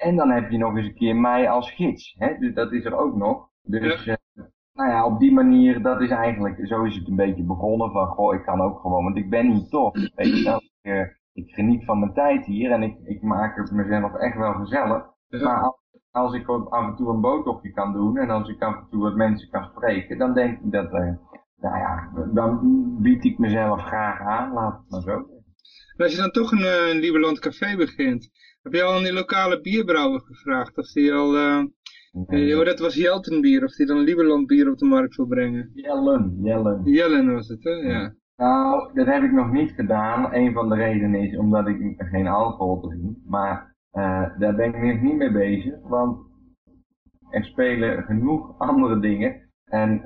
En dan heb je nog eens een keer mij als gids. Hè? Dus dat is er ook nog. Dus ja. Uh, nou ja, op die manier, dat is eigenlijk, zo is het een beetje begonnen van, goh, ik kan ook gewoon, want ik ben hier toch. Weet je wel, ik, uh, ik geniet van mijn tijd hier en ik, ik maak het mezelf echt wel gezellig. Ja. Maar als, als, ik af en toe een boottochtje kan doen en als ik af en toe wat mensen kan spreken, dan denk ik dat, uh, nou ja, dan bied ik mezelf graag aan, laat het maar zo als je dan toch een, een Lieberland Café begint, heb je al aan die lokale bierbrouwer gevraagd of die al, uh, nee. uh, dat was Jelten bier, of die dan Lieberland bier op de markt wil brengen? Jellen, Jellen. Jellen was het, hè? Ja. Nou, dat heb ik nog niet gedaan. Een van de redenen is omdat ik geen alcohol drink. Maar uh, daar ben ik nog niet mee bezig, want er spelen genoeg andere dingen. En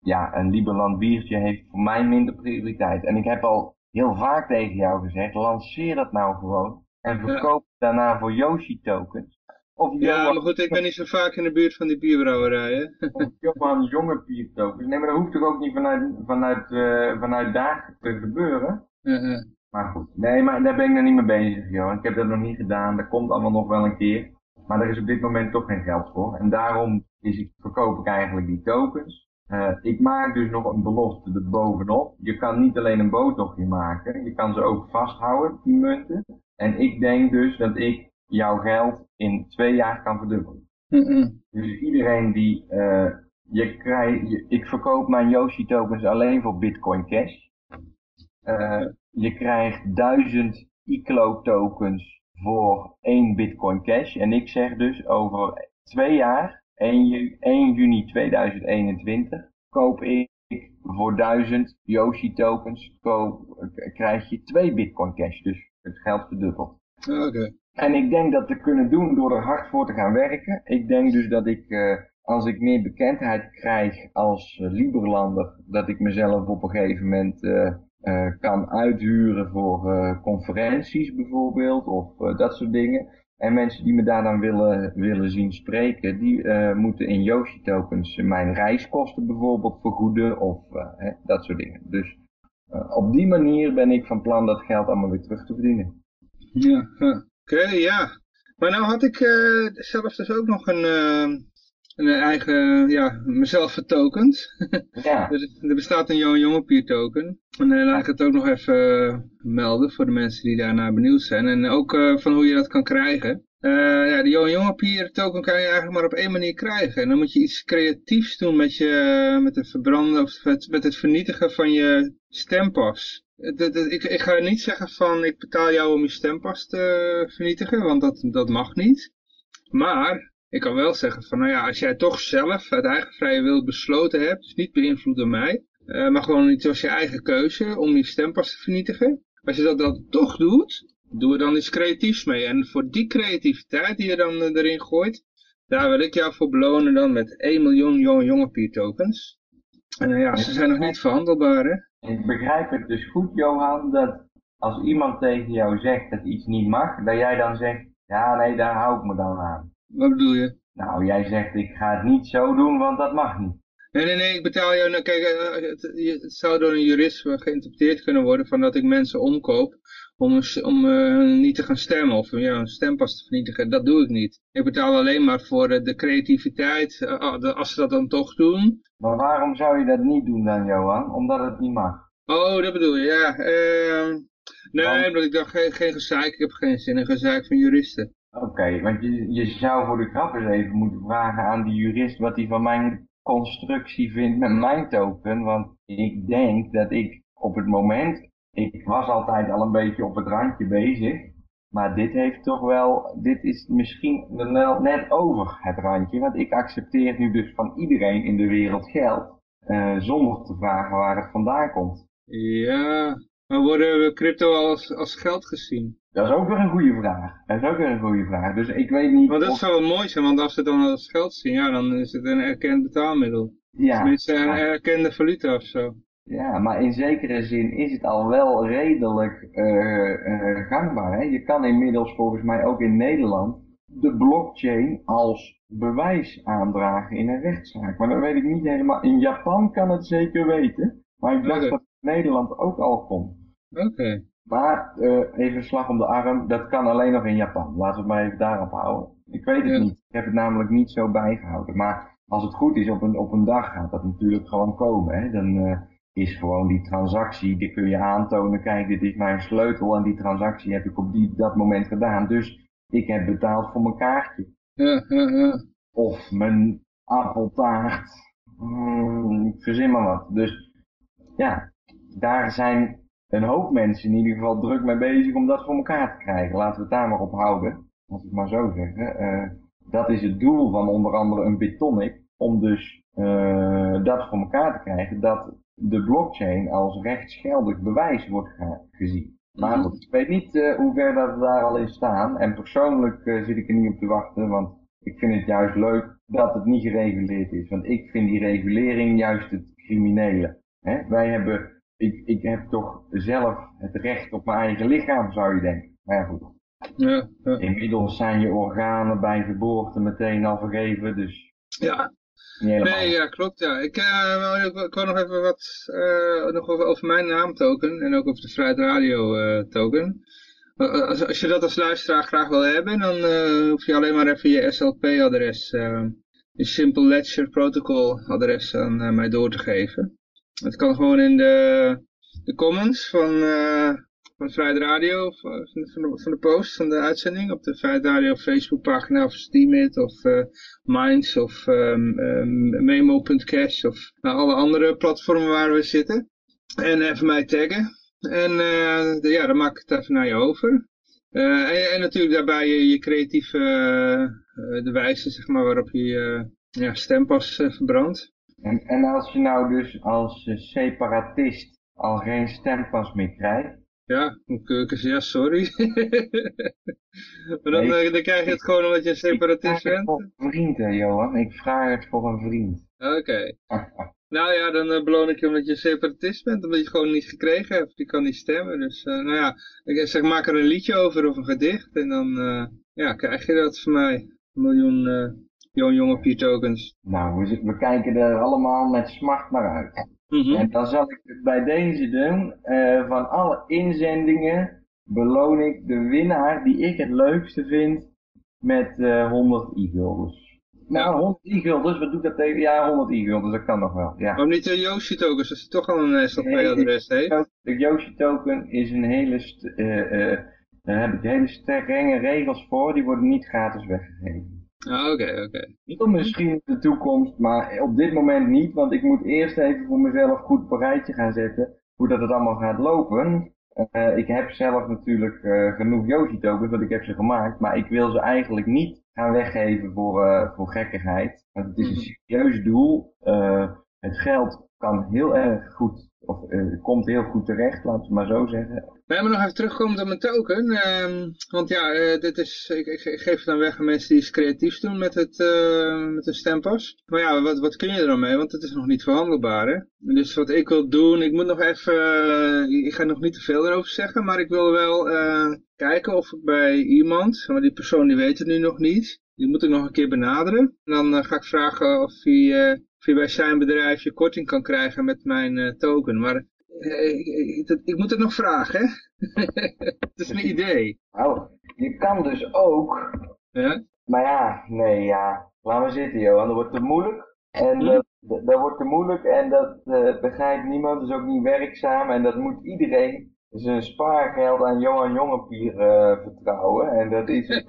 ja, een Lieberland biertje heeft voor mij minder prioriteit. En ik heb al heel vaak tegen jou gezegd, lanceer dat nou gewoon. En verkoop ja. daarna voor Yoshi tokens. Of ja, Johan, maar goed, ik ben niet zo vaak in de buurt van die bierbrouwerijen. of Johan jonge bier tokens. Nee, maar dat hoeft toch ook niet vanuit, vanuit, uh, vanuit daar te gebeuren. Uh -huh. Maar goed, nee, maar daar ben ik nog niet mee bezig, joh. Ik heb dat nog niet gedaan. Dat komt allemaal nog wel een keer. Maar er is op dit moment toch geen geld voor. En daarom is ik, verkoop ik eigenlijk die tokens. Uh, ik maak dus nog een belofte erbovenop. Je kan niet alleen een boottochtje maken, je kan ze ook vasthouden, die munten. En ik denk dus dat ik jouw geld in twee jaar kan verdubbelen. Mm -mm. Dus iedereen die, uh, je krijgt, je, ik verkoop mijn Yoshi tokens alleen voor Bitcoin Cash. Uh, je krijgt duizend ICLO tokens voor één Bitcoin Cash. En ik zeg dus over twee jaar 1, 1 juni 2021 koop ik voor 1000 Yoshi tokens koop, krijg je 2 Bitcoin Cash. Dus het geld verdubbelt. Oké. Okay. En ik denk dat te kunnen doen door er hard voor te gaan werken. Ik denk dus dat ik, uh, als ik meer bekendheid krijg als uh, Liberlander, dat ik mezelf op een gegeven moment uh, kan uithuren voor conferenties bijvoorbeeld, of dat soort dingen. En mensen die me daar dan willen, willen zien spreken, die moeten in Yoshi tokens mijn reiskosten bijvoorbeeld vergoeden of hè, dat soort dingen. Dus uh, op die manier ben ik van plan dat geld allemaal weer terug te verdienen. Ja, oké, okay, ja. Maar nou had ik zelf dus ook nog een, een eigen, ja, mezelf vertokend. Ja. er, er bestaat een Johan Jongepier token. En dan laat ik het ook nog even melden voor de mensen die daarna benieuwd zijn. En ook uh, van hoe je dat kan krijgen. Uh, ja, de Johan Jongepier token kan je eigenlijk maar op één manier krijgen. En dan moet je iets creatiefs doen met, je, met het verbranden of met, het vernietigen van je stempas. Dat, ik, ik ga niet zeggen van ik betaal jou om je stempas te vernietigen, want dat, dat mag niet. Maar ik kan wel zeggen van, nou ja, als jij toch zelf uit eigen vrije wil besloten hebt, dus niet beïnvloed door mij, uh, maar gewoon iets was je eigen keuze om je stempas te vernietigen. Als je dat dan toch doet, doe er dan iets creatiefs mee. En voor die creativiteit die je dan uh, erin gooit, daar wil ik jou voor belonen dan met 1 miljoen jonge, jonge peer tokens. En uh, ja, ze zijn nog niet verhandelbaar hè. Ik begrijp het dus goed Johan, dat als iemand tegen jou zegt dat iets niet mag, dat jij dan zegt, ja nee, daar hou ik me dan aan. Wat bedoel je? Nou, jij zegt ik ga het niet zo doen, want dat mag niet. Nee, nee, nee, ik betaal jou, nou, kijk, het, het, zou door een jurist geïnterpreteerd kunnen worden van dat ik mensen omkoop om, om uh, niet te gaan stemmen of ja, een stempas te vernietigen. Dat doe ik niet. Ik betaal alleen maar voor de, de creativiteit, uh, als ze dat dan toch doen. Maar waarom zou je dat niet doen dan, Johan? Omdat het niet mag. Oh, dat bedoel je, ja. Uh, nee, Want... omdat ik dacht, geen, geen gezeik, ik heb geen zin in gezeik van juristen. Oké, want je, je zou voor de grap eens even moeten vragen aan die jurist wat hij van mijn constructie vindt met mijn token. Want ik denk dat ik op het moment, ik was altijd al een beetje op het randje bezig. Maar dit heeft toch wel, dit is misschien net over het randje. Want ik accepteer nu dus van iedereen in de wereld geld. Uh, zonder te vragen waar het vandaan komt. Ja, maar worden we crypto als, als geld gezien? Dat is ook weer een goede vraag. Dat is ook weer een goede vraag. Dus ik weet niet... Maar dat zou wel mooi zijn, want als ze dan als geld zien, ja, dan is het een erkend betaalmiddel. Ja. Tenminste, een erkende valuta of zo. Ja, maar in zekere zin is het al wel redelijk uh, uh, gangbaar. Hè? Je kan inmiddels volgens mij ook in Nederland de blockchain als bewijs aandragen in een rechtszaak. Maar dat weet ik niet helemaal. In Japan kan het zeker weten. Maar ik dacht dat het in Nederland ook al komt. Oké. Maar uh, even slag om de arm, dat kan alleen nog in Japan. Laten we het maar even daarop houden. Ik weet het niet. Ik heb het namelijk niet zo bijgehouden. Maar als het goed is, op een, op een dag gaat dat natuurlijk gewoon komen. Hè? Dan uh, is gewoon die transactie, die kun je aantonen. Kijk, dit is mijn sleutel en die transactie heb ik op die, dat moment gedaan. Dus ik heb betaald voor mijn kaartje. Ja, ja, ja. Of mijn appeltaart. Hmm, ik verzin maar wat. Dus ja, daar zijn een hoop mensen in ieder geval druk mee bezig om dat voor elkaar te krijgen. Laten we het daar maar op houden, als ik maar zo zeggen. Uh, dat is het doel van onder andere een Bitonic, om dus uh, dat voor elkaar te krijgen, dat de blockchain als rechtsgeldig bewijs wordt gezien. Maar mhm. ik weet niet uh, hoe ver dat we daar al in staan. En persoonlijk zit ik er niet op te wachten, want ik vind het juist leuk dat het niet gereguleerd is. Want ik vind die regulering juist het criminele. Hè? Wij hebben ik, ik heb toch zelf het recht op mijn eigen lichaam, zou je denken. Maar ja, goed. Ja, ja. Inmiddels zijn je organen bij geboorte meteen al vergeven, dus... Ja, nee, ja, klopt, ja. Ik, uh, wil nog even wat uh, nog over, mijn naamtoken en ook over de Vrijheid Radio uh, token. Als, je dat als luisteraar graag wil hebben, dan hoef je alleen maar even je SLP-adres, je Simple Ledger Protocol adres aan mij door te geven. Het kan gewoon in de, de comments van, van Vrijheid Radio, of, van, de, van de post, van de uitzending, op de Vrijheid Radio Facebookpagina of Steemit of uh, Minds of um, um, Memo.cash of nou, alle andere platformen waar we zitten. En even mij taggen. En de, ja, dan maak ik het even naar je over. En, natuurlijk daarbij je, creatieve, de wijze zeg maar, waarop je ja, stempas verbrandt. En, en als je nou dus als eh, separatist al geen stempas meer krijgt. Ja, dan ja, sorry. maar dan, eh, dan krijg je het gewoon omdat je een separatist bent. Voor een vriend, hè, Johan. Ik vraag het voor een vriend. Oké. nou ja, dan uh, beloon ik je omdat je separatist bent, omdat je het gewoon niet gekregen hebt. Je kan niet stemmen. Dus uh, nou ja, ik zeg, maak er een liedje over of een gedicht. En dan ja, krijg je dat van mij. Een miljoen Johan Jonge tokens. Nou, we, we, kijken er allemaal met smart naar uit. Mhm. En dan zal ik het bij deze doen. Uh, van alle inzendingen beloon ik de winnaar die ik het leukste vind met uh, 100 e-gulders. Nou, 100 e-gulders, wat doet dat tegen? Ja, 100 e-gulders, dat kan nog wel. Ja. Waarom niet de Yoshi tokens, als hij toch al een SLP-adres heeft? De Yoshi token is een hele, uh, daar heb ik hele strenge regels voor, die worden niet gratis weggegeven. Ah, oké, oké. Misschien in de toekomst, maar op dit moment niet, want ik moet eerst even voor mezelf goed op een rijtje gaan zetten hoe dat het allemaal gaat lopen. Uh, ik heb zelf natuurlijk uh, genoeg Yoshi tokens, want ik heb ze gemaakt, maar ik wil ze eigenlijk niet gaan weggeven voor, uh, voor gekkigheid. Want het is een mhm. serieus doel. het geld kan heel erg goed of komt heel goed terecht, laten we maar zo zeggen. We hebben nog even terugkomen op mijn token. Uh, want ja, uh, dit is, ik, geef het dan weg aan mensen die iets creatiefs doen met, het, uh, met een stempas. Maar ja, wat, wat kun je er dan mee? Want het is nog niet verhandelbaar. Hè? Dus wat ik wil doen, ik moet nog even, ik ga nog niet te veel erover zeggen, maar ik wil wel kijken of ik bij iemand, maar die persoon die weet het nu nog niet, die moet ik nog een keer benaderen. En dan ga ik vragen of hij of je bij zijn bedrijf je korting kan krijgen met mijn token. Maar ik, ik, ik, moet het nog vragen, hè? het is een idee. Nou, je kan dus ook... Ja? Maar ja, nee, ja. Laat maar zitten, Johan. Dat wordt te moeilijk. En dat, dat wordt te moeilijk en dat uh, begrijpt niemand. Dat is ook niet werkzaam. En dat moet iedereen een spaargeld aan Johan Jongepier uh, vertrouwen. En dat is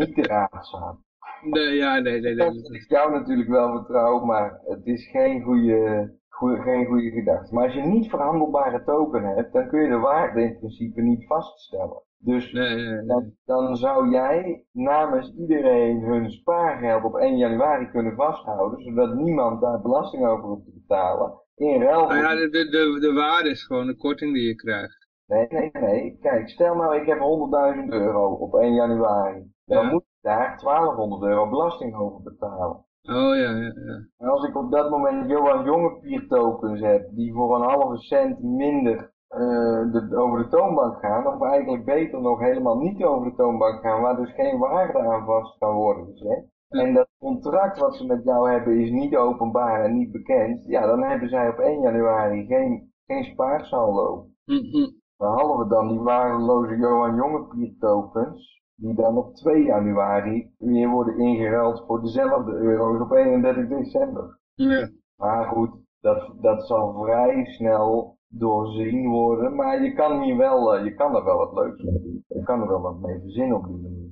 niet raadzaam. Nee, ja, nee, nee. nee. Dat is jou natuurlijk wel vertrouwen, maar het is geen goede, geen goede gedachte. Maar als je niet verhandelbare token hebt, dan kun je de waarde in principe niet vaststellen. Dus nee, nee, nee. Dan, dan, zou jij namens iedereen hun spaargeld op 1 januari kunnen vasthouden, zodat niemand daar belasting over hoeft te betalen. In ruil nou ja, de, de, de waarde is gewoon de korting die je krijgt. Nee, nee, nee. Kijk, stel nou ik heb 100.000 euro op 1 januari. Dan moet ik daar 1200 euro belasting over betalen. Oh ja, ja, ja. En als ik op dat moment Johan Jongepier tokens heb, die voor een halve cent minder uh, de, over de toonbank gaan, of eigenlijk beter nog helemaal niet over de toonbank gaan, waar dus geen waarde aan vast kan worden gezet. En dat contract wat ze met jou hebben is niet openbaar en niet bekend, ja, dan hebben zij op 1 januari geen, geen spaarsaldo. Mm Behalve dan die waardeloze Johan Jongepier tokens, die dan op 2 januari weer worden ingeruild voor dezelfde euro's op 31 december. Ja. Maar goed, dat, dat zal vrij snel doorzien worden. Maar je kan hier wel, uh, je kan er wel wat leuks mee doen. Je kan er wel wat mee verzinnen op die manier.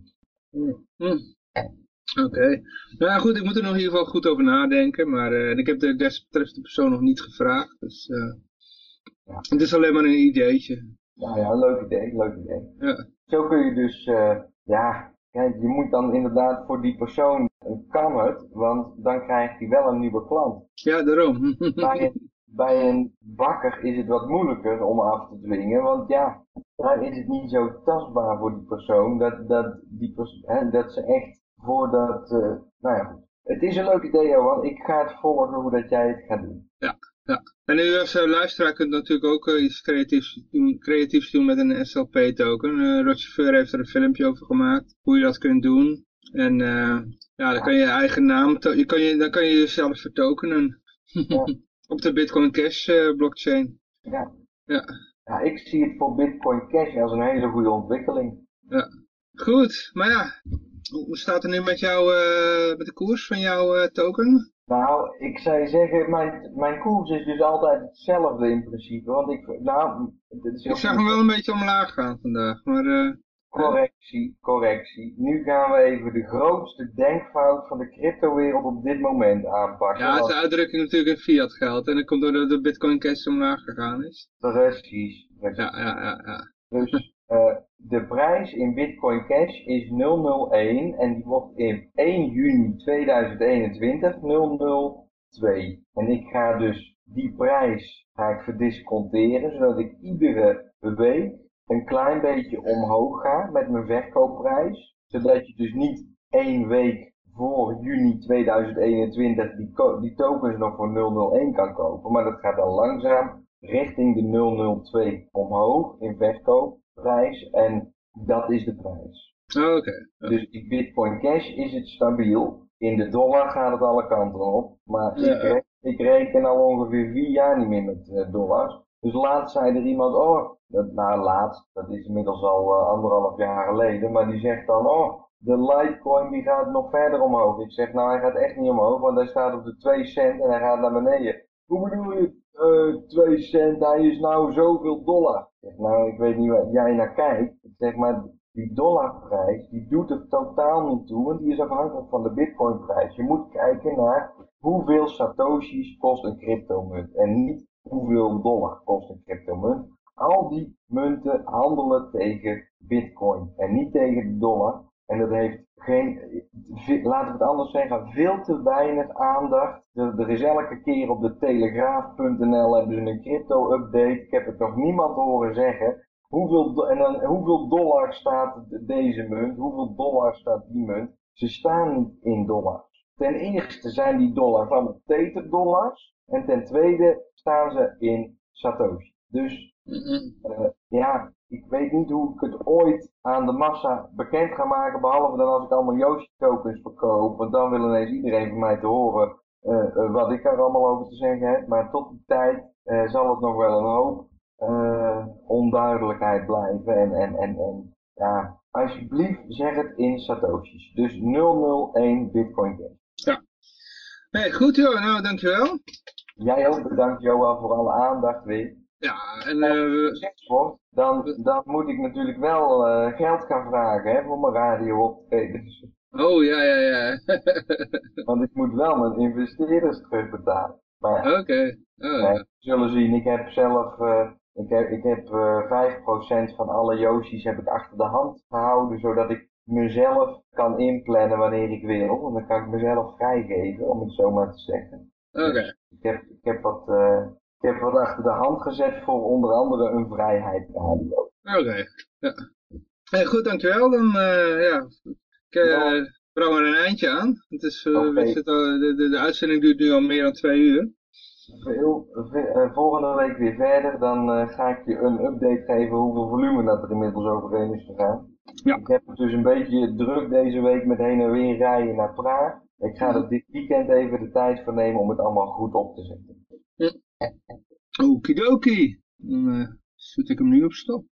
Mm. Mm. Oké. Nou goed, ik moet er nog in ieder geval goed over nadenken. Maar uh, ik heb de desbetreffende persoon nog niet gevraagd. Dus uh, ja. het is alleen maar een ideetje. Ja, ja, leuk idee, leuk idee. Ja. Zo kun je dus, ja, kijk, je moet dan inderdaad voor die persoon, kan het, want dan krijgt hij wel een nieuwe klant. Ja, daarom. bij, bij een bakker is het wat moeilijker om af te dwingen, want ja, daar is het niet zo tastbaar voor die persoon, dat, dat, die pers hè, dat ze echt voor dat, uh, nou ja, het is een leuk idee Johan, ik ga het volgen hoe dat jij het gaat doen. Ja, ja. En u als uh, luisteraar kunt natuurlijk ook uh, iets creatiefs doen, creatiefs doen met een SLP-token. Uh, Rochauffeur heeft er een filmpje over gemaakt, hoe je dat kunt doen. En ja, dan kan je je eigen naam, je kan je, dan kan je jezelf vertokenen. Ja. Op de Bitcoin Cash blockchain. Ja. ja. Ja, ik zie het voor Bitcoin Cash als een hele goede ontwikkeling. Ja. Goed, maar ja, hoe staat het nu met, jou, uh, met de koers van jouw uh, token? Nou, ik zou zeggen, mijn, mijn koers is dus altijd hetzelfde in principe. Want ik, nou, is ik zag hem wel een beetje omlaag gaan vandaag, maar... Uh, correctie, correctie. Nu gaan we even de grootste denkfout van de cryptowereld op dit moment aanpakken. Ja, het is de uitdrukking natuurlijk in fiat geld. En dat komt doordat de Bitcoin Cash omlaag gegaan is. Precies. precies. Ja, ja, ja. ja. Dus de prijs in Bitcoin Cash is 001 en die wordt in 1 juni 2021 002. En ik ga dus die prijs ga ik verdisconteren, zodat ik iedere week een klein beetje omhoog ga met mijn verkoopprijs. Zodat je dus niet één week voor juni 2021 die, die tokens nog voor 001 kan kopen. Maar dat gaat dan langzaam richting de 002 omhoog in verkoopprijs. En dat is de prijs. Oh, Oké. Dus die Bitcoin Cash is het stabiel. In de dollar gaat het alle kanten op. Maar Ja. ik, re- ik reken al ongeveer vier jaar niet meer met eh, dollars. Dus laatst zei er iemand, oh, dat, nou laatst, dat is inmiddels al eh, anderhalf jaar geleden, maar die zegt dan, oh, de Litecoin die gaat nog verder omhoog. Ik zeg, nou hij gaat echt niet omhoog, want hij staat op de 2 cent en hij gaat naar beneden. Hoe bedoel je, eh 2 cent, hij is nou zoveel dollar. Nou ik weet niet waar jij naar kijkt. Zeg, maar die dollarprijs, die doet er totaal niet toe, want die is afhankelijk van de bitcoinprijs. Je moet kijken naar hoeveel satoshis kost een cryptomunt en niet hoeveel dollar kost een cryptomunt. Al die munten handelen tegen bitcoin en niet tegen de dollar. En dat heeft geen, laten we het anders zeggen, veel te weinig aandacht. Er, er is elke keer op de telegraaf.nl hebben ze een crypto update. Ik heb het nog niemand horen zeggen. Hoeveel, en dan, hoeveel dollar staat deze munt? Hoeveel dollar staat die munt? Ze staan niet in dollars. Ten eerste zijn die dollars allemaal teterdollars. En ten tweede staan ze in Satoshi. Dus Mhm. eh, ja, ik weet niet hoe ik het ooit aan de massa bekend ga maken. Behalve dan als ik allemaal Yoshi tokens verkoop. Want dan wil ineens iedereen van mij te horen eh, eh, wat ik er allemaal over te zeggen heb. Maar tot die tijd eh, zal het nog wel een hoop onduidelijkheid blijven. En, en, en, en ja, alsjeblieft zeg het in Satoshis. Dus 001 Bitcoin Cash. Hey, goed joh, nou dankjewel. Jij ook bedankt Johan voor alle aandacht weer. Ja, en eh, gezegd wordt, dan, dan moet ik natuurlijk wel eh, geld gaan vragen hè, voor mijn radio optredens. oh ja, ja, ja. Want ik moet wel mijn investeerders terugbetalen. Maar ja, Oké. Oh, ja. we zullen zien. Ik heb zelf, eh, ik heb, ik heb eh 5% van alle Yoshi's heb ik achter de hand gehouden, zodat ik mezelf kan inplannen wanneer ik wil. Want dan kan ik mezelf vrijgeven, om het zo maar te zeggen. Oké. Ik heb, ik heb wat, eh, ik heb wat achter de hand gezet voor onder andere een vrijheidsradio. Oké. Ja. Hey, goed, dankjewel. Dan, eh, ja. Ik eh Ja. breng er een eindje aan. Het is, eh, Oké. we zitten al, de, de, de uitzending duurt nu al meer dan twee uur. Veel, ve- eh, volgende week weer verder, dan eh, ga ik je een update geven hoeveel volume dat er inmiddels overheen is gegaan. Ja. Ik heb het dus een beetje druk deze week met heen en weer rijden naar Praag. Ik ga er dit weekend even de tijd voor nemen om het allemaal goed op te zetten. Okidoki. Dan eh, zet ik hem nu op stop.